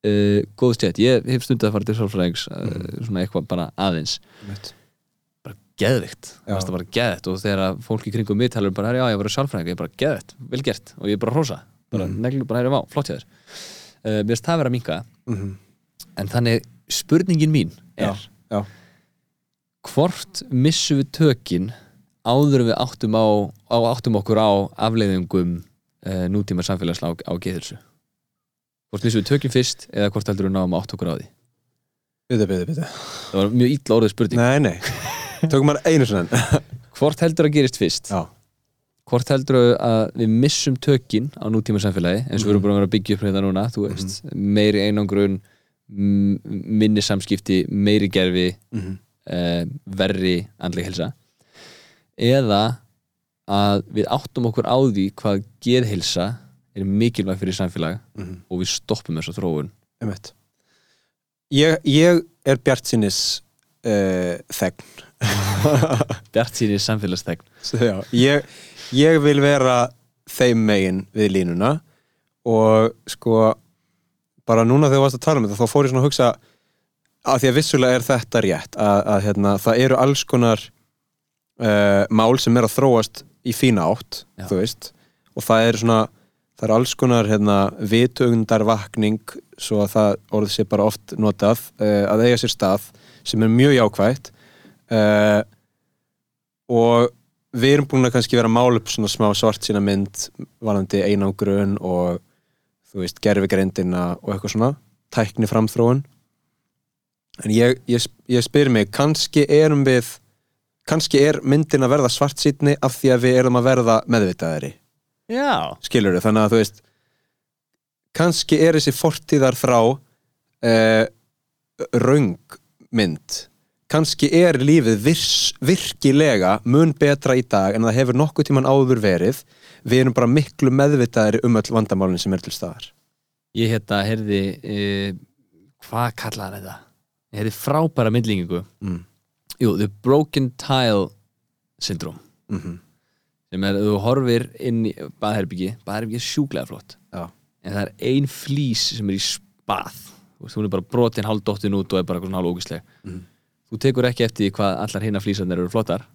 Speaker 2: uh, góð stjætt ég hef stundið að fara til sálfræðings uh, svona eitthvað bara aðeins.
Speaker 1: Mitt
Speaker 2: bara geðvikt, það bara geðvikt og þegar að fólk í kringum mig talar um bara, já, ég var sálfræðing ég er bara geðvikt, vel gert. Og ég er bara hrósa bara mm. neglu, bara hægri á, flott hjá þér. Uh, mér finnst það vera að minka
Speaker 1: Mhm.
Speaker 2: en þannig spurningin mín er
Speaker 1: Já, já,
Speaker 2: hvort missum við tökin áður við áttum, á, á, áttum okkur á afleiðingum uh, nútíma samfélagslega á, á geðilsu hvort missum við tökin fyrst eða hvort heldur við náum átt okkur á því?
Speaker 1: Byrðu, byrðu, byrðu
Speaker 2: það var mjög illa orðið spurning.
Speaker 1: Nei, nei, tökum maður einu sinni
Speaker 2: hvort heldur að gerist fyrst?
Speaker 1: Já,
Speaker 2: hvort heldur að við missum tökin á nútíma samfélagi eins og við erum búin að vera að byggja upp hérna núna þú veist, meiri einangrun minni samskipti meiri gerfi
Speaker 1: Mhm.
Speaker 2: uh, verri andlega helsa eða að við áttum okkur á því hvað geðhilsa er mikilvæg fyrir samfélag
Speaker 1: Mhm.
Speaker 2: og við stoppum þessu þróun
Speaker 1: Ég, ég er Bjart sinnis uh, þegn
Speaker 2: Bjart síni samfélagstegn
Speaker 1: Svo, já, ég, ég vil vera þeim megin við línuna og sko bara núna þegar þú varst að tala um þetta þá fór ég svona að hugsa að því að vissulega er þetta rétt að, að hérna, það eru alls konar uh, mál sem er að þróast í fína átt,
Speaker 2: Já.
Speaker 1: þú veist og það er svona það er alls konar hérna, vitundarvakning svo að það orð sé bara oft notað uh, að eiga sér stað sem er mjög jákvætt uh, og við erum búin að kannski vera að mála upp svona smá svart sína mynd varandi einangrun og þú veist, gerfigreindina og eitthvað svona tækni framþróun en ég, ég, ég spyr mig kannski erum við kannski er myndin að verða svart sítni af því að við erum að verða meðvitaðari
Speaker 2: Já,
Speaker 1: skilur við, þannig að þú veist kannski er þessi fortíðar þrá eh, röng mynd kannski er lífið virs, virkilega mun betra í dag en það hefur nokkuð tíman áður verið. Við erum bara miklu meðvitaðari um öll vandamálin sem er til staðar.
Speaker 2: Ég hérna heyrði uh, hvað kallaði þetta? Ég heyrði frábæra myndlíkingu
Speaker 1: mm.
Speaker 2: Jú, The Broken Tile Syndrome.
Speaker 1: Mm
Speaker 2: sem er að þú horfir inn í baðherbyggi baðherbyggi er sjúklega flott.
Speaker 1: Já,
Speaker 2: en það er ein flís sem er í spað. Þú er bara brotin hálfdóttin út og er bara eitthvað svona hálfógisleg
Speaker 1: Mhm.
Speaker 2: þú tekur ekki eftir hvað allar hinna flísarnir eru flottar.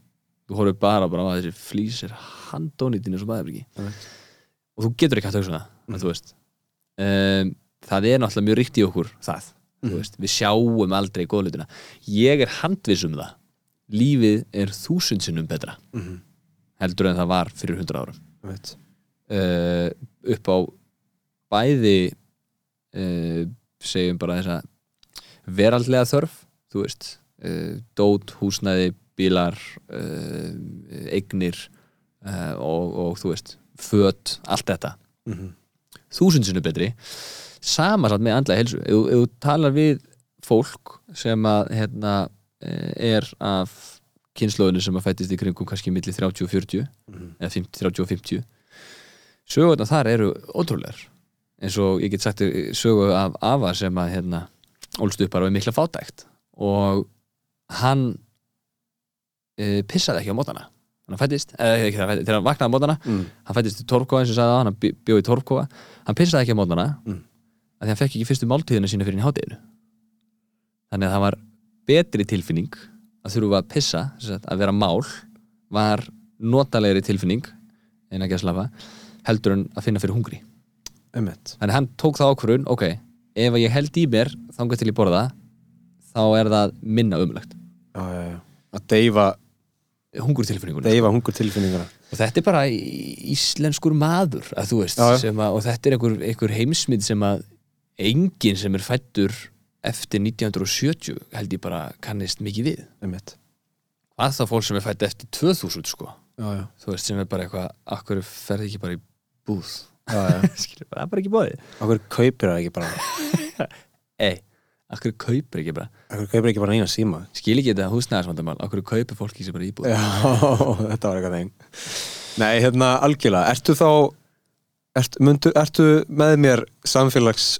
Speaker 2: Þú horfir bara bara á að þessi flís er handónýttinu sem baðherbyggi
Speaker 1: Einmitt.
Speaker 2: og þú getur ekki hægt að hugsa um mm. veist. Um, það er náttúrulega mjög ríkt í okkur. Það, þú veist, við sjáum aldrei góðlutina, ég er handviss um það. Lífið er þúsund sinnum betra.
Speaker 1: Mhm.
Speaker 2: Heldur en það var fyrir hundra árum. Uh, upp á bæði uh, segjum bara þessa veraldlega þörf þú veist uh, dót, húsnæði, bílar eignir og, og þú veist föt, allt þetta.
Speaker 1: Mhm.
Speaker 2: þúsund sinni betri. Sama satt með andlega helsu ef, þú- talar við fólk sem að hérna, er af kynnslóðinu sem að fættist í kringum kannski milli 30 og 40
Speaker 1: Mhm.
Speaker 2: eða 50, 30 og 50 sögurnar þar eru ótrúlegar eins og ég get sagt þér sögu af Ava sem að hérna ólst upp bara við mikla fátækt og hann e, pissaði ekki á mótana hann fættist, eða ekki fættist, þegar hann vaknaði á mótana
Speaker 1: Mm.
Speaker 2: hann fættist í torfkóa eins og sagði það, hann bjó- bjó í torfkóa hann pissaði ekki á mótana
Speaker 1: Mm.
Speaker 2: að því hann fekk ekki fyrstu máltíðina sína fyrir í hátteginu þannig að það var betri tilfinning að þurfa að pissa að vera mál var notalegri tilfinning en að geslafa heldur en að finna fyrir hungri.
Speaker 1: Einmitt.
Speaker 2: Þannig hann tók það ákvörun, ok ef ég held í mér þangað til ég borða þá er það minna
Speaker 1: já. að deyfa,
Speaker 2: hungurtilfinningunum
Speaker 1: deyfa hungur tilfinninguna
Speaker 2: og þetta er bara íslenskur maður að þú veist,
Speaker 1: Já, já.
Speaker 2: að, og þetta er einhver, einhver heimsmynd sem að enginn sem er fættur eftir 1970 held ég bara kannist mikið við. Að það fólk sem er fætt eftir 2000 sko?
Speaker 1: Já, já,
Speaker 2: þú veist, sem er bara eitthvað akkur ferði ekki bara í búð? Skilur, það er bara ekki bóðið
Speaker 1: Akkur kaupir það ekki bara?
Speaker 2: Ei, akkur kaupir ekki bara?
Speaker 1: Akkur kaupir ekki bara eina síma?
Speaker 2: Skil ekki þetta húsnæðarsvandamál, akkur kaupir fólk ekki sem bara í búð
Speaker 1: Já, þetta var eitthvað þeim Nei, hérna, algjörlega, ertu þá ert, myndu, ertu með mér samfélags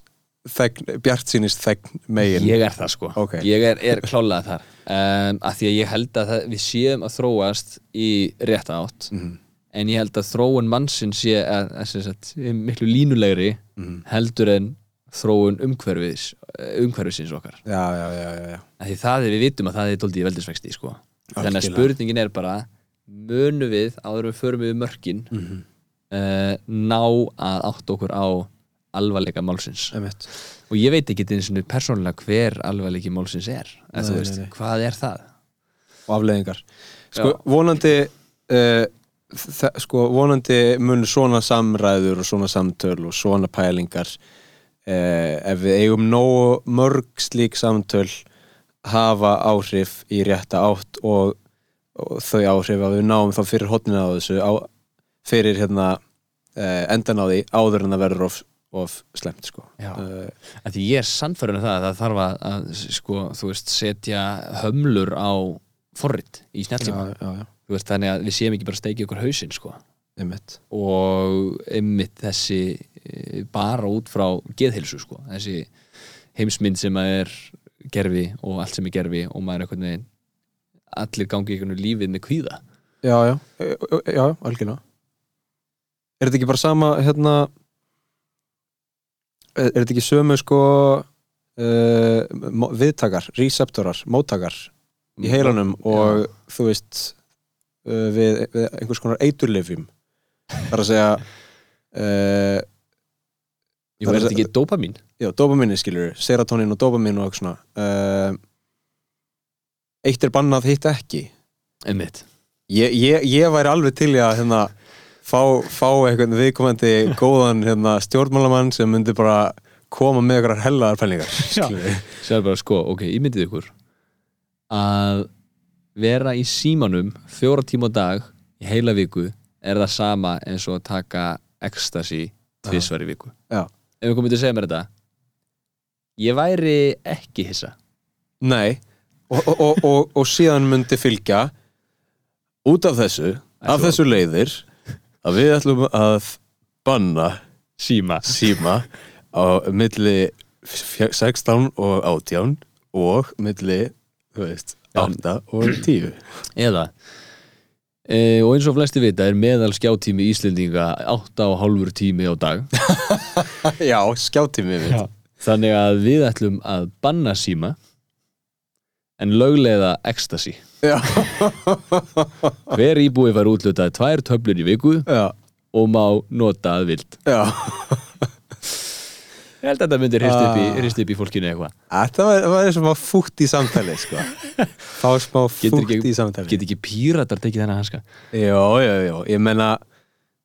Speaker 1: bjart sínist þegn megin.
Speaker 2: Ég er það sko,
Speaker 1: Ok.
Speaker 2: ég er, er klálega þar. Um, að því að ég held að það, við séum að þróast í rétta átt
Speaker 1: Mhm,
Speaker 2: en ég held að þróun mannsinn sé að, að, að, miklu línulegri
Speaker 1: mhm.
Speaker 2: heldur en þróun umhverfis umhverfisins okkar.
Speaker 1: Já, já, já,
Speaker 2: að því það er við vitum að það er doldið veldisvexti sko. þannig að spurningin er bara munu við áður við förum við mörkin
Speaker 1: Mhm,
Speaker 2: uh, ná að átt okkur á alvarleika málsins.
Speaker 1: Einmitt.
Speaker 2: Og ég veit ekki eins og persónulega hver alvarleiki málsins er.
Speaker 1: Nei,
Speaker 2: þú
Speaker 1: nei,
Speaker 2: veist,
Speaker 1: nei.
Speaker 2: hvað er það?
Speaker 1: Og afleiðingar. Sko, vonandi uh, sko, vonandi mun svona samræður og svona samtöl og svona pælingar uh, ef við eigum nógu mörg slík samtöl hafa áhrif í rétta átt og, og þau áhrif að við náum þá fyrir hotnina á þessu á, fyrir hérna uh, endan á því áður en það verður of, of slemt sko. Uh,
Speaker 2: að því ég er sannfærun um það að það þarf að, að sko, þú veist, setja hömlur á forrit í veist, þannig að við séum ekki bara að steikja okkur hausinn sko.
Speaker 1: einmitt.
Speaker 2: Og einmitt þessi eh, bara út frá geðhilsu sko. þessi heimsmynd sem að er gerfi og allt sem er gerfi og maður er einhvern veginn allir gangi í einhvern lífið með kvíða.
Speaker 1: Já, já, já, já, algjörlega. Er þetta ekki bara sama hérna er, er þetta ekki sömu sko uh, viðtakar, receptorar móttakar í heilanum og þú veist uh, við, við einhvers konar eiturlifjum þar að segja uh,
Speaker 2: Jú, er þetta ekki dopamin?
Speaker 1: já, dopaminni skilur serotonin og dopamin og eitthvað svona eitt er bannað, hitt ekki.
Speaker 2: Einmitt.
Speaker 1: Ég, ég, ég væri alveg til í að hérna, fá, fá eitthvað viðkomandi góðan hérna, stjórnmálamann sem myndi bara koma með eitthvað hellaðar pælingar.
Speaker 2: Sér bara sko, ok, ímyndið ykkur að vera í símanum fjóra tíma á dag í heila viku er það sama eins og að taka ecstasy tvisvar í viku.
Speaker 1: Já.
Speaker 2: Ef við komum til að segja mér þetta ég væri ekki hissa.
Speaker 1: Nei og, og, og, og, og síðan myndi fylgja út af þessu af þessu leiðir að við ætlum að banna
Speaker 2: síma.
Speaker 1: Síma á milli fj- 16 og 18 og milli þú veist, 8 og 10
Speaker 2: eða e, og eins og flesti vita er meðal skjátími Íslendinga 8,5 tími á dag.
Speaker 1: Já, skjáttími við
Speaker 2: þannig að við ætlum að banna síma en lögleiða ecstasy.
Speaker 1: Já,
Speaker 2: hver íbúi var útlutað tvær töflur í viku
Speaker 1: já,
Speaker 2: og má nota að vild.
Speaker 1: Já.
Speaker 2: Ég held að þetta myndir hrist upp í,
Speaker 1: Ah.
Speaker 2: hrist upp í fólkinu eitthvað.
Speaker 1: Þetta var, var eins og maður fútt í samtali sko. Fá smá
Speaker 2: Getur
Speaker 1: fútt
Speaker 2: ekki-
Speaker 1: í samtali.
Speaker 2: get ekki píratar tekið þennan hanska?
Speaker 1: Jó, jó, jó, ég meina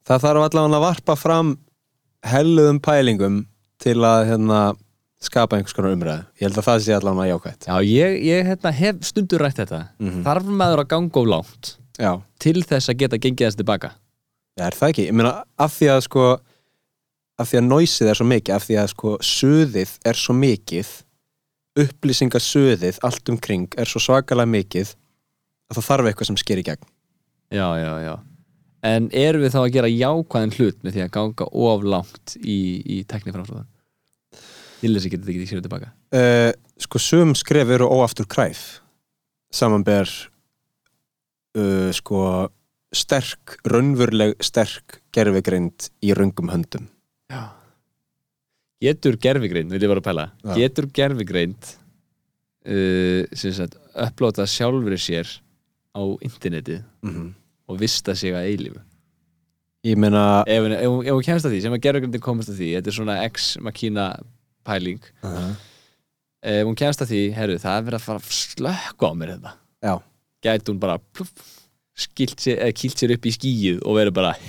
Speaker 1: það þarf allavega að varpa fram helluðum pælingum til að hérna, skapa einhvers konar umræðu. Ég held að það sé allavega jákvætt.
Speaker 2: Já ég, ég hérna, hef stundur rætt þetta.
Speaker 1: Mhm.
Speaker 2: þarf maður að ganga of langt
Speaker 1: Já,
Speaker 2: til þess að geta gengið þess tilbaka?
Speaker 1: Það er það ekki? Ég meina, af því að sko af því að nóisið er svo mikið af því að sko suðið er svo mikið upplýsingasöðið allt um kring er svo svakalega mikið að það þarf eitthvað sem sker í gegn.
Speaker 2: Já, já, já. En erum við þá að gera jákvæðan hlut með því að ganga of langt í, í tekniframsóðan til þess að geta tekið sér tilbaka.
Speaker 1: Uh, sko sum skref eru óaftur kræf. Samanber uh, sko sterk, raunveruleg sterk gerfigreind í röngum höndum.
Speaker 2: Já. Getur gerfigreind, vil ég bara pæla.
Speaker 1: Já.
Speaker 2: getur gerfigreind uh, sem sagt upplóta sjálfri sér á internetið
Speaker 1: Mhm.
Speaker 2: og vista sig að eilífu?
Speaker 1: Ég meina
Speaker 2: ef, hún kemst að því, sem að gerðugrindin komast að því þetta er svona ex-makína pæling.
Speaker 1: Uh,
Speaker 2: ef hún kemst að því, herru, það er verið að fara að slökka á mér þetta
Speaker 1: Já,
Speaker 2: gæti hún bara sér, kilt sér upp í skíið og verið bara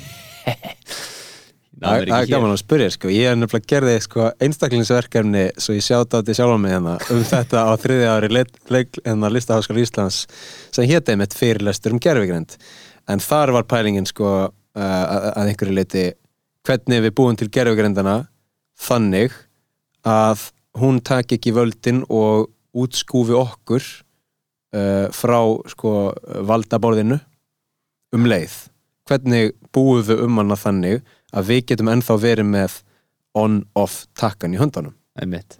Speaker 1: það er gaman að spyrja sko. Ég er nefnilega gerði sko, einstaklingsverkefni svo ég sjátt á þetta sjálf mig hérna um þetta á þriði ári hérna, listaháskal Íslands sem hétt einmitt fyrirlestur um gerfigrind en þar var pælingin sko uh, að, að einhverju leiti hvernig við búum til gerfigrindana þannig að hún taki ekki völdin og útskúfi okkur uh, frá sko valdaborðinu um leið. Hvernig búum við um hana þannig að við getum ennþá verið með on-off takkan í höndunum?
Speaker 2: Einmitt.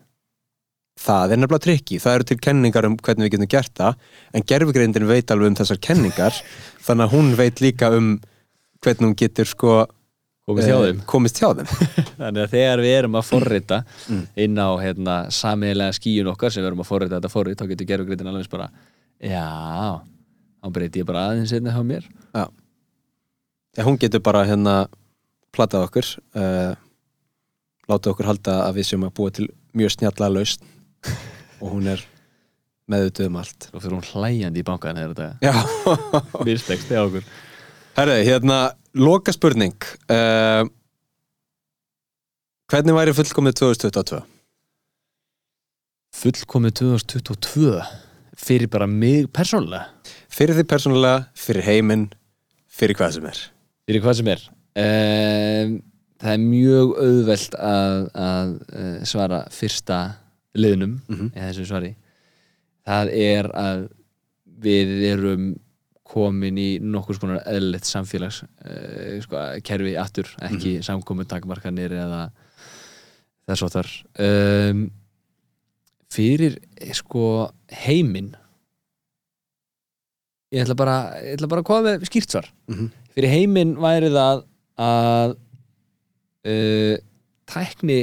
Speaker 1: Það er nefnilega trikki, það eru til kenningar um hvernig við getum gert það en gerfugreindin veit alveg um þessar kenningar þannig að hún veit líka um hvernig hún getur sko
Speaker 2: komist hjá
Speaker 1: eh,
Speaker 2: þeim
Speaker 1: komist hjá þeim.
Speaker 2: þannig að þegar við erum að forrita
Speaker 1: Mm.
Speaker 2: inn á hérna, samiðlega skíun okkar sem við erum að forrita þetta forrit þá getur gerðugrindin alveg bara já, þá breyti ég bara aðeins einnig hjá mér
Speaker 1: Já. Já, hún getur bara hérna platað okkur uh, láta okkur halda að við séum að búa til mjög snjalla lausn og hún er meðutuð um allt
Speaker 2: og fyrir hún hlæjandi í bankan þegar þetta
Speaker 1: Já,
Speaker 2: mistekst hjá okkur
Speaker 1: herri, hérna loka spurning uh, Hvernig væri fullkomið 2022?
Speaker 2: fullkomið 2022 fyrir bara mig persónulega
Speaker 1: Fyrir því persónulega, fyrir heiminn fyrir hvað sem er
Speaker 2: fyrir hvað sem er um, það er mjög auðvelt að, að uh, svara fyrsta liðnum
Speaker 1: Mhm.
Speaker 2: eða þessu svari það er að við erum komin í nokkuð skonar eðlilegt samfélags uh, sko, kerfi aftur, ekki mm samkomin takmarkanir eða þess að þar um, fyrir eh, sko heiminn ég ætla bara ég ætla bara að koma með skýrt svar.
Speaker 1: Mhm.
Speaker 2: fyrir heiminn væri það að uh, tækni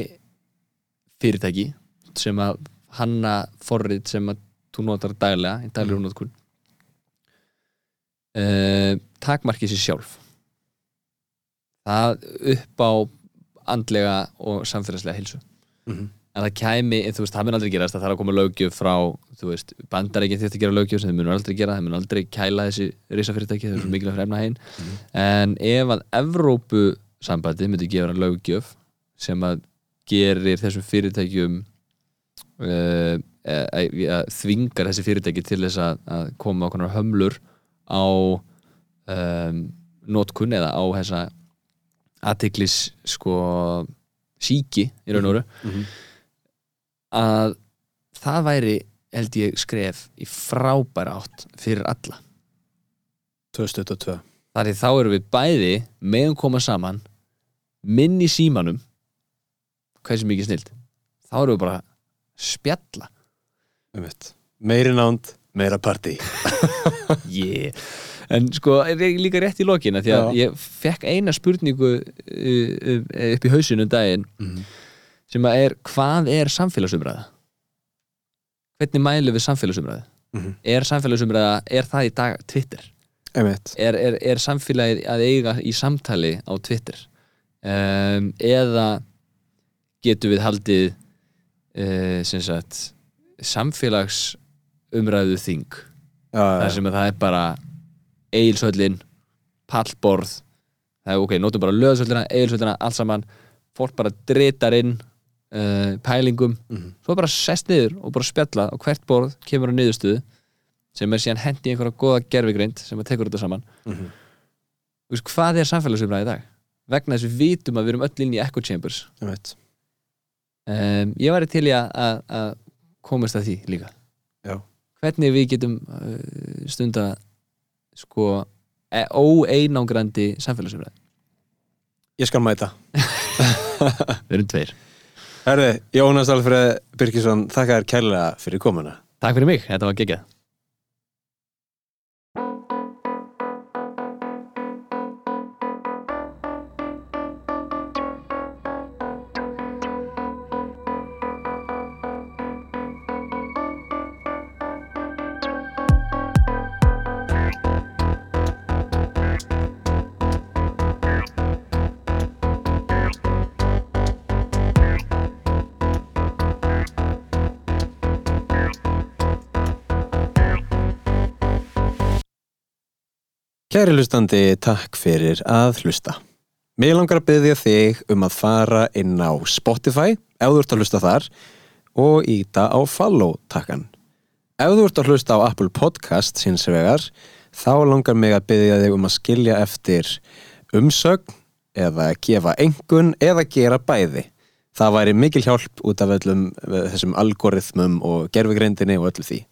Speaker 2: fyrirtæki sem að hanna forrið sem að þú notar daglega í daglegur notkun uh, takmarki sér sjálf. Það upp á andlega og samfélagslega hilsu
Speaker 1: Mhm.
Speaker 2: en það kæmi, en þú veist, það mun aldrei gerast. Það þarf að koma löggjöf frá, þú veist bandarækinn þurft að gera löggjöf sem þau munur aldrei gera. Þau munur aldrei kæla þessi risafyrirtæki þau eru svo mikilvægt fyrir efnahegin en ef að Evrópu sambandi myndi gefa löggjöf sem að gerir þessum fyrirtækjum uh, þvingar þessi fyrirtæki til þess að, að koma okkur hömlur á um, notkun eða á þessa aðtiklis sko síki í raun og veru.
Speaker 1: Mhm.
Speaker 2: að það væri held ég skref í frábæra átt fyrir alla.
Speaker 1: 2022
Speaker 2: þar því þá erum við bæði meðum koma saman minn í símanum hvað sem mikið snilt þá erum við bara spjalla.
Speaker 1: Meiri nánd, meira partí
Speaker 2: yeah. en sko ég líka rétt í lokina því að
Speaker 1: Já.
Speaker 2: ég fekk eina spurningu uh, uh, upp í hausinu um daginn
Speaker 1: Mhm.
Speaker 2: sem að er hvað er samfélagsumræða hvernig mælum við samfélagsumræða
Speaker 1: Mhm.
Speaker 2: er samfélagsumræða, er það í dag Twitter er, er, er samfélagið að eiga í samtali á Twitter um, eða getum við haldið uh, sem sagt samfélagsumræðu þing
Speaker 1: Já,
Speaker 2: þar
Speaker 1: já,
Speaker 2: sem að það er bara eigilsöllin, pallborð það er ok, notum bara löðsöllina eigilsöllina, allt saman fólk bara dritar inn uh, pælingum,
Speaker 1: Mhm.
Speaker 2: svo bara sest niður og bara spjalla og hvert borð kemur á niðurstöðu sem er síðan hendi í einhverja góða gerfigreind sem að tekur þetta saman
Speaker 1: Mhm.
Speaker 2: Þú veist, hvað er samfélagsumræði í dag? Vegna þess að við vitum að við erum öll inn í echo chambers um, Ég væri til í að, að, að komast að því líka
Speaker 1: Já.
Speaker 2: Hvernig við getum uh, stunda sko e óeinangrandi samfélagsumræði
Speaker 1: Ég skal mæta.
Speaker 2: Við erum tveir.
Speaker 1: Herði, Jónas Alfreð Birkisson þakka þér kærlega fyrir komuna.
Speaker 2: Takk fyrir mig, þetta var geggjað
Speaker 1: Kæri hlustandi, takk fyrir að hlusta. Mér langar að byggja þig um að fara inn á Spotify, ef þú ert að hlusta þar, og íta á follow takkan. Ef þú ert að hlusta á Apple Podcast síns vegar, þá langar mig að byggja þig um að skilja eftir umsögn eða gefa engun eða gera bæði. Það væri mikil hjálp út af öllum eh, þessum algoritmum og gerfugreindinni og öllu því.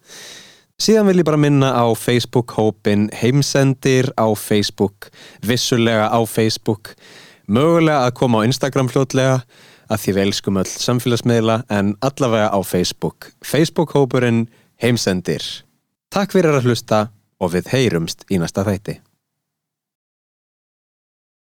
Speaker 1: Síðan vil ég bara minna á Facebook-hópin Heimsendir á Facebook, vissulega á Facebook, mögulega að koma á Instagram fljótlega að því við elskum öll samfélagsmiðla en allavega á Facebook. Facebook-hópurinn Heimsendir. Takk fyrir að hlusta og við heyrumst í næsta þætti.